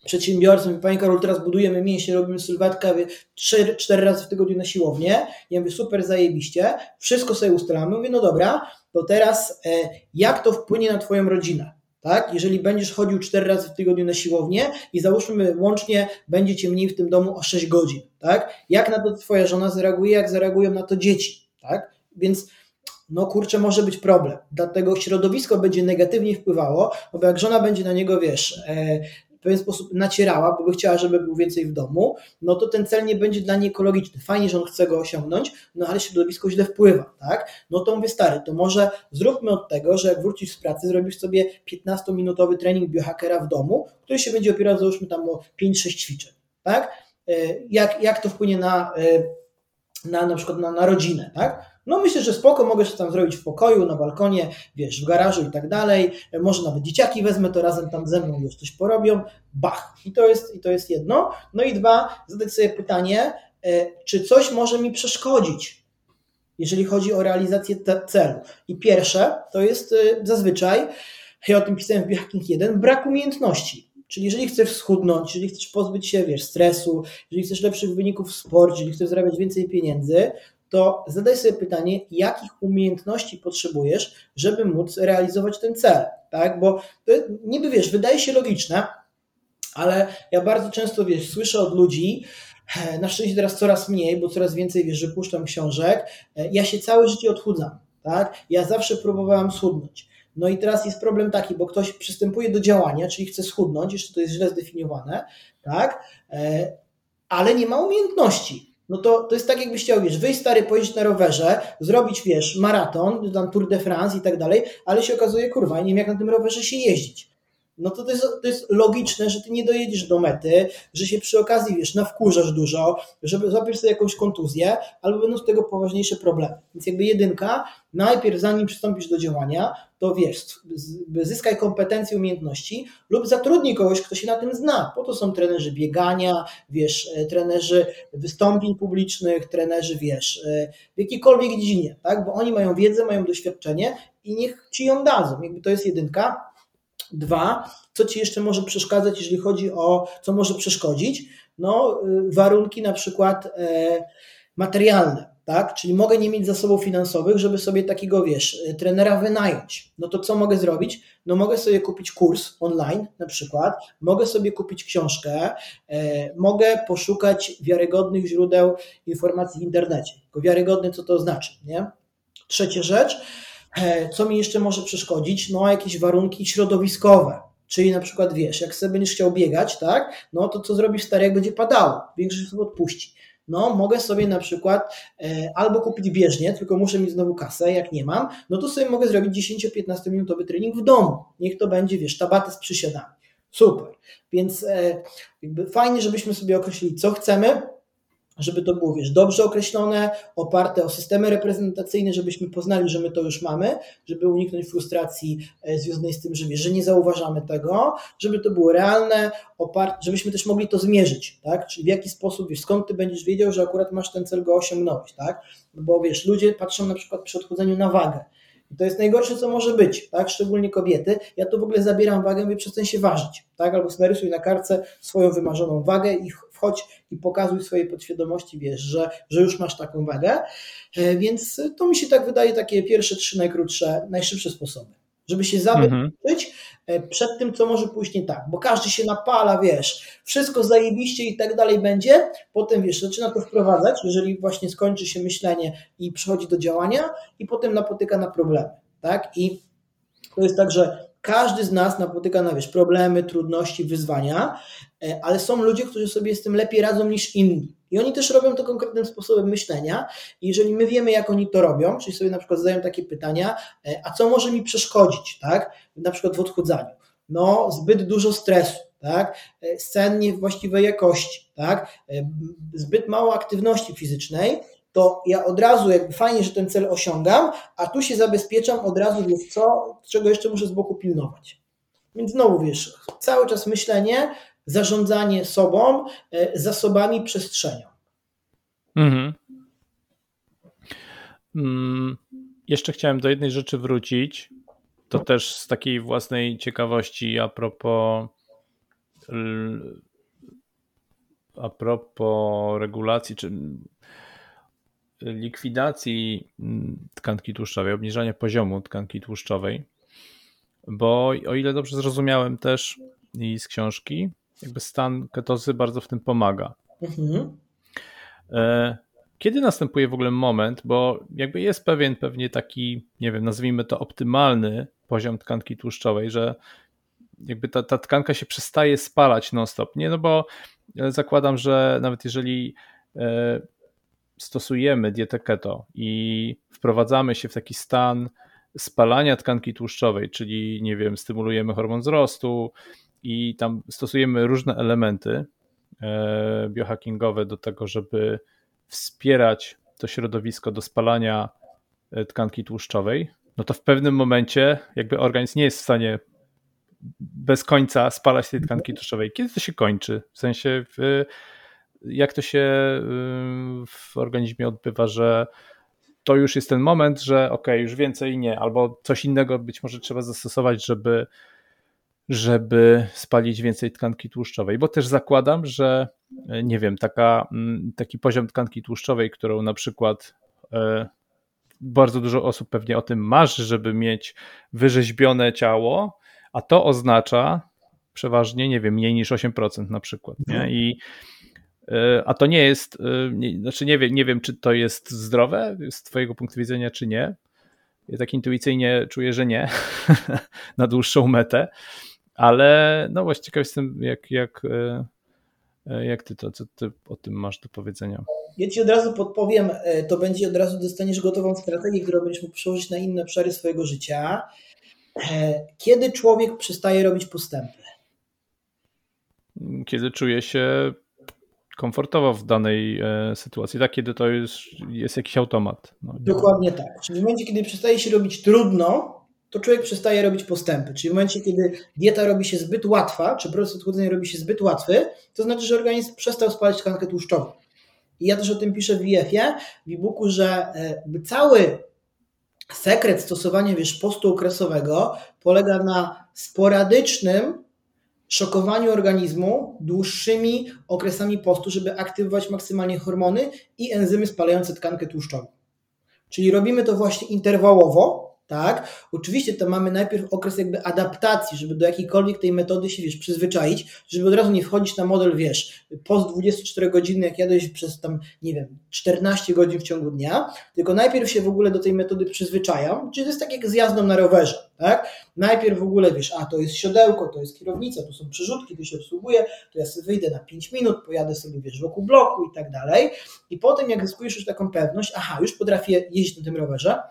przedsiębiorcą, Panie Karol, teraz budujemy mięśnie, robimy sylwetkę trzy, cztery razy w tygodniu na siłownię. Ja mówię, super, zajebiście, wszystko sobie ustalamy. Mówię, no dobra, to teraz e, jak to wpłynie na Twoją rodzinę? tak? Jeżeli będziesz chodził 4 razy w tygodniu na siłownię i załóżmy łącznie będziecie mniej w tym domu o 6 godzin, tak? Jak na to twoja żona zareaguje, jak zareagują na to dzieci, tak? Więc no kurczę, może być problem. Dlatego środowisko będzie negatywnie wpływało, bo jak żona będzie na niego, wiesz, e, pewien sposób nacierała, bo by chciała, żeby był więcej w domu, no to ten cel nie będzie dla niej ekologiczny. Fajnie, że on chce go osiągnąć, no ale środowisko źle wpływa, tak? No to mówię, stary, to może zróbmy od tego, że jak wrócisz z pracy, zrobisz sobie 15-minutowy trening biohackera w domu, który się będzie opierał, załóżmy tam o 5-6 ćwiczeń, tak? E, jak, jak to wpłynie na, e, na na przykład na, na rodzinę, tak? No myślę, że spoko, mogę się tam zrobić w pokoju, na balkonie, wiesz, w garażu i tak dalej. Może nawet dzieciaki wezmę, to razem tam ze mną już coś porobią. Bach! I to jest, i to jest jedno. No i dwa, zadać sobie pytanie, e, czy coś może mi przeszkodzić, jeżeli chodzi o realizację celu. I pierwsze to jest e, zazwyczaj, ja o tym pisałem w Biohacking 1, brak umiejętności. Czyli jeżeli chcesz schudnąć, jeżeli chcesz pozbyć się, wiesz, stresu, jeżeli chcesz lepszych wyników w sporcie, jeżeli chcesz zarabiać więcej pieniędzy, to zadaj sobie pytanie, jakich umiejętności potrzebujesz, żeby móc realizować ten cel, tak? Bo niby wiesz, wydaje się logiczne, ale ja bardzo często wiesz, słyszę od ludzi, na szczęście teraz coraz mniej, bo coraz więcej wiesz, wypuszczam książek. E, ja się całe życie odchudzam, tak? Ja zawsze próbowałam schudnąć. No i teraz jest problem taki, bo ktoś przystępuje do działania, czyli chce schudnąć, jeszcze to jest źle zdefiniowane, tak? E, ale nie ma umiejętności no to, to jest tak, jakbyś chciał, wiesz, wyjść stary, pojeździć na rowerze, zrobić, wiesz, maraton, tam Tour de France i tak dalej, ale się okazuje, kurwa, nie wiem jak na tym rowerze się jeździć. No to, to, jest, to jest logiczne, że ty nie dojedziesz do mety, że się przy okazji, wiesz, nawkurzasz dużo, żeby złapiesz sobie jakąś kontuzję, albo będą z tego poważniejsze problemy. Więc jakby jedynka, najpierw zanim przystąpisz do działania, to wiesz, zyskaj kompetencje, umiejętności lub zatrudnij kogoś, kto się na tym zna. Po to są trenerzy biegania, wiesz, e, trenerzy wystąpień publicznych, trenerzy, wiesz, e, w jakiejkolwiek dziedzinie, tak? Bo oni mają wiedzę, mają doświadczenie i niech ci ją dadzą. Jakby to jest jedynka. Dwa, co ci jeszcze może przeszkadzać, jeżeli chodzi o co może przeszkodzić? No, y, warunki na przykład e, materialne tak? Czyli mogę nie mieć zasobów finansowych, żeby sobie takiego, wiesz, y, trenera wynająć. No to co mogę zrobić? No mogę sobie kupić kurs online na przykład, mogę sobie kupić książkę, e, mogę poszukać wiarygodnych źródeł informacji w internecie. Tylko wiarygodny co to znaczy, nie? Trzecia rzecz, e, co mi jeszcze może przeszkodzić? No jakieś warunki środowiskowe. Czyli na przykład wiesz, jak sobie będziesz chciał biegać, tak? No to co zrobisz stary, jak będzie padało? Większość sobie odpuści no mogę sobie na przykład e, albo kupić bieżnie, tylko muszę mieć znowu kasę, jak nie mam, no to sobie mogę zrobić 10-15 minutowy trening w domu. Niech to będzie, wiesz, tabaty z przysiadami. Super. Więc e, fajnie, żebyśmy sobie określili, co chcemy, żeby to było, wiesz, dobrze określone, oparte o systemy reprezentacyjne, żebyśmy poznali, że my to już mamy, żeby uniknąć frustracji e, związanej z tym, że wiesz, że nie zauważamy tego, żeby to było realne, oparte, żebyśmy też mogli to zmierzyć, tak? Czyli w jaki sposób, wiesz, skąd ty będziesz wiedział, że akurat masz ten cel go osiągnąć, tak? Bo wiesz, ludzie patrzą na przykład przy odchodzeniu na wagę. I to jest najgorsze, co może być, tak? Szczególnie kobiety. Ja tu w ogóle zabieram wagę, mówię, przestań się ważyć, tak? Albo narysuj na kartce swoją wymarzoną wagę i wchodź i pokazuj swojej podświadomości, wiesz, że, że już masz taką wagę. E, więc to mi się tak wydaje takie pierwsze trzy najkrótsze, najszybsze sposoby żeby się zabezpieczyć mhm. przed tym, co może pójść nie tak, bo każdy się napala, wiesz, wszystko zajebiście i tak dalej będzie, potem, wiesz, zaczyna to wprowadzać, jeżeli właśnie skończy się myślenie i przechodzi do działania i potem napotyka na problemy, tak, i to jest tak, że każdy z nas napotyka na wiesz, problemy, trudności, wyzwania, e, ale są ludzie, którzy sobie z tym lepiej radzą niż inni. I oni też robią to konkretnym sposobem myślenia. I jeżeli my wiemy, jak oni to robią, czyli sobie na przykład zadają takie pytania, e, a co może mi przeszkodzić, tak? Na przykład w odchudzaniu. No, zbyt dużo stresu, tak? E, scen niewłaściwej jakości, tak? Zbyt mało aktywności fizycznej to ja od razu jakby fajnie, że ten cel osiągam, a tu się zabezpieczam od razu, wiesz co, czego jeszcze muszę z boku pilnować. Więc znowu wiesz, cały czas myślenie, zarządzanie sobą, e, zasobami, przestrzenią. Mhm. Mm, jeszcze chciałem do jednej rzeczy wrócić. To też z takiej własnej ciekawości a propos a propos regulacji, czy likwidacji mm, tkanki tłuszczowej, obniżania poziomu tkanki tłuszczowej bo o ile dobrze zrozumiałem też i z książki, jakby stan ketozy bardzo w tym pomaga. Mhm. E, kiedy następuje w ogóle moment, bo jakby jest pewien pewnie taki, nie wiem, nazwijmy to optymalny poziom tkanki tłuszczowej, że jakby ta, ta tkanka się przestaje spalać non-stop, nie? No bo zakładam, że nawet jeżeli e, stosujemy dietę keto i wprowadzamy się w taki stan spalania tkanki tłuszczowej, czyli nie wiem, stymulujemy hormon wzrostu i tam stosujemy różne elementy e, biohackingowe do tego, żeby wspierać to środowisko do spalania e, tkanki tłuszczowej, no to w pewnym momencie jakby organizm nie jest w stanie bez końca spalać tej tkanki tłuszczowej. Kiedy to się kończy? W sensie, w, jak to się y, w organizmie odbywa, że to już jest ten moment, że ok, już więcej nie, albo coś innego być może trzeba zastosować, żeby, żeby spalić więcej tkanki tłuszczowej. Bo też zakładam, że nie wiem, taka, mm, taki poziom tkanki tłuszczowej, którą na przykład e, bardzo dużo osób pewnie o tym marzy, żeby mieć wyrzeźbione ciało, a to oznacza przeważnie, nie wiem, mniej niż 8% na przykład. Nie? Mhm. I, a to nie jest, e, nie, znaczy nie wiem, nie wiem, czy to jest zdrowe z Twojego punktu widzenia, czy nie. Ja tak intuicyjnie czuję, że nie, na dłuższą metę, ale no właśnie ciekaw jestem, jak, jak, e, jak ty to, co ty o tym masz do powiedzenia? Ja ci od razu podpowiem, to będzie od razu dostaniesz gotową strategię, którą będziesz mógł przełożyć na inne obszary swojego życia. E, kiedy człowiek przestaje robić postępy? Kiedy czuje się komfortowo w danej e, sytuacji, tak? Kiedy to jest, jest jakiś automat. No, Dokładnie tak. Czyli w momencie, kiedy przestaje się robić trudno, to człowiek przestaje robić postępy. Czyli w momencie, kiedy dieta robi się zbyt łatwa, czy proces odchudzania robi się zbyt łatwy, to znaczy, że organizm przestał spalać tkankę tłuszczową. I ja też o tym piszę w IF-ie, w e-booku, że e, cały sekret stosowania wiesz, postu okresowego polega na sporadycznym szokowaniu organizmu dłuższymi okresami postu, żeby aktywować maksymalnie hormony i enzymy spalające tkankę tłuszczową. Czyli robimy to właśnie interwałowo, tak? Oczywiście to mamy najpierw okres jakby adaptacji, żeby do jakiejkolwiek tej metody się, wiesz, przyzwyczaić, żeby od razu nie wchodzić na model, wiesz, post 24 godziny, jak jadłeś przez tam, nie wiem, 14 godzin w ciągu dnia, tylko najpierw się w ogóle do tej metody przyzwyczajam, czyli to jest tak jak z jazdą na rowerze, tak? Najpierw w ogóle, wiesz, a to jest siodełko, to jest kierownica, to są przerzutki, to się obsługuje, to ja sobie wyjdę na 5 minut, pojadę sobie, wiesz, wokół bloku i tak dalej i potem jak zyskujesz już taką pewność, aha, już potrafię jeździć na tym rowerze,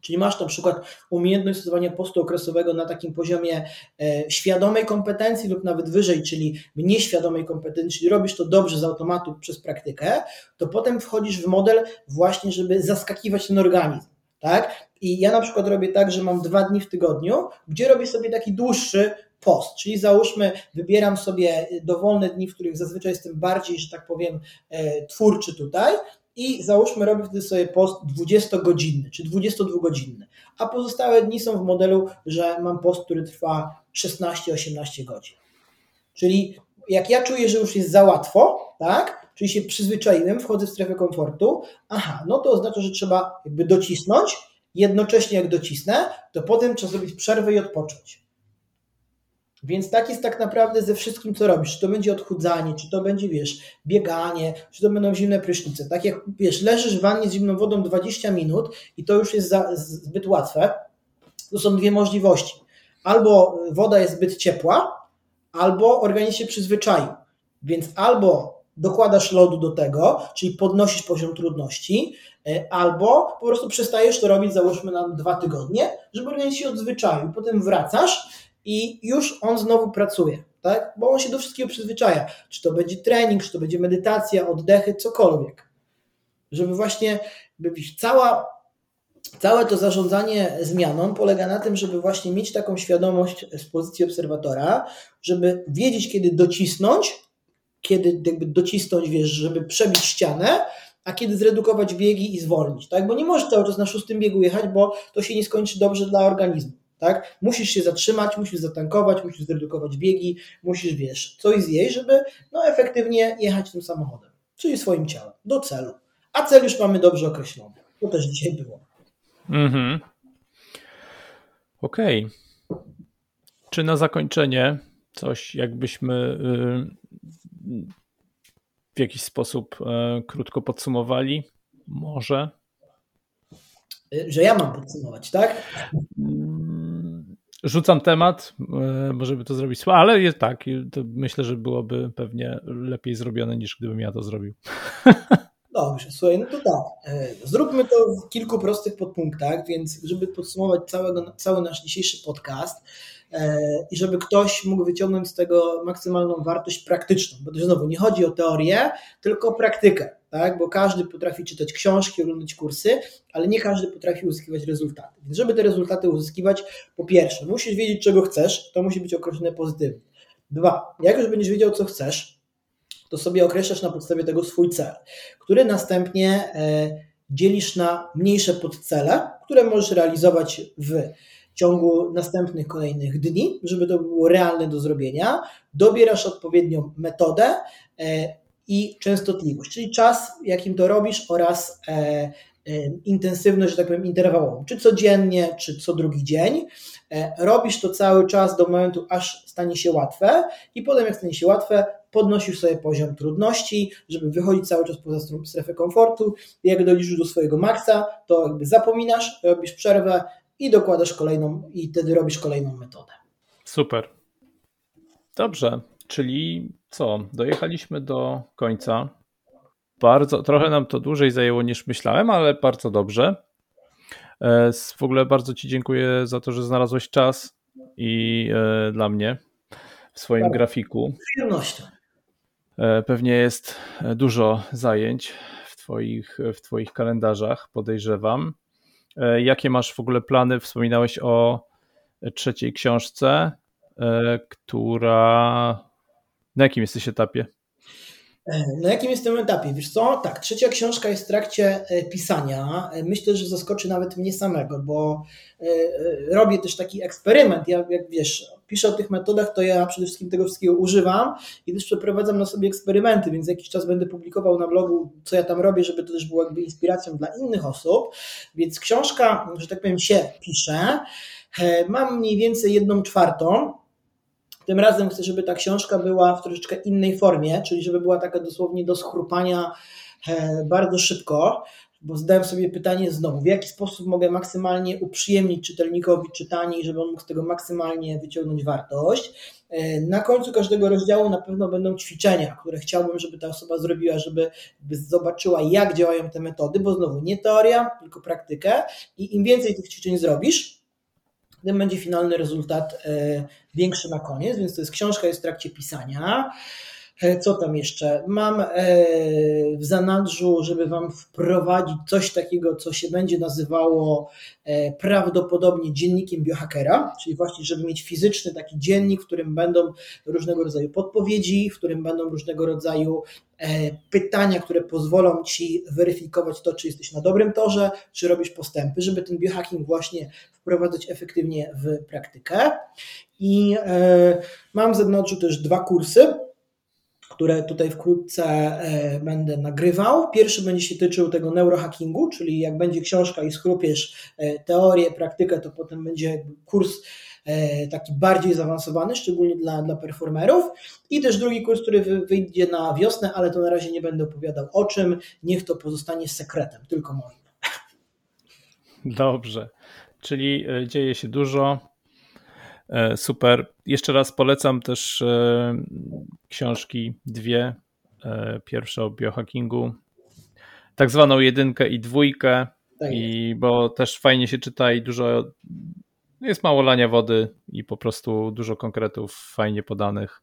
Czyli masz na przykład umiejętność stosowania postu okresowego na takim poziomie e, świadomej kompetencji lub nawet wyżej, czyli nieświadomej kompetencji, czyli robisz to dobrze z automatu przez praktykę, to potem wchodzisz w model właśnie, żeby zaskakiwać ten organizm. Tak? I ja na przykład robię tak, że mam dwa dni w tygodniu, gdzie robię sobie taki dłuższy post, czyli załóżmy, wybieram sobie dowolne dni, w których zazwyczaj jestem bardziej, że tak powiem, e, twórczy tutaj i załóżmy robię wtedy sobie post 20-godzinny czy 22-godzinny, a pozostałe dni są w modelu, że mam post, który trwa 16-18 godzin. Czyli jak ja czuję, że już jest za łatwo, tak, czyli się przyzwyczaiłem, wchodzę w strefę komfortu, aha, no to oznacza, że trzeba jakby docisnąć, jednocześnie jak docisnę, to potem trzeba zrobić przerwę i odpocząć. Więc tak jest tak naprawdę ze wszystkim, co robisz. Czy to będzie odchudzanie, czy to będzie, wiesz, bieganie, czy to będą zimne prysznice. Tak jak, wiesz, leżysz w wannie z zimną wodą 20 minut i to już jest za, zbyt łatwe, to są dwie możliwości. Albo woda jest zbyt ciepła, albo organizm się przyzwyczaił. Więc albo dokładasz lodu do tego, czyli podnosisz poziom trudności, e, albo po prostu przestajesz to robić, załóżmy na dwa tygodnie, żeby organizm się odzwyczaił. Potem wracasz i już on znowu pracuje, tak? Bo on się do wszystkiego przyzwyczaja. Czy to będzie trening, czy to będzie medytacja, oddechy, cokolwiek. Żeby właśnie cała, całe to zarządzanie zmianą polega na tym, żeby właśnie mieć taką świadomość z pozycji obserwatora, żeby wiedzieć, kiedy docisnąć, kiedy jakby docisnąć, wiesz, żeby przebić ścianę, a kiedy zredukować biegi i zwolnić, tak? Bo nie możesz cały czas na szóstym biegu jechać, bo to się nie skończy dobrze dla organizmu tak? Musisz się zatrzymać, musisz zatankować, musisz zredukować biegi, musisz, wiesz, coś zjeść, żeby no, efektywnie jechać tym samochodem, czyli swoim ciałem, do celu. A cel już mamy dobrze określony. To też dzisiaj było. Mhm. Okej. Okay. Czy na zakończenie coś, jakbyśmy y, w jakiś sposób y, krótko podsumowali? Może? Że ja mam podsumować, tak? Rzucam temat, może by to zrobić, ale jest tak, myślę, że byłoby pewnie lepiej zrobione niż gdybym ja to zrobił. Dobrze, słuchaj, no to tak. E, zróbmy to w kilku prostych podpunktach, więc żeby podsumować całego, cały nasz dzisiejszy podcast e, i żeby ktoś mógł wyciągnąć z tego maksymalną wartość praktyczną, bo to znowu nie chodzi o teorię, tylko o praktykę, tak? bo każdy potrafi czytać książki, oglądać kursy, ale nie każdy potrafi uzyskiwać rezultaty. Więc żeby te rezultaty uzyskiwać, po pierwsze, musisz wiedzieć, czego chcesz, to musi być określone pozytywnie. Dwa, jak już będziesz wiedział, co chcesz, to sobie określasz na podstawie tego swój cel, który następnie e, dzielisz na mniejsze podcele, które możesz realizować w ciągu następnych kolejnych dni, żeby to było realne do zrobienia. Dobierasz odpowiednią metodę e, i częstotliwość, czyli czas, jakim to robisz oraz e, intensywność, że tak powiem, interwałową, czy codziennie, czy co drugi dzień. Robisz to cały czas do momentu, aż stanie się łatwe, i potem, jak stanie się łatwe, podnosisz sobie poziom trudności, żeby wychodzić cały czas poza strefę komfortu. Jak doliczysz do swojego maksa, to jakby zapominasz, robisz przerwę i dokładasz kolejną, i wtedy robisz kolejną metodę. Super. Dobrze, czyli co? Dojechaliśmy do końca. Bardzo, trochę nam to dłużej zajęło niż myślałem, ale bardzo dobrze. E, w ogóle bardzo Ci dziękuję za to, że znalazłeś czas i e, dla mnie w swoim tak. grafiku. Z przyjemnością. E, pewnie jest dużo zajęć w twoich, w twoich kalendarzach, podejrzewam. Jakie masz w ogóle plany? Wspominałeś o trzeciej książce, która. Na jakim jesteś etapie? Na jakim jestem etapie? Wiesz co? Tak, trzecia książka jest w trakcie pisania. Myślę, że zaskoczy nawet mnie samego, bo robię też taki eksperyment. Ja, jak wiesz, piszę o tych metodach, to ja przede wszystkim tego wszystkiego używam i też przeprowadzam na sobie eksperymenty, więc jakiś czas będę publikował na blogu, co ja tam robię, żeby to też było jakby inspiracją dla innych osób. Więc książka, że tak powiem, się pisze. E, mam mniej więcej jedną czwartą. Tym razem chcę, żeby ta książka była w troszeczkę innej formie, czyli żeby była taka dosłownie do schrupania e, bardzo szybko, bo zadałem sobie pytanie znowu, w jaki sposób mogę maksymalnie uprzyjemnić czytelnikowi czytanie, żeby on mógł z tego maksymalnie wyciągnąć wartość. E, na końcu każdego rozdziału na pewno będą ćwiczenia, które chciałbym, żeby ta osoba zrobiła, żeby zobaczyła, jak działają te metody, bo znowu nie teoria, tylko praktykę i im więcej tych ćwiczeń zrobisz, tym będzie finalny rezultat e, większy na koniec, więc to jest książka, jest w trakcie pisania. E, co tam jeszcze? Mam e, w zanadrzu, żeby Wam wprowadzić coś takiego, co się będzie nazywało e, prawdopodobnie dziennikiem biohackera, czyli właśnie, żeby mieć fizyczny taki dziennik, w którym będą różnego rodzaju podpowiedzi, w którym będą różnego rodzaju pytania, które pozwolą Ci weryfikować to, czy jesteś na dobrym torze, czy robisz postępy, żeby ten biohacking właśnie wprowadzać efektywnie w praktykę. I mam w zanadrzu też dwa kursy, które tutaj wkrótce e, będę nagrywał. Pierwszy będzie się tyczył tego neurohackingu, czyli jak będzie książka i schrupiesz e, teorię, praktykę, to potem będzie kurs e, taki bardziej zaawansowany, szczególnie dla, dla performerów. I też drugi kurs, który wyjdzie na wiosnę, ale to na razie nie będę opowiadał o czym. Niech to pozostanie sekretem, tylko moim. Dobrze. Czyli dzieje się dużo. E, super. Jeszcze raz polecam też e, książki dwie. E, pierwsza o biohackingu, tak zwaną jedynkę i dwójkę, tak i bo też fajnie się czyta i dużo jest mało lania wody i po prostu dużo konkretów fajnie podanych.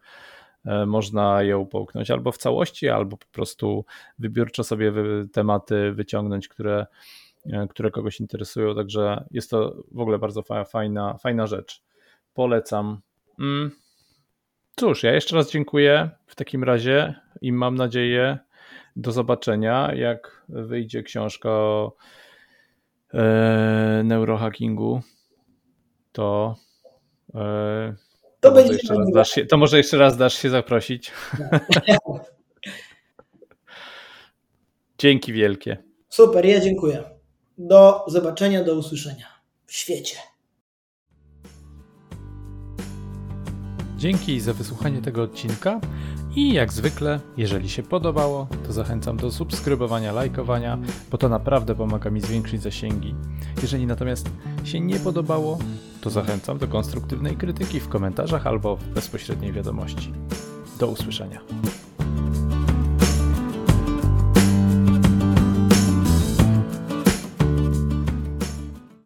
Można ją połknąć albo w całości, albo po prostu wybiórczo sobie tematy wyciągnąć, które, które kogoś interesują. Także jest to w ogóle bardzo fajna, fajna rzecz polecam. Mm. Cóż, ja jeszcze raz dziękuję w takim razie i mam nadzieję do zobaczenia, jak wyjdzie książka o e, neurohackingu. To, e, to, to, może jeszcze raz dasz się, to może jeszcze raz dasz się zaprosić. Dzięki wielkie. Super, ja dziękuję. Do zobaczenia, do usłyszenia w świecie. Dzięki za wysłuchanie tego odcinka i jak zwykle, jeżeli się podobało, to zachęcam do subskrybowania, lajkowania, bo to naprawdę pomaga mi zwiększyć zasięgi. Jeżeli natomiast się nie podobało, to zachęcam do konstruktywnej krytyki w komentarzach albo w bezpośredniej wiadomości. Do usłyszenia.